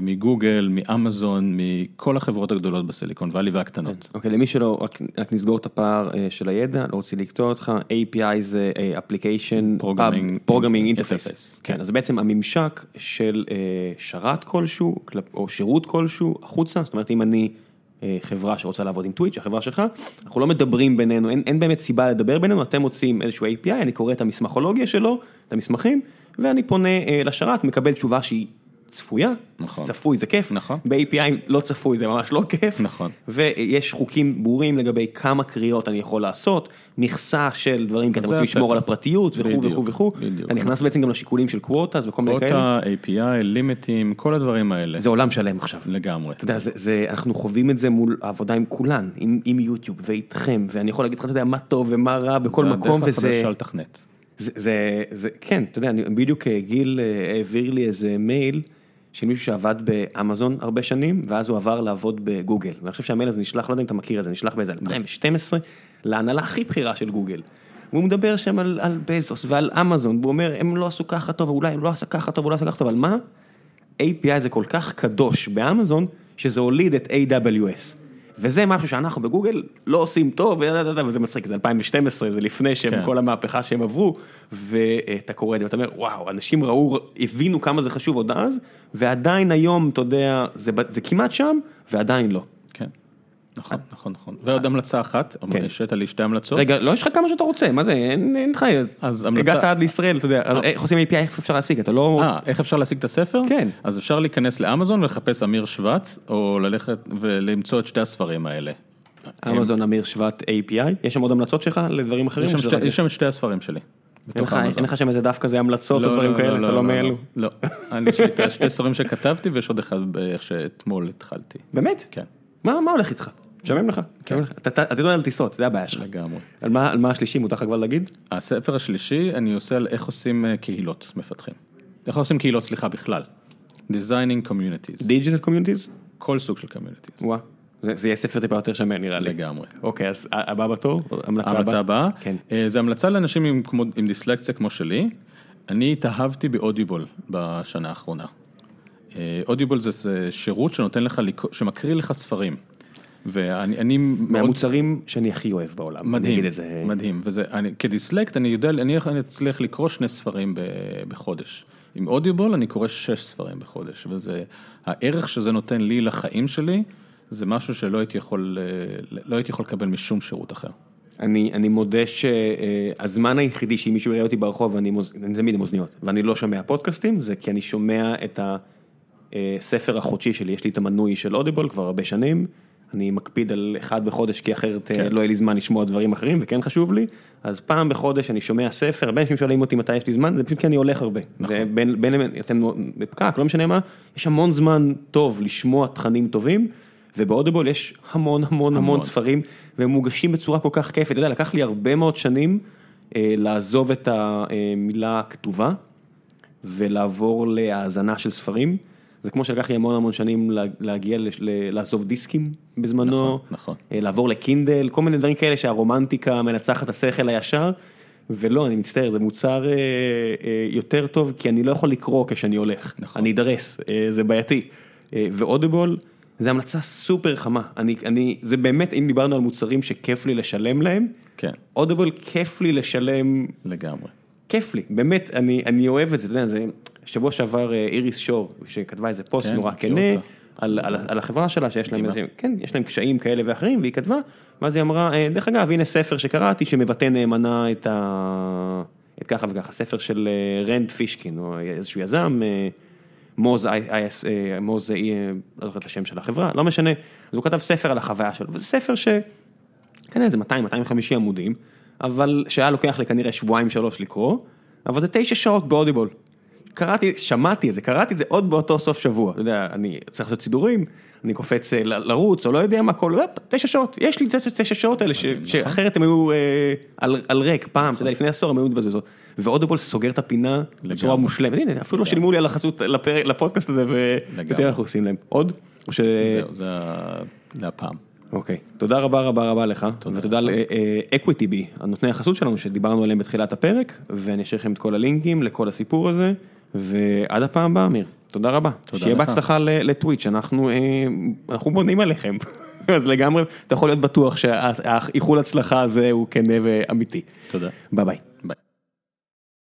מגוגל, מאמזון, מכל החברות הגדולות בסיליקון וואלי והקטנות. אוקיי, למי שלא, רק, רק נסגור את הפער אה, של הידע, לא רוצה לקטוע אותך, API זה אה, Application Programming Programming Interface, Interface, כן. כן, אז בעצם הממשק של אה, שרת כלשהו, או שירות כלשהו, החוצה, זאת אומרת אם אני אה, חברה שרוצה לעבוד עם טוויץ', החברה שלך, אנחנו לא מדברים בינינו, אין, אין באמת סיבה לדבר בינינו, אתם מוצאים איזשהו API, אני קורא את המסמכולוגיה שלו, את המסמכים, ואני פונה אה, לשרת, מקבל תשובה שהיא צפויה, נכון. צפוי זה כיף, נכון. ב-API לא צפוי זה ממש לא כיף, נכון. ויש חוקים ברורים לגבי כמה קריאות אני יכול לעשות, מכסה של דברים, כי אתם זה רוצים לשמור. על הפרטיות וכו' וכו' וכו'. אתה נכנס בעצם גם לשיקולים של קווטס וכל מיני כאלה, אותה API, לימיטים, כל הדברים האלה. זה עולם שלם עכשיו. לגמרי. אתה יודע, זה, זה, אנחנו חווים את זה מול העבודה עם כולן, עם, עם יוטיוב ואיתכם, ואני יכול להגיד לך, אתה יודע, מה טוב ומה רע בכל מקום, זה הדרך וזה, החדשה לתכנת. זה, זה, זה, כן, אתה יודע, אני, בדיוק אה, גיל אה, העביר לי איזה מייל של מישהו שעבד באמזון הרבה שנים, ואז הוא עבר לעבוד בגוגל. ואני חושב שהמייל הזה נשלח, לא יודע אם אתה מכיר את זה, נשלח באיזה 2012, להנהלה הכי בכירה של גוגל. והוא מדבר שם על, על בזוס ועל אמזון, והוא אומר, הם לא עשו ככה טוב, אולי הם לא עשו ככה טוב, הוא לא עשו ככה טוב, אבל מה? API זה כל כך קדוש באמזון, שזה הוליד את AWS. וזה משהו שאנחנו בגוגל לא עושים טוב, וזה מצחיק, זה 2012, זה לפני שהם כן. כל המהפכה שהם עברו, ואתה קורא את זה ואתה אומר, וואו, אנשים ראו, הבינו כמה זה חשוב עוד אז, ועדיין היום, אתה יודע, זה, זה כמעט שם, ועדיין לא. נכון, נכון, נכון. ועוד המלצה אחת, כן. השאת לי שתי המלצות. רגע, לא יש לך כמה שאתה רוצה, מה זה, אין לך, אז המלצה- הגעת עד לישראל, אתה יודע, אז איך עושים API, איך אפשר להשיג, אתה לא... אה, איך אפשר להשיג את הספר? כן. אז אפשר להיכנס לאמזון ולחפש אמיר שבט, או ללכת ולמצוא את שתי הספרים האלה. אמזון אמיר שבט API, יש שם עוד המלצות שלך לדברים אחרים? יש שם או את שתי הספרים שלי. אין לך- שם איזה דף כזה המלצות או לא, דברים לא, כאלה, לא, אתה לא מאלו. לא, אני יש לי שתי ספרים שכתבתי ויש עוד אחד באיך שאתמול התחלתי. באמת? כן, מה הולך איתך? משעמם לך? משעמם לך? אתה- יודע על טיסות, זה הבעיה שלך. לגמרי. על מה השלישי, מותר לך כבר להגיד? הספר השלישי, אני עושה על איך עושים אה, קהילות מפתחים. איך עושים קהילות, סליחה, בכלל. Designing Communities, digital communities? כל סוג של Communities. וואה. זה יהיה ספר טיפה יותר שמן נראה לי. לגמרי. אוקיי, אז הבא בתור? המלצה ההמלצה הבאה, כן. אה, זה המלצה לאנשים עם, כמו, עם דיסלקציה כמו שלי. אני התאהבתי באודיובול בשנה האחרונה. אה, אודיובול זה- שירות שנותן לך, שמקריא לך ספרים. ואני אני מאוד מהמוצרים שאני הכי אוהב בעולם. אני מדהים, אגיד את זה. מדהים, וזה, אני, כדיסלקט אני יודע, אני אני אצליח לקרוא שני ספרים ב, בחודש. עם אודיובול אני קורא שש ספרים בחודש, וזה, הערך שזה נותן לי לחיים שלי, זה משהו שלא הייתי יכול, אה, לא הייתי יכול לקבל משום שירות אחר. אני, אני מודה שהזמן היחידי שאם מישהו יראה אותי ברחוב, אני, מוז... אני תמיד עם אוזניות, ואני לא שומע פודקאסטים, זה כי אני שומע את הספר החודשי שלי, יש לי את המנוי של אודיבול כבר הרבה שנים, אני מקפיד על אחד בחודש, כי אחרת כן. לא יהיה לי זמן לשמוע דברים אחרים, וכן חשוב לי, אז פעם בחודש אני שומע ספר, הרבה אנשים שואלים אותי מתי יש לי זמן, זה פשוט כי אני הולך הרבה. נכון. בין, בין, אתם בפקק, לא משנה מה, יש המון זמן טוב לשמוע תכנים טובים. ובאודיבול יש המון המון המון ספרים, והם מוגשים בצורה כל כך כיפת, אתה יודע, לקח לי הרבה מאוד שנים אה, לעזוב את המילה הכתובה, ולעבור להאזנה של ספרים. זה כמו שלקח לי המון המון שנים להגיע, לעזוב דיסקים בזמנו, נכון, נכון. אה, לעבור לקינדל, כל מיני דברים כאלה שהרומנטיקה מנצחת השכל הישר, ולא, אני מצטער, זה מוצר אה, אה, יותר טוב, כי אני לא יכול לקרוא כשאני הולך, נכון. אני אדרס, אה, זה בעייתי. אה, ואודיבל, זה המלצה סופר חמה, אני, אני, זה באמת, אם דיברנו על מוצרים שכיף לי לשלם להם, כן. אודיבל כיף לי לשלם. לגמרי. כיף לי, באמת, אני, אני אוהב את זה, אתה יודע, זה, שבוע שעבר אה, איריס שור, שכתבה איזה פוסט כן, נורא כנה, על, על, על החברה שלה, שיש להם, איזה, כן, יש להם קשיים כאלה ואחרים, והיא כתבה, ואז היא אמרה, אה, דרך אגב, הנה ספר שקראתי שמבטא נאמנה את ה... את ככה וככה, ספר של אה, רנד פישקין, או איזשהו יזם. מוז, מוז, אה, לא זוכר את השם של החברה, לא משנה, אז הוא כתב ספר על החוויה שלו, וזה ספר ש... כנראה זה 200-250 עמודים, אבל שהיה לוקח לי כנראה שבועיים שלוש לקרוא, אבל זה תשע שעות באודיבול. קראתי, שמעתי את זה, קראתי את זה עוד באותו סוף שבוע, אתה יודע, אני צריך לעשות סידורים, אני קופץ אה, לרוץ, או לא יודע מה, כל, תשע שעות, יש לי תשע שעות האלה, נכון. שאחרת הם היו על ריק, פעם, אתה יודע, לפני עשור הם היו מתבזבזות. ואודיבול סוגר את הפינה בצורה מושלמת, הנה, אפילו לא שילמו לי על החסות לפודקאסט הזה, ותראה אנחנו עושים להם. עוד? זהו, זה להפעם. אוקיי, תודה רבה רבה רבה לך, ותודה לאקוויטי בי, הנותני החסות שלנו שדיברנו עליהם בתחילת הפרק, ואני אשאיר לכם את כל הלינקים לכל הסיפור הזה, ועד הפעם הבאה אמיר, תודה רבה, שיהיה בהצלחה לטוויץ', אנחנו בונים עליכם, אז לגמרי, אתה יכול להיות בטוח שהאיחול הצלחה הזה הוא כנה ואמיתי. תודה. ביי ביי.